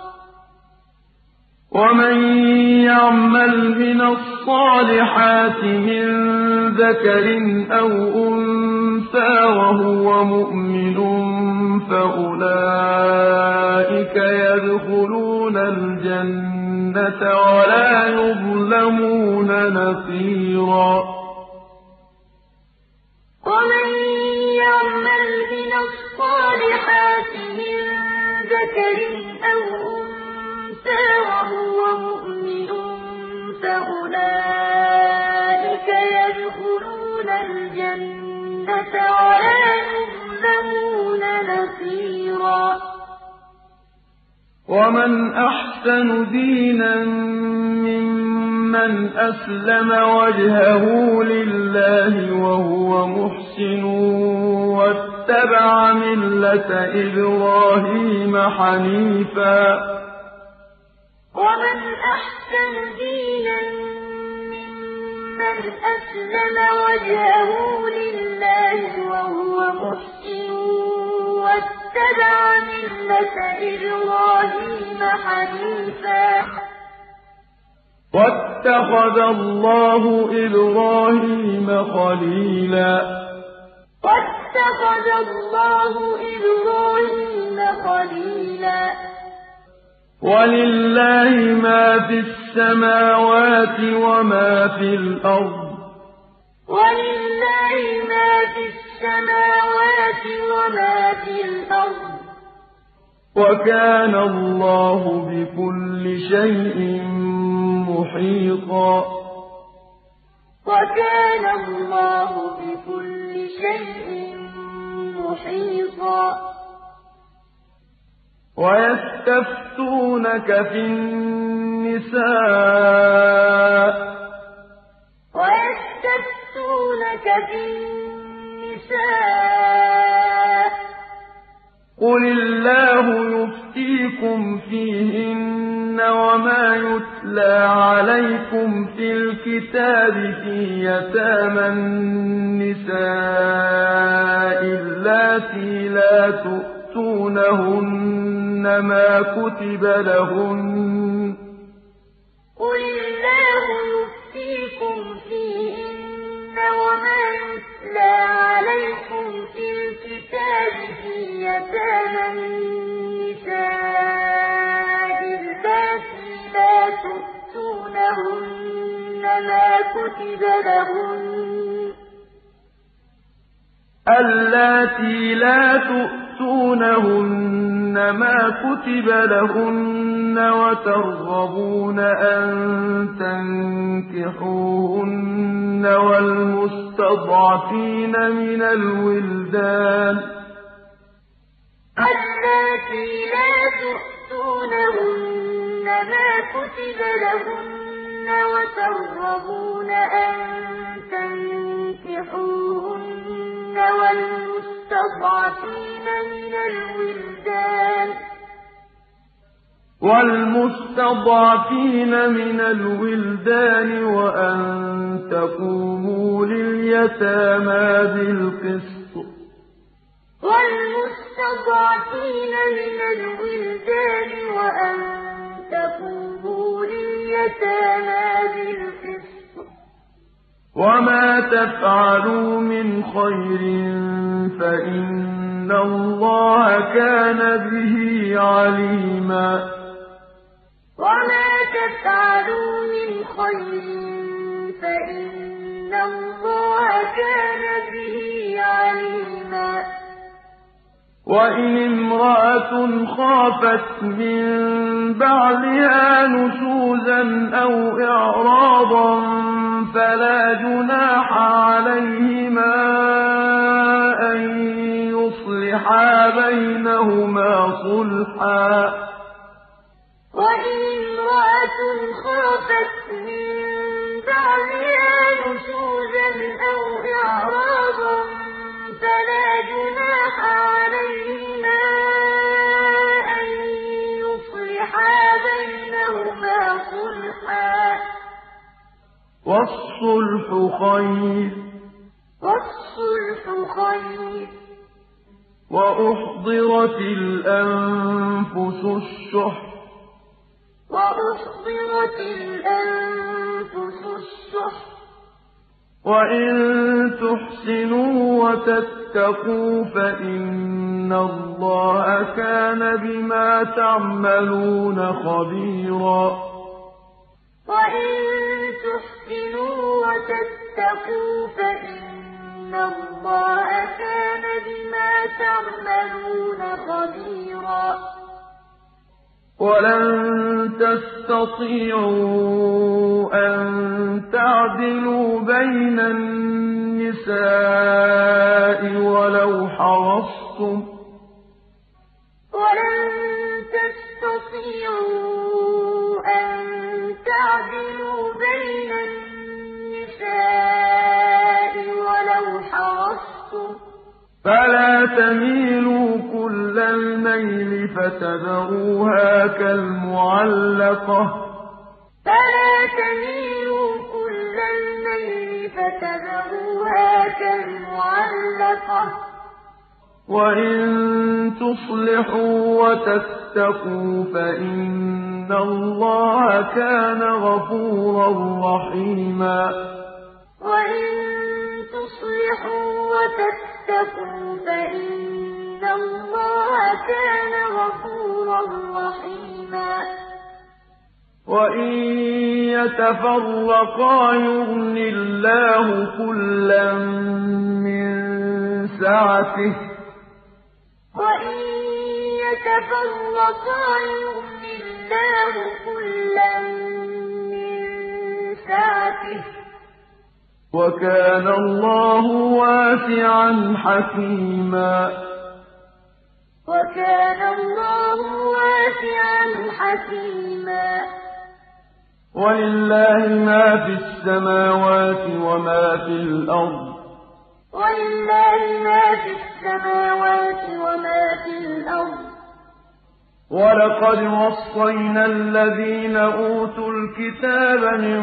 ومن يعمل من الصالحات من ذكر أو أنثى وهو مؤمن فأولئك يدخلون الجنة ولا يظلمون نصيرا ومن يعمل من الصالحات من ذكر أو أنثى وهو مؤمن فأولئك يدخلون الجنة ولا يظلمون نصيرا. ومن أحسن دينا ممن أسلم وجهه لله وهو محسن واتبع ملة إبراهيم حنيفا. ومن أحسن دينا ممن أسلم وجهه لله وهو محسن واتبع ملة إبراهيم حنيفا. واتخذ الله إبراهيم خليلا. واتخذ الله إبراهيم خليلا. وَلِلَّهِ مَا فِي السَّمَاوَاتِ وَمَا فِي الْأَرْضِ ۚ. وَلِلَّهِ مَا فِي السَّمَاوَاتِ وَمَا فِي الْأَرْضِ ۚ. وَكَانَ اللَّهُ بِكُلِّ شَيْءٍ مُّحِيطًا. وَكَانَ اللَّهُ بِكُلِّ شَيْءٍ مُّحِيطًا. وَيَسْتَفْتُونَكَ فِي النِّسَاءِ ۖ. قُلِ اللَّهُ يُفْتِيكُمْ فِيهِنَّ وَمَا يُتْلَىٰ عَلَيْكُمْ فِي الْكِتَابِ فِي يَتَامَى النِّسَاءِ اللَّاتِي لَا تُؤْتُونَهُنَّ ما كتب لهن قل الله يفتيكم فيهن وما يتلى عليكم في الكتاب في يتامى النساء اللاتي لا تؤتونهن ما كتب لهن اللاتي لا تؤتونهن مَا كُتِبَ لَهُنَّ وَتَرْغَبُونَ أَن تَنكِحُوهُنَّ وَالْمُسْتَضْعَفِينَ مِنَ الْوِلْدَانِ اللَّاتِي لَا تُؤْتُونَهُنَّ مَا كُتِبَ لَهُنَّ وَتَرْغَبُونَ أَن تَنكِحُوهُنَّ وَالْمُسْتَضْعَفِينَ مِنَ الْوِلْدَانِ وَالْمُسْتَضْعَفِينَ مِنَ الْوِلْدَانِ وَأَن تَقُومُوا لِلْيَتَامَىٰ بِالْقِسْطِ ۚ وَالْمُسْتَضْعَفِينَ مِنَ الْوِلْدَانِ وَأَن تَقُومُوا لِلْيَتَامَىٰ بِالْقِسْطِ ۚ وَمَا تَفْعَلُوا مِنْ خَيْرٍ فَإِنَّ اللَّهَ كَانَ بِهِ عَلِيمًا وَمَا تَفْعَلُوا مِنْ خَيْرٍ فَإِنَّ اللَّهَ كَانَ بِهِ عَلِيمًا وَإِنِ امْرَأَةٌ خَافَتْ مِن بَعْلِهَا نُشُوزًا أَوْ إِعْرَاضًا فَلَا جُنَاحَ عَلَيْهِمَا أَن يُصْلِحَا بَيْنَهُمَا صُلْحًا ۚ. وَإِنِ امْرَأَةٌ خَافَتْ مِن بَعْلِهَا نُشُوزًا أَوْ إِعْرَاضًا فَلَا جُنَاحَ عَلَيْهِمَا أَن يُصْلِحَا بَيْنَهُمَا صُلْحًا ۚ. وَالصُّلْحُ خَيْرٌ ۗ. وَأُحْضِرَتِ الْأَنفُسُ الشُّحَّ وَإِن تُحْسِنُوا وَتَتَّقُوا فَإِنَّ اللَّهَ كَانَ بِمَا تَعْمَلُونَ خَبِيرًا وَإِن تُحْسِنُوا وَتَتَّقُوا فَإِنَّ اللَّهَ كَانَ بِمَا تَعْمَلُونَ خَبِيرًا وَلَن تَسْتَطِيعُوا أَن تَعْدِلُوا بَيْنَ النِّسَاءِ وَلَوْ حَرَصْتُمْ ۖ. فَلَا تَمِيلُوا كُلَّ الْمَيْلِ فَتَذَرُوهَا كَالْمُعَلَّقَةِ ۚ. فَلَا تَمِيلُوا كُلَّ الْمَيْلِ فَتَذَرُوهَا كَالْمُعَلَّقَةِ ۚ. وَإِن تُصْلِحُوا وَتَتَّقُوا فَإِنَّ اللَّهَ كَانَ غَفُورًا رَّحِيمًا. وَإِن تُصْلِحُوا وَتَتَّقُوا فَإِنَّ اللَّهَ كَانَ غَفُورًا رَّحِيمًا. وَإِن يَتَفَرَّقَا يُغْنِ اللَّهُ كُلًّا مِّن سَعَتِهِ ۚ. وَإِن يَتَفَرَّقَا يُغْنِ اللَّهُ كُلًّا مِّن سَعَتِهِ ۚ. وَكَانَ اللَّهُ وَاسِعًا حَكِيمًا. وَكَانَ اللَّهُ وَاسِعًا حَكِيمًا. وَلِلَّهِ مَا فِي السَّمَاوَاتِ وَمَا فِي الْأَرْضِ. وَلِلَّهِ مَا فِي السَّمَاوَاتِ وَمَا فِي الْأَرْضِ ۗ. وَلَقَدْ وَصَّيْنَا الَّذِينَ أُوتُوا الْكِتَابَ مِن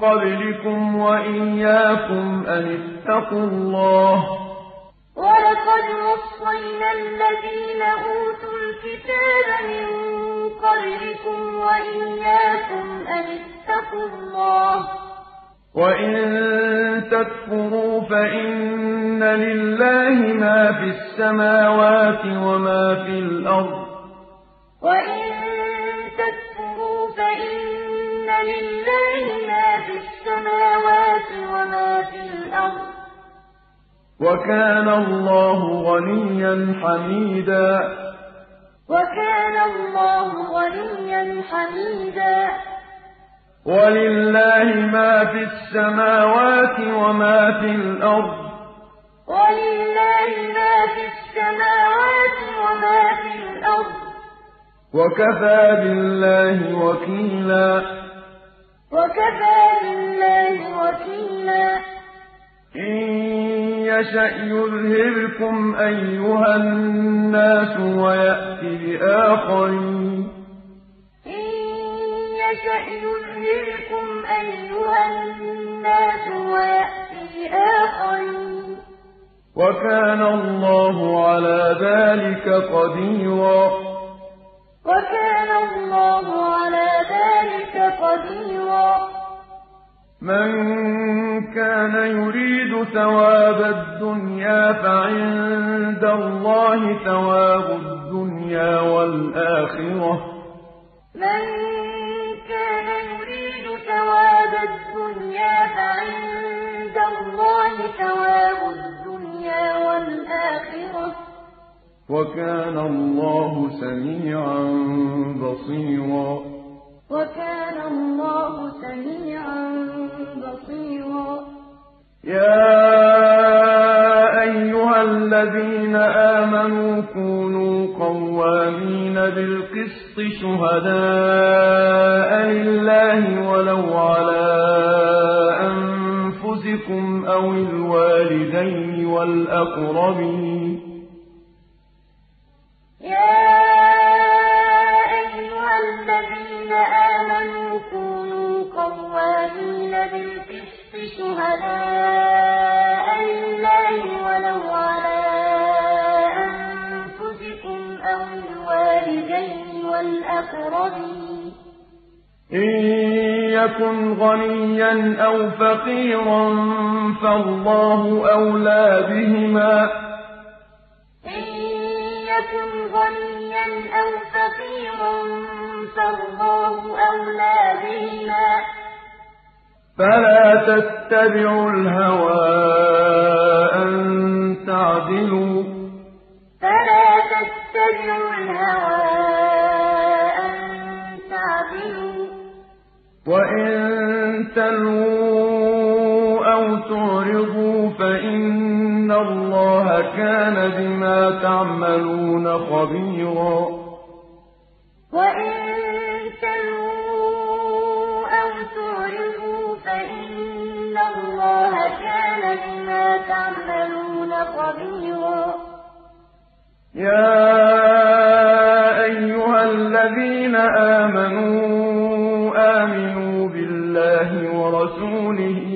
قَبْلِكُمْ وَإِيَّاكُمْ أَنِ اتَّقُوا اللَّهَ ۚ وَلَقَدْ وَصَّيْنَا الَّذِينَ أُوتُوا الْكِتَابَ مِن قَبْلِكُمْ وَإِيَّاكُمْ أَنِ اتَّقُوا اللَّهَ ۚ وَإِن تَكْفُرُوا فَإِنَّ لِلَّهِ مَا فِي السَّمَاوَاتِ وَمَا في الْأَرْضِ ۚ وَإِن تَكْفُرُوا فَإِنَّ لِلَّهِ مَا فِي السَّمَاوَاتِ وَمَا فِي الْأَرْضِ ۚ وَكَانَ اللَّهُ غَنِيًّا حَمِيدًا. وَلِلَّهِ مَا فِي السَّمَاوَاتِ وَمَا فِي الْأَرْضِ ۚ وَكَفَىٰ بِاللَّهِ وَكِيلًا. وَكَفَىٰ بِاللَّهِ وَكِيلًا. إِن يَشَأْ يُذْهِبْكُمْ أَيُّهَا النَّاسُ وَيَأْتِ بِآخَرِينَ. إِن يَشَأْ يُذْهِبْكُمْ أَيُّهَا النَّاسُ وَيَأْتِ بِآخَرِينَ ۚ. وَكَانَ اللَّهُ عَلَىٰ ذَٰلِكَ قَدِيرًا. وَكَانَ اللَّهُ عَلَىٰ ذَٰلِكَ قَدِيرًا. مَن كَانَ يُرِيدُ ثَوَابَ الدُّنْيَا فَعِندَ اللَّهِ ثَوَابُ الدُّنْيَا وَالْآخِرَةِ ۚ. وَكَانَ اللَّهُ سَمِيعًا بَصِيرًا. وَكَانَ اللَّهُ سَمِيعًا بَصِيرًا. يَا أَيُّهَا الَّذِينَ آمَنُوا كُونُوا قَوَّامِينَ بِالْقِسْطِ شُهَدَاءَ لِلَّهِ وَلَوْ عَلَىٰ أَنفُسِكُمْ أَوِ الْوَالِدَيْنِ وَالْأَقْرَبِينَ. أَيُّهَا الَّذِينَ آمَنُوا كُونُوا قَوَّامِينَ بِالْقِسْطِ شُهَدَاءَ لِلَّهِ وَلَوْ عَلَىٰ أَنفُسِكُمْ أَوِ الْوَالِدَيْنِ وَالْأَقْرَبِينَ ۚ. إِن يَكُنْ غَنِيًّا أَوْ فَقِيرًا فَاللَّهُ أَوْلَىٰ بِهِمَا ۖ. إِن يَكُنْ غَنِيًّا أَوْ فَقِيرًا فَاللَّهُ أَوْلَىٰ بِهِمَا ۖ. فَلَا تَتَّبِعُوا الْهَوَىٰ أَن تَعْدِلُوا ۚ. فَلَا تَتَّبِعُوا الْهَوَىٰ أَن تَعْدِلُوا ۚ. وَإِن تَلْوُوا أَوْ تُعْرِضُوا فَإِنَّ اللَّهَ كَانَ بِمَا تَعْمَلُونَ خَبِيرًا. وَإِن تَلْوُوا أَوْ تُعْرِضُوا فَإِنَّ اللَّهَ كَانَ بِمَا تَعْمَلُونَ خَبِيرًا. يَا أَيُّهَا الَّذِينَ آمَنُوا آمِنُوا بِاللَّهِ وَرَسُولِهِ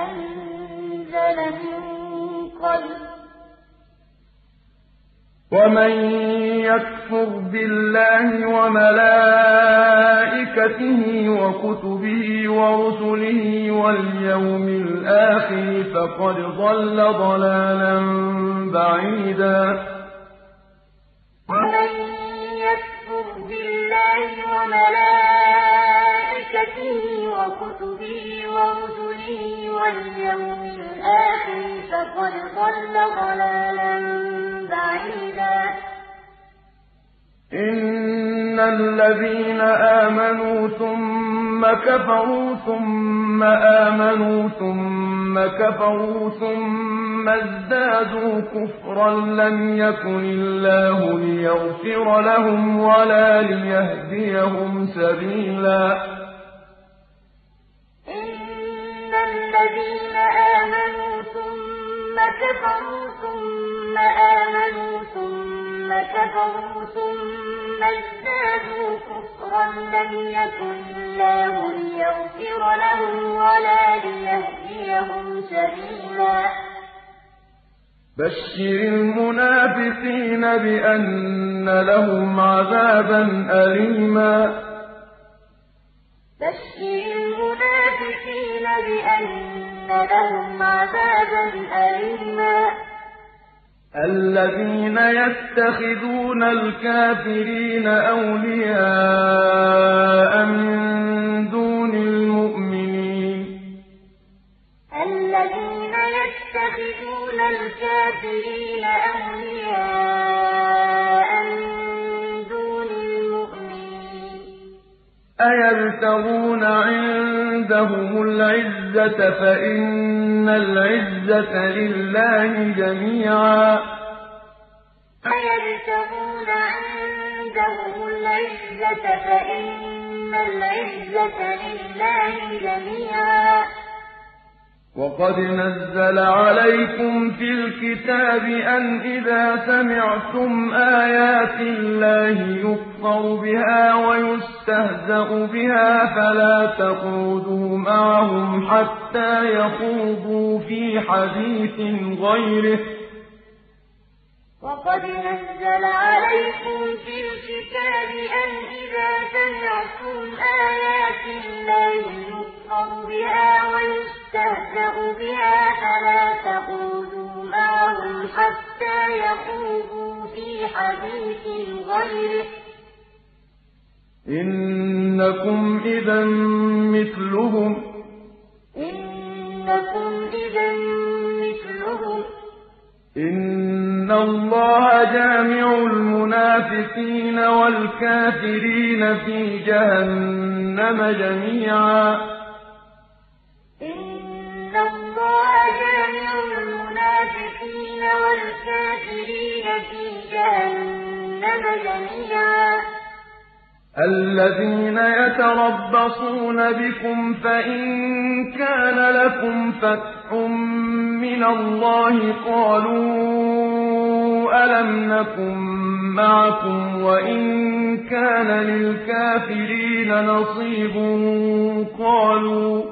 مِن قَبْلُ ۚ. ومن يكفر بالله وملائكته وكتبه ورسله واليوم الآخر فقد ضل ضلالا بعيدا. ومن يكفر بالله وملائكته وكتبه ورسله واليوم الآخر فقد ضل ضلالا بعيدا. إن الذين آمنوا ثم كفروا ثم آمنوا ثم كفروا ثم ازدادوا كفرا لم يكن الله ليغفر لهم ولا ليهديهم سبيلا. الذين آمنوا ثم كفروا ثم آمنوا ثم كفروا ثم ازدادوا كفرا لم يكن الله ليغفر لهم ولا ليهديهم سبيلا. بشر المنافقين بأن لهم عذابا أليما. بشر المنافقين بأن لهم عذابا أليما. الذين يتخذون الكافرين أولياء من دون المؤمنين. الذين يتخذون الكافرين أولياء أيبتغون عندهم العزة فإن العزة لله جميعا. أيبتغون عندهم العزة فإن العزة لله جميعا. وقد نزل عليكم في الكتاب أن إذا سمعتم آيات الله يكفر بها ويستهزأ بها فلا تقعدوا معهم حتى يخوضوا في حديث غيره. وقد نزل عليكم في الكتاب أن إذا سمعتم آيات الله يكفر بها ويستهزأ بها فلا تقعدوا معهم حتى يخوضوا في حديث غيره. إنكم إذا مثلهم. إنكم إذا مثلهم. إن الله جامع المنافقين والكافرين في جهنم جميعا. المنافقين والكافرين في جهنم جميعا. الذين يتربصون بكم فإن كان لكم فتح من الله قالوا ألم نكن معكم وإن كان للكافرين نصيب قالوا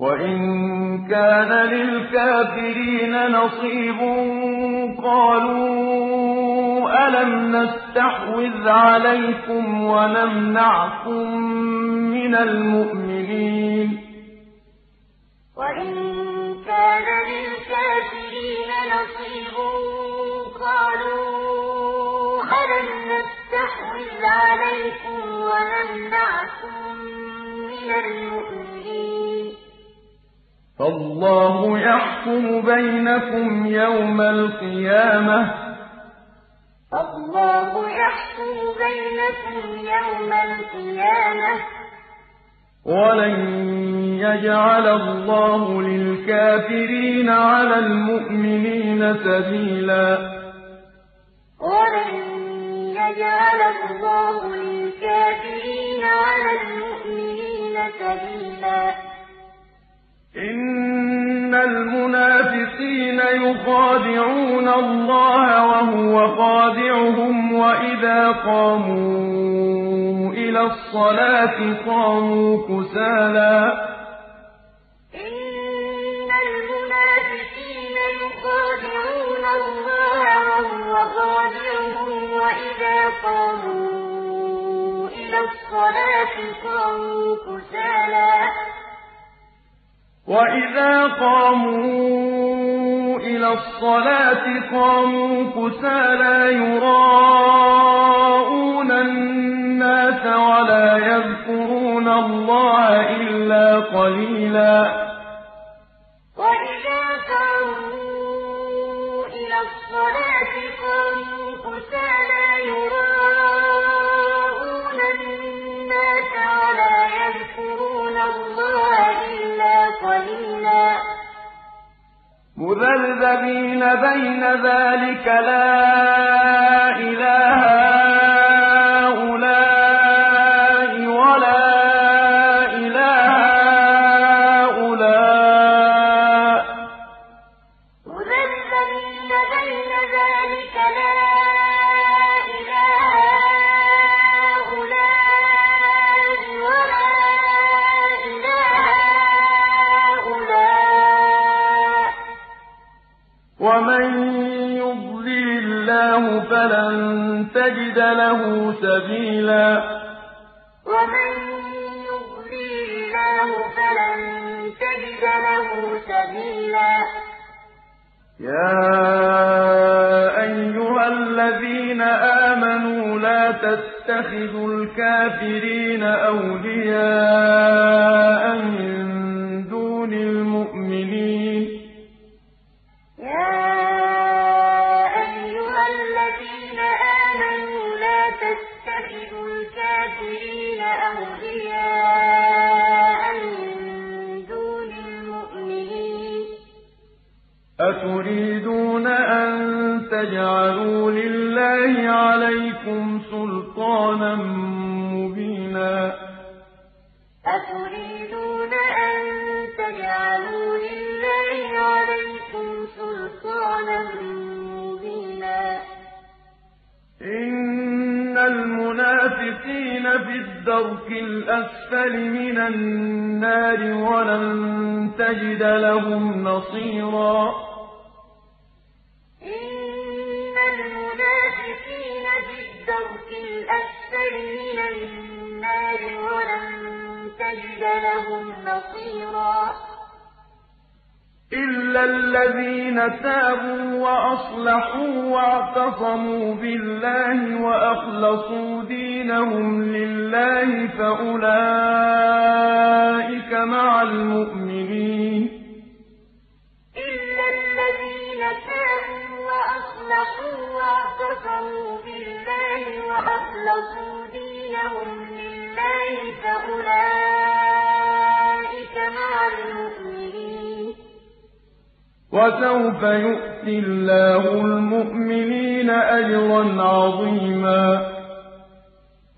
وإن كان للكافرين نصيب قالوا ألم نستحوذ عليكم ونمنعكم من المؤمنين وإن كان للكافرين نصيب قالوا ألم نستحوذ عليكم ونمنعكم من المؤمنين فالله يحكم بينكم يوم القيامة. الله يحكم بينكم يوم القيامة. ولن يجعل الله للكافرين على المؤمنين سبيلا. ولن يجعل الله للكافرين سَبِيلًا. إِنَّ الْمُنَافِقِينَ يُخَادِعُونَ اللَّهَ وَهُوَ خَادِعُهُمْ وَإِذَا قَامُوا إِلَى الصَّلَاةِ قَامُوا خَادِعُهُمْ وَإِذَا قَامُوا إِلَى الصَّلَاةِ قَامُوا وَإِذَا قَامُوا إِلَى الصَّلَاةِ قَامُوا كُسَالَىٰ يُرَاءُونَ النَّاسَ وَلَا يَذْكُرُونَ اللَّهَ إِلَّا قَلِيلًا وَإِذَا قَامُوا إِلَى الصَّلَاةِ قَامُوا كُسَالَىٰ يُرَاءُونَ النَّاسَ وَلَا يَذْكُرُونَ إِلَّا مُّذَبْذَبِينَ بَيْنَ ذَٰلِكَ لَا إِلَى هَٰؤُلَاءِ لَهُ سَبِيلًا وَمَن يُضْلِلِ اللَّهُ فَلَن تَجِدَ لَهُ سَبِيلًا يَا أَيُّهَا الَّذِينَ آمَنُوا لَا تَتَّخِذُوا الْكَافِرِينَ أَوْلِيَاءَ مِن أَتُرِيدُونَ أَن تَجْعَلُوا لِلَّهِ عَلَيْكُمْ سُلْطَانًا مُّبِينًا أَتُرِيدُونَ أَن تَجْعَلُوا لِلَّهِ عَلَيْكُمْ سُلْطَانًا مُّبِينًا الْمُنَافِقِينَ فِي الدَّرْكِ الْأَسْفَلِ مِنَ النَّارِ وَلَن تَجِدَ لَهُمْ نَصِيرًا. إِنَّ الْمُنَافِقِينَ فِي الدَّرْكِ الْأَسْفَلِ مِنَ النَّارِ وَلَن تَجِدَ لَهُمْ نَصِيرًا. إِلَّا الَّذِينَ تَابُوا وَأَصْلَحُوا وَاعْتَصَمُوا بِاللَّهِ وَأَخْلَصُوا دِينَهُمْ لِلَّهِ فَأُولَٰئِكَ مَعَ الْمُؤْمِنِينَ إِلَّا الَّذِينَ تَابُوا وَأَصْلَحُوا وَاعْتَصَمُوا بِاللَّهِ وَأَخْلَصُوا دِينَهُمْ لِلَّهِ فَأُولَٰئِكَ مَعَ الْمُؤْمِنِينَ ۖ وَسَوْفَ يُؤْتِ اللَّهُ الْمُؤْمِنِينَ أَجْرًا عَظِيمًا.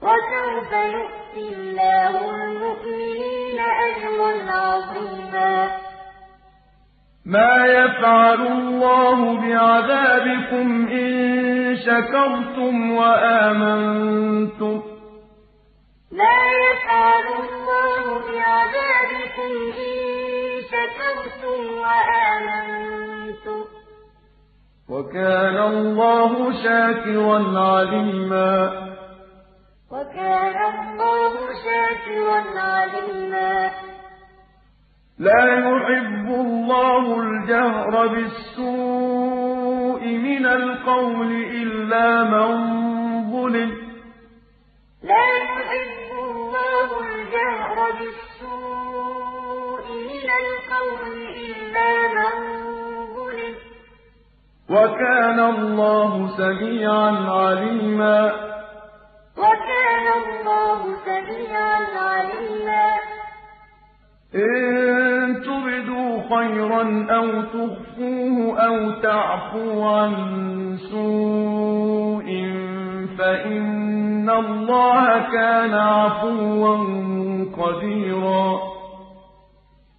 وَسَوْفَ يُؤْتِ اللَّهُ الْمُؤْمِنِينَ أَجْرًا عَظِيمًا. مَا يَفْعَلُ اللَّهُ بِعَذَابِكُمْ إِن شَكَرْتُمْ وَآمَنتُمْ ۚ. مَا يَفْعَلُ اللَّهُ بِعَذَابِكُمْ إِن شَكَرْتُمْ وَآمَنتُمْ ۚ. وَكَانَ اللَّهُ شَاكِرًا عَلِيمًا. وَكَانَ اللَّهُ شَاكِرًا عَلِيمًا. لَّا يُحِبُّ اللَّهُ الْجَهْرَ بِالسُّوءِ مِنَ الْقَوْلِ إِلَّا مَن ظُلِمَ. لَا يُحِبُّ اللَّهُ الْجَهْرَ بِالسُّوءِ وَكَانَ اللَّهُ سَمِيعًا عَلِيمًا. وَكَانَ اللَّهُ سَمِيعًا عَلِيمًا. إِن تُبْدُوا خَيْرًا أَوْ تُخْفُوهُ أَوْ تَعْفُوا عَن سُوءٍ فَإِنَّ اللَّهَ كَانَ عَفُوًّا قَدِيرًا.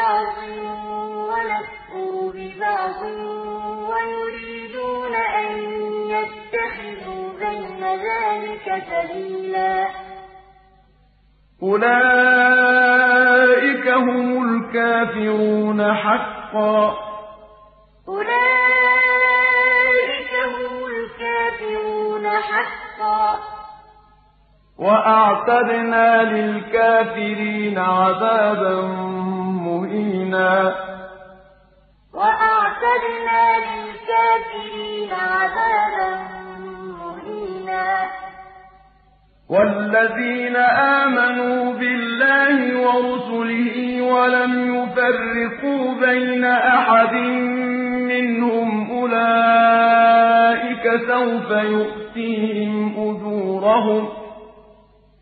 بِبَعْضٍ وَنَكْفُرُ بِبَعْضٍ وَيُرِيدُونَ أَن يَتَّخِذُوا بَيْنَ ذَٰلِكَ سَبِيلًا. أُولَٰئِكَ هُمُ الْكَافِرُونَ حَقًّا ۚ. وَأَعْتَدْنَا لِلْكَافِرِينَ عَذَابًا مُّهِينًا. وَأَعْتَدْنَا لِلْكَافِرِينَ عَذَابًا مُّهِينًا. وَالَّذِينَ آمَنُوا بِاللَّهِ وَرُسُلِهِ وَلَمْ يُفَرِّقُوا بَيْنَ أَحَدٍ مِّنْهُمْ أُولَٰئِكَ سَوْفَ يُؤْتِيهِمْ أُجُورَهُمْ ۗ.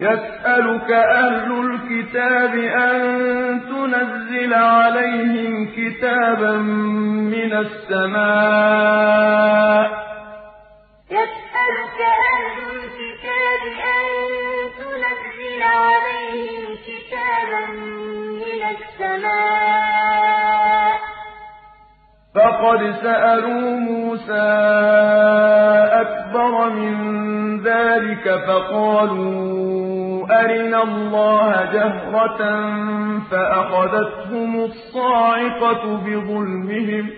يَسْأَلُكَ أَهْلُ الْكِتَابِ أَن تُنَزِّلَ عَلَيْهِمْ كِتَابًا مِّنَ السَّمَاءِ ۚ. يَسْأَلُكَ أَهْلُ الْكِتَابِ أَن تُنَزِّلَ عَلَيْهِمْ كِتَابًا مِّنَ السَّمَاءِ ۚ. فَقَدْ سَأَلُوا مُوسَىٰ أَكْبَرَ مِن ذَٰلِكَ فَقَالُوا أَرِنَا اللَّهَ جَهْرَةً فَأَخَذَتْهُمُ الصَّاعِقَةُ بِظُلْمِهِمْ ۚ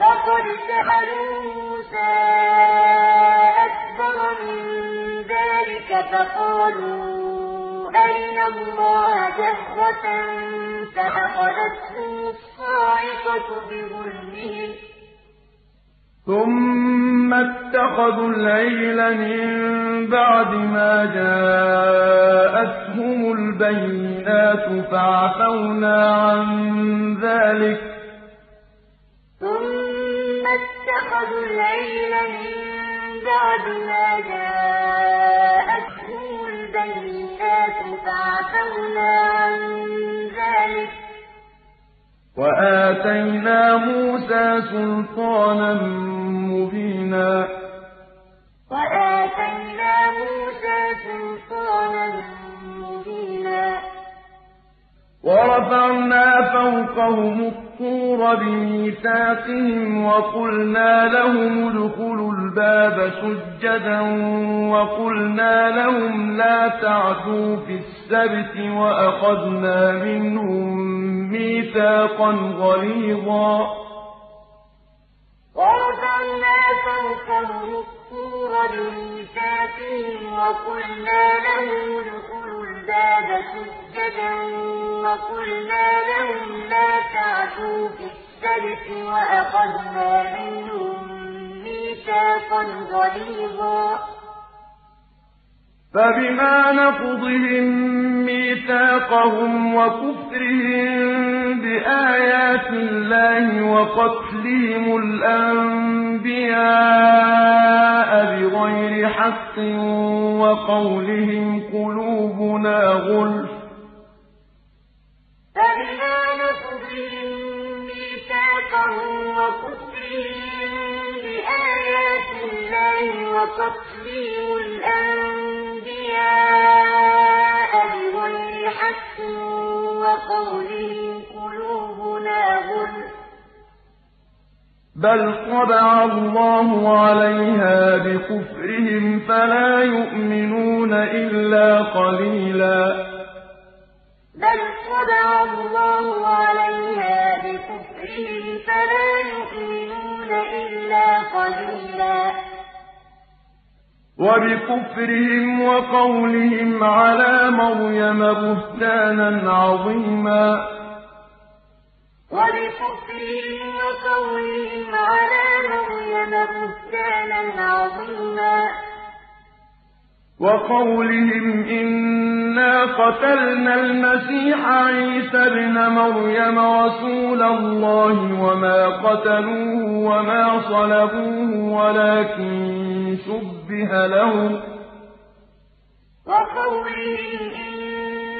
فَقَدْ سَأَلُوا مُوسَىٰ أَكْبَرَ مِن ذَٰلِكَ فَقَالُوا أَرِنَا اللَّهَ جَهْرَةً فَأَخَذَتْهُمُ الصَّاعِقَةُ بِظُلْمِهِمْ ۚ. ثُمَّ اتَّخَذُوا الْعِجْلَ مِن بَعْدِ مَا جَاءَتْهُمُ الْبَيِّنَاتُ فَعَفَوْنَا عَن ذَٰلِكَ ۚ. ثُمَّ اتَّخَذُوا الْعِجْلَ مِن بَعْدِ مَا جَاءَتْهُمُ الْبَيِّنَاتُ عَن ذَٰلِكَ ۚ وَآتَيْنَا مُوسَىٰ سُلْطَانًا مُّبِينًا. وَآتَيْنَا مُوسَىٰ سُلْطَانًا مُّبِينًا. وَرَفَعْنَا فَوْقَهُمُ الطُّورَ بِمِيثَاقِهِمْ وَقُلْنَا لَهُمُ ادْخُلُوا الْبَابَ سُجَّدًا وَقُلْنَا لَهُمْ لَا تَعْدُوا فِي السَّبْتِ وَأَخَذْنَا مِنْهُم مِّيثَاقًا غَلِيظًا. وَرَفَعْنَا فَوْقَهُمُ الطُّورَ بِمِيثَاقِهِمْ وَقُلْنَا لَهُمُ ادْخُلُوا الْبَابَ سُجَّدًا وَقُلْنَا لَهُمْ لَا تَعْدُوا فِي السَّبْتِ وَأَخَذْنَا مِنْهُم مِّيثَاقًا غَلِيظًا. فَبِمَا نَقْضِهِم مِّيثَاقَهُمْ وَكُفْرِهِم بِآيَاتِ اللَّهِ وَقَتْلِهِمُ الْأَنبِيَاءَ بِغَيْرِ حق وقولهم قلوبنا غلف. فبما بآيات الله وقتلهم الأنبياء بغير حق وقولهم بل طبع الله عليها بكفرهم فلا يؤمنون إلا قليلا بل طبع الله عليها بكفرهم فلا يؤمنون إلا قليلا وبكفرهم وقولهم على مريم بهتانا عظيما وبكفرهم وقولهم على مريم بهتانا عظيما. وقولهم إنا قتلنا المسيح عيسى ابن مريم رسول الله وما قتلوه وما صلبوه ولكن شبه لهم. وقولهم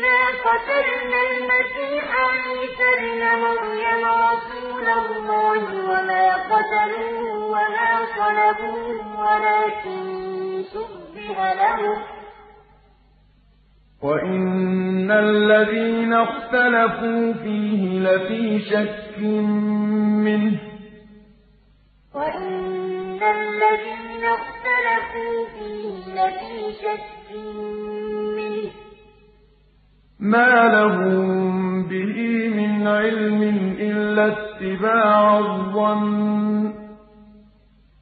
إنا قتلنا المسيح عيسى ابن مريم رسول الله وما قتلوه وما صلبوه ولكن شبه لهم وإن الذين اختلفوا فيه لفي شك منه وإن الذين اختلفوا فيه لفي شك منه ما لهم به من علم إلا اتباع الظن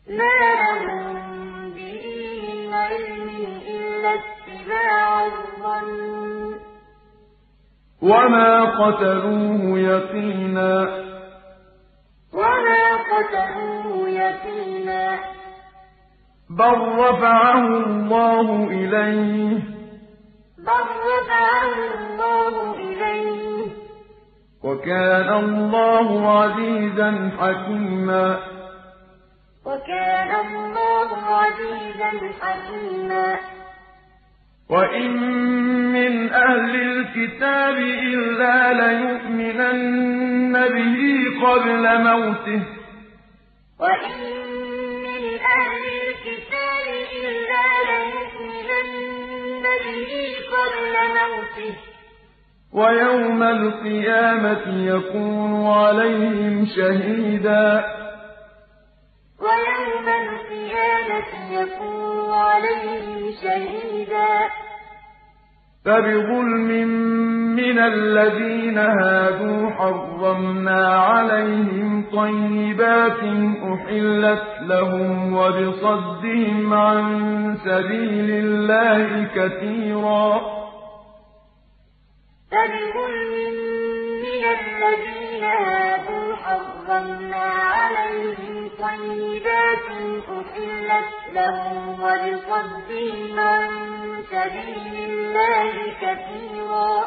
ما لهم به من علم إلا اتباع الظن وما قتلوه يقينا وما قتلوه يقينا بل رفعه الله إليه بل رفعه الله إليه. وكان الله عزيزا حكيما. وكان الله عزيزا حكيما. وإن من أهل الكتاب إلا ليؤمنن به قبل موته. وإن من أهل الكتاب إلا ليؤمنن به قبل موته. ويوم القيامة يكون عليهم شهيدا. ويوم القيامة يكون عليهم شهيدا. فبظلم من الذين هادوا حرمنا عليهم طيبات أحلت لهم وبصدهم عن سبيل الله كثيرا. فبظلم من الذين هادوا حرمنا عليهم طيبات أحلت لهم وبصدهم عن سبيل الله كثيرا.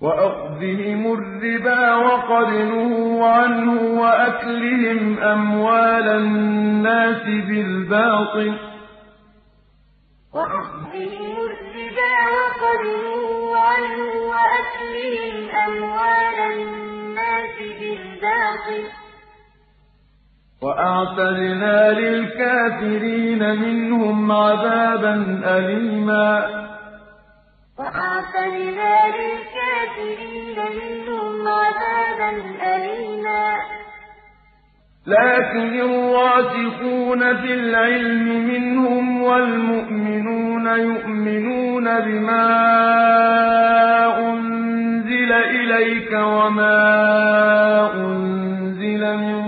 وأخذهم الربا وقد نهوا عنه وأكلهم أموال الناس بالباطل. وأخذهم الربا وقد نهوا عنه وأكلهم أموال الناس بالباطل. وأعتدنا للكافرين منهم عذابا أليما. وأعتدنا للكافرين منهم عذابا أليما. لكن الراسخون في العلم منهم والمؤمنون يؤمنون بما أنزل إليك وما أنزل من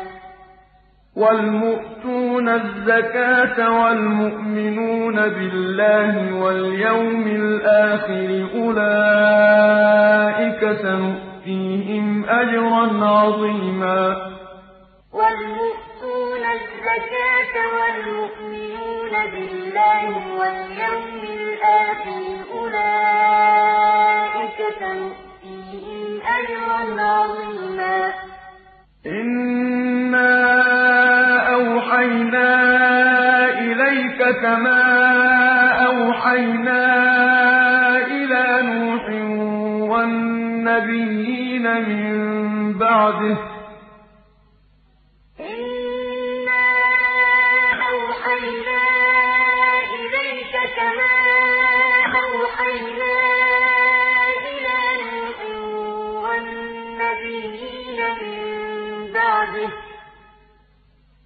والمؤتون الزَّكَاةَ وَالْمُؤْمِنُونَ بِاللَّهِ وَالْيَوْمِ الْآخِرِ أُولَٰئِكَ سَنُؤْتِيهِمْ أَجْرًا عَظِيمًا. وَالْمُؤْتُونَ الزَّكَاةَ وَالْمُؤْمِنُونَ بِاللَّهِ وَالْيَوْمِ الْآخِرِ أُولَٰئِكَ سَنُؤْتِيهِمْ أَجْرًا عَظِيمًا. إِنَّا أَوْحَيْنَا إِلَيْكَ كَمَا أَوْحَيْنَا إِلَىٰ نُوحٍ وَالنَّبِيِّينَ مِن بَعْدِهِ ۚ.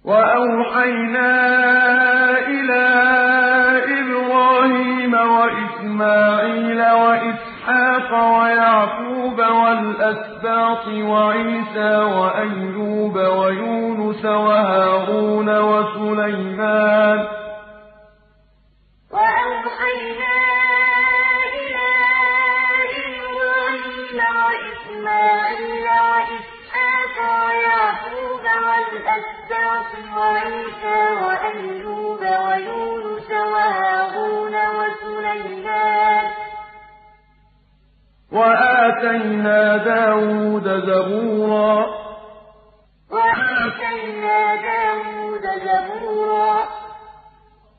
وَأَوْحَيْنَا إِلَىٰ إِبْرَاهِيمَ وَإِسْمَاعِيلَ وَإِسْحَاقَ وَيَعْقُوبَ وَالْأَسْبَاطِ وَعِيسَىٰ وَأَيُّوبَ وَيُونُسَ وَهَارُونَ وَسُلَيْمَانَ ۚ. وَأَوْحَيْنَا إِلَىٰ إِبْرَاهِيمَ وَإِسْمَاعِيلَ وَإِسْحَاقَ وَيَعْقُوبَ وَالْأَسْبَاطِ وَعِيسَىٰ وَأَيُّوبَ وَيُونُسَ وَهَارُونَ وَسُلَيْمَانَ ۚ. وَآتَيْنَا دَاوُودَ زَبُورًا.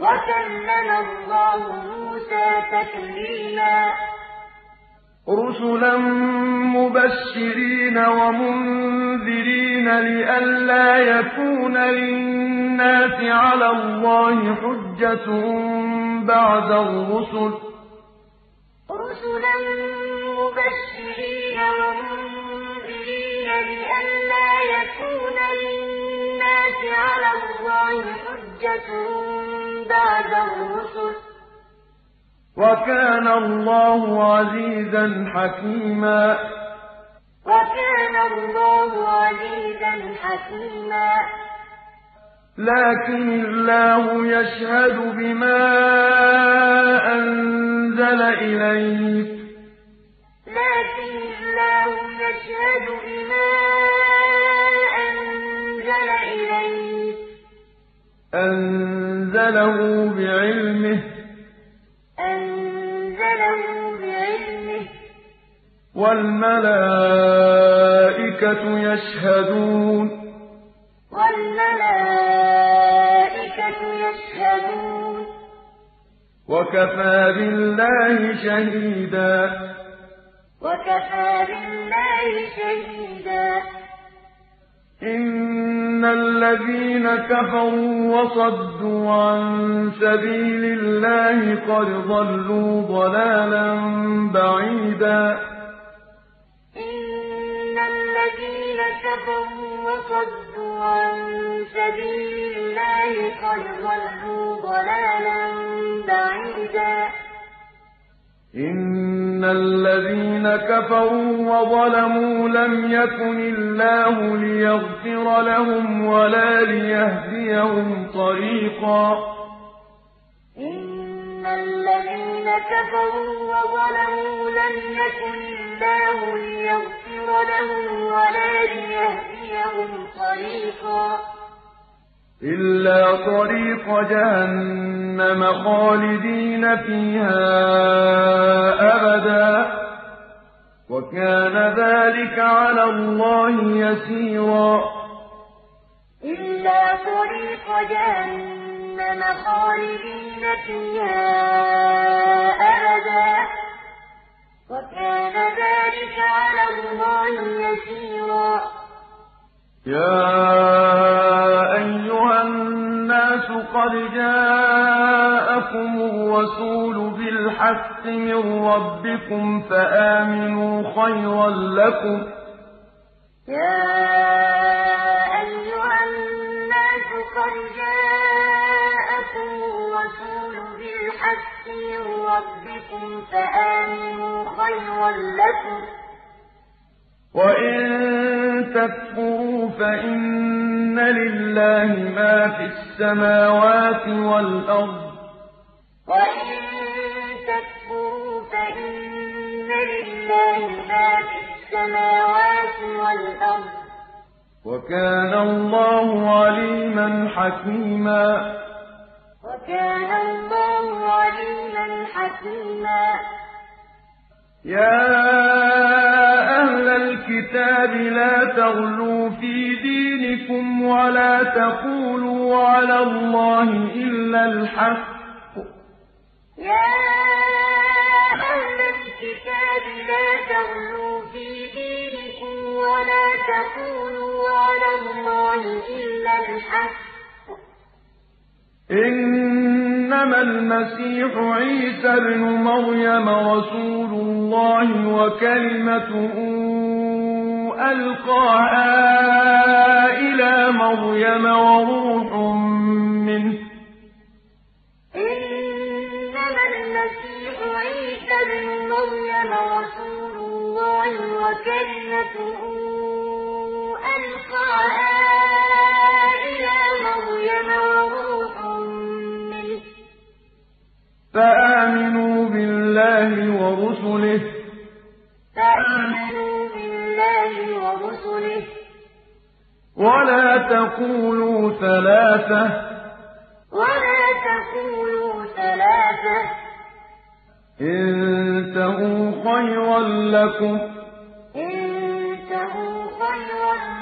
وَكَلَّمَ اللَّهُ مُوسَىٰ تَكْلِيمًا. رُّسُلًا مُّبَشِّرِينَ وَمُنذِرِينَ لِئَلَّا يَكُونَ لِلنَّاسِ عَلَى اللَّهِ حُجَّةٌ بَعْدَ الرُّسُلِ ۚ. رُّسُلًا مُّبَشِّرِينَ وَمُنذِرِينَ لِئَلَّا يَكُونَ لِلنَّاسِ عَلَى اللَّهِ حُجَّةٌ بَعْدَ الرُّسُلِ ۚ. وَكَانَ اللَّهُ عَزِيزًا حَكِيمًا. وَكَانَ اللَّهُ عَزِيزًا حَكِيمًا. لَّٰكِنِ اللَّهُ يَشْهَدُ بِمَا أَنزَلَ إِلَيْكَ ۖ. لَٰكِنِ اللَّهُ يَشْهَدُ بِمَا أَنزَلَ إِلَيْكَ ۖ. أَنزَلَهُ بِعِلْمِهِ ۖ. أَنزَلَهُ بِعِلْمِهِ ۖ. وَالْمَلَائِكَةُ يَشْهَدُونَ ۚ. وَالْمَلَائِكَةُ يَشْهَدُونَ ۚ. وَكَفَىٰ بِاللَّهِ شَهِيدًا. وَكَفَىٰ بِاللَّهِ شَهِيدًا. إِنَّ الَّذِينَ كَفَرُوا وَصَدُّوا عَن سَبِيلِ اللَّهِ قَدْ ضَلُّوا ضَلَالًا بَعِيدًا إِنَّ الَّذِينَ كَفَرُوا وَصَدُّوا عَن سَبِيلِ اللَّهِ قَدْ ضَلُّوا ضَلَالًا بَعِيدًا إِنَّ الَّذِينَ كَفَرُوا وَظَلَمُوا لَمْ يَكُنِ اللَّهُ لِيَغْفِرَ لَهُمْ وَلَا لِيَهْدِيَهُمْ طَرِيقًا. إِنَّ الَّذِينَ كَفَرُوا وَظَلَمُوا لَمْ يَكُنِ اللَّهُ لِيَغْفِرَ لَهُمْ وَلَا لِيَهْدِيَهُمْ طَرِيقًا. إِلَّا طَرِيقَ جَهَنَّمَ خَالِدِينَ فِيهَا أَبَدًا ۚ. وَكَانَ ذَٰلِكَ عَلَى اللَّهِ يَسِيرًا. إِلَّا طَرِيقَ جَهَنَّمَ خَالِدِينَ فِيهَا أَبَدًا ۚ. وَكَانَ ذَٰلِكَ عَلَى اللَّهِ يَسِيرًا. يَا أَيُّهَا النَّاسُ قَدْ جَاءَكُمُ بِالْحَقِّ مِن رَّبِّكُمْ فَآمِنُوا خَيْرًا لَّكُمْ ۚ. يَا أَيُّهَا النَّاسُ قَدْ جَاءَكُمُ الرَّسُولُ بِالْحَقِّ مِن رَّبِّكُمْ فَآمِنُوا خَيْرًا لَّكُمْ ۚ. وَإِن تَكْفُرُوا فَإِنَّ لِلَّهِ مَا فِي السَّمَاوَاتِ وَالْأَرْضِ ۚ وَكَانَ اللَّهُ عَلِيمًا حَكِيمًا وَكَانَ اللَّهُ عَلِيمًا حَكِيمًا يَا أَهْلَ الْكِتَابِ لَا تَغْلُوا فِي دِينِكُمْ وَلَا تَقُولُوا عَلَى اللَّهِ إِلَّا الْحَقَّ. يَا أَهْلَ الْكِتَابِ لَا تَغْلُوا فِي دِينِكُمْ وَلَا تَقُولُوا عَلَى اللَّهِ إِلَّا الْحَقَّ ۚ. إِنَّمَا الْمَسِيحُ عِيسَى ابْنُ مَرْيَمَ رَسُولُ اللَّهِ وَكَلِمَتُهُ أَلْقَاهَا إِلَىٰ مَرْيَمَ وَرُوحٌ مِّنْهُ ۖ. إِنَّمَا الْمَسِيحُ عِيسَى ابْنُ مَرْيَمَ رَسُولُ اللَّهِ وَكَلِمَتُهُ أَلْقَاهَا إِلَىٰ مَرْيَمَ وَرُوحٌ مِّنْهُ ۖ. فَآمِنُوا بِاللَّهِ وَرُسُلِهِ ۖ. وَلَا تَقُولُوا ثَلَاثَةٌ ۚ. انتَهُوا خَيْرًا لَّكُمْ ۚ.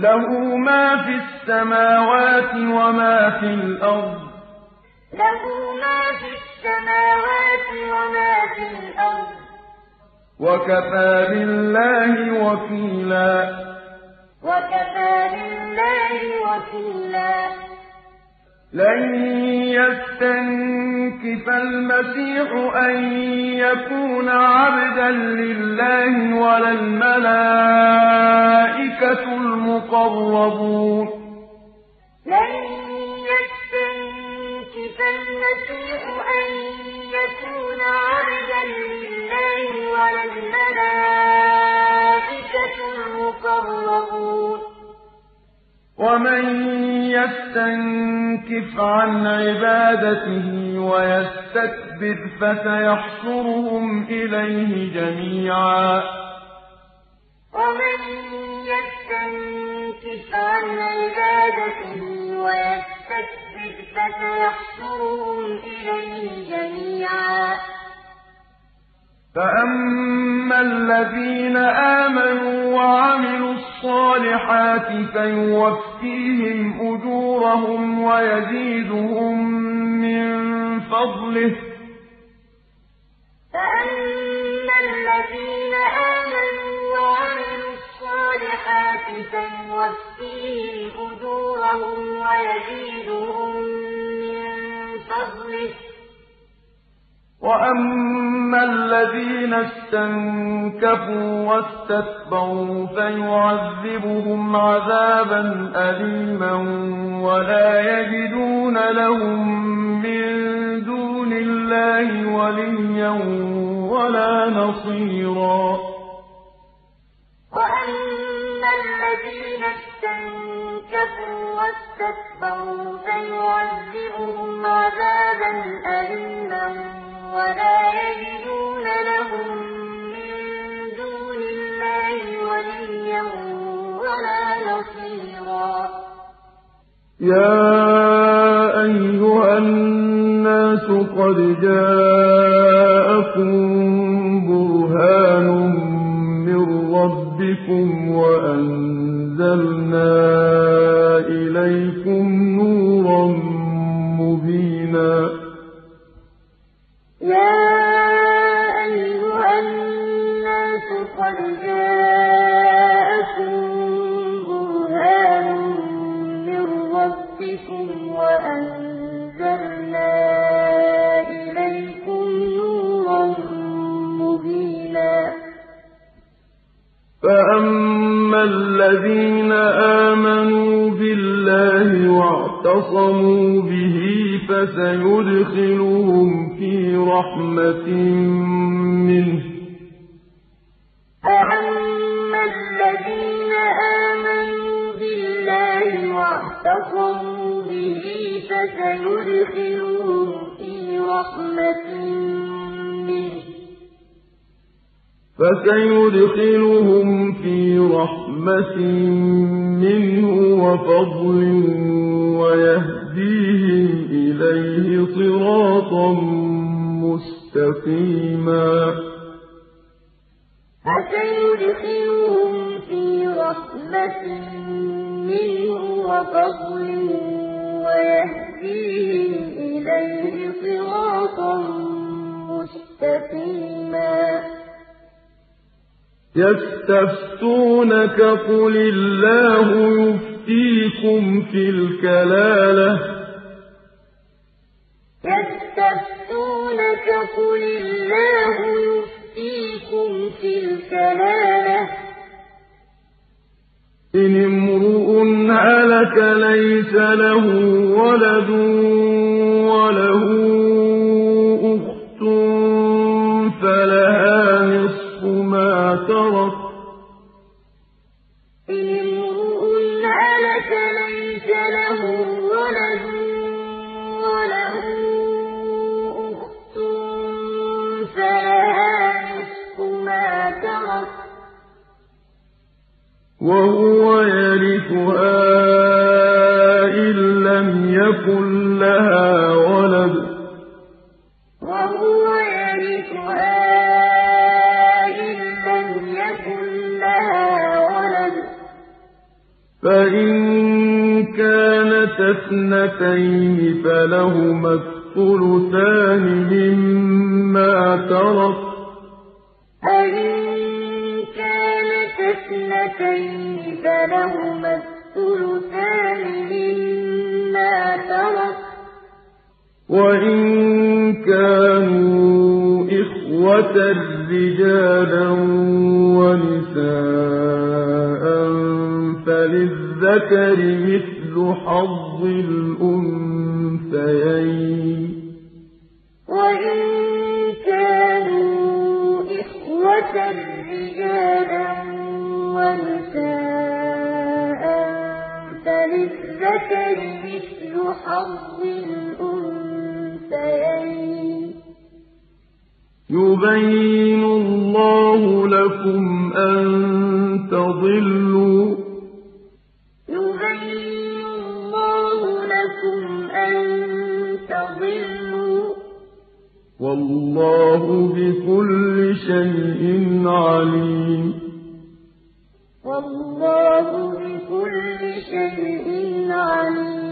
مَا فِي السَّمَاوَاتِ وَمَا فِي الْأَرْضِ ۚ. وَكَفَىٰ بِاللَّهِ وَكِيلًا. وَكَفَىٰ بِاللَّهِ وَكِيلًا. لَّن يَسْتَنكِفَ الْمَسِيحُ أَن يَكُونَ عَبْدًا لِّلَّهِ وَلَا الْمَلَائِكَةُ الْمُقَرَّبُونَ. لَن يَسْتَنكِفَ الْمَسِيحُ أَن يَكُونَ عَبْدًا لِّلَّهِ وَلَا الْمَلَائِكَةُ الْمُقَرَّبُونَ. وَمَن يَسْتَنكِفْ عَنْ عِبَادَتِهِ وَيَسْتَكْبِرْ فَسَيَحْشُرُهُمْ إِلَيْهِ جَمِيعًا. وَمَن يَسْتَنكِفْ عَنْ عِبَادَتِهِ وَيَسْتَكْبِرْ فَسَيَحْشُرُهُمْ إِلَيْهِ جَمِيعًا. فَأَمَّا الَّذِينَ آمَنُوا وَعَمِلُوا الصَّالِحَاتِ فَيُوَفِّيهِمْ أُجُورَهُمْ وَيَزِيدُهُم مِّن فَضْلِهِ ۖ فَأَمَّا الَّذِينَ آمَنُوا وَعَمِلُوا الصَّالِحَاتِ فَيُوَفِّيهِمْ أُجُورَهُمْ وَيَزِيدُهُم مِّن فَضْلِهِ ۖ وَأَمَّا الَّذِينَ اسْتَنكَفُوا وَاسْتَكْبَرُوا فَيُعَذِّبُهُمْ عَذَابًا أَلِيمًا وَلَا يَجِدُونَ لَهُم مِّن دُونِ اللَّهِ وَلِيًّا وَلَا نَصِيرًا وَأَمَّا الَّذِينَ اسْتَنكَفُوا وَاسْتَكْبَرُوا فَيُعَذِّبُهُمْ عَذَابًا أَلِيمًا وَلَا يَجِدُونَ لَهُم مِّن دُونِ اللَّهِ وَلِيًّا وَلَا نَصِيرًا. يَا أَيُّهَا النَّاسُ قَدْ جَاءَكُم بُرْهَانٌ مِّن رَبِّكُمْ وَأَنزَلْنَا إِلَيْكُمْ فَأَمَّا الَّذِينَ آمَنُوا بِاللَّهِ وَاعْتَصَمُوا بِهِ فَسَيُدْخِلُهُمْ فِي رَحْمَةٍ مِّنْهُ ۖ فَأَمَّا الَّذِينَ آمَنُوا بِاللَّهِ وَاعْتَصَمُوا بِهِ فَسَيُدْخِلُهُمْ فِي رَحْمَةٍ مِّنْهُ ۖ فَسَيُدْخِلُهُمْ فِي رَحْمَةٍ مِّنْهُ وَفَضْلٍ وَيَهْدِيهِمْ إِلَيْهِ صِرَاطًا مُّسْتَقِيمًا. فَسَيُدْخِلُهُمْ فِي رَحْمَةٍ مِّنْهُ وَفَضْلٍ وَيَهْدِيهِمْ إِلَيْهِ صِرَاطًا مُّسْتَقِيمًا. يَسْتَفْتُونَكَ قُلِ اللَّهُ يُفْتِيكُمْ فِي الْكَلَالَةِ. يَسْتَفْتُونَكَ قُلِ اللَّهُ يُفْتِيكُمْ فِي الْكَلَالَةِ ۚ. إِنِ امْرُؤٌ هَلَكَ لَيْسَ لَهُ وَلَدٌ وَلَهُ أُخْتٌ فَلَهَا تَرَكَ ۚ إِنِ امْرُؤٌ هَلَكَ لَيْسَ لَهُ وَلَدٌ وَلَهُ أُخْتٌ فَلَهَا نِصْفُ مَا تَرَكَ ۚ. وَهُوَ يَرِثُهَا إِن لَّمْ يَكُن لَّهَا فَإِن كَانَتَا اثْنَتَيْنِ فَلَهُمَا الثُّلُثَانِ مِمَّا تَرَكَ ۚ فَإِن كَانَتَا اثْنَتَيْنِ فَلَهُمَا الثُّلُثَانِ مِمَّا تَرَكَ ۚ وَإِن كَانُوا إِخْوَةً رِّجَالًا وَنِسَاءً فَلِلذَّكَرِ مِثْلُ حَظِّ الْأُنثَيَيْنِ ۗ وَإِن كَانُوا إِخْوَةً رِّجَالًا وَنِسَاءً فَلِلذَّكَرِ مِثْلُ حَظِّ الْأُنثَيَيْنِ ۗ يُبَيِّنُ اللَّهُ لَكُمْ أَن تَضِلُّوا ۗ يُبَيِّنُ اللَّهُ لَكُمْ أَن تَضِلُّوا ۗ. وَاللَّهُ بِكُلِّ شَيْءٍ عَلِيمٌ. وَاللَّهُ بِكُلِّ شَيْءٍ عَلِيمٌ.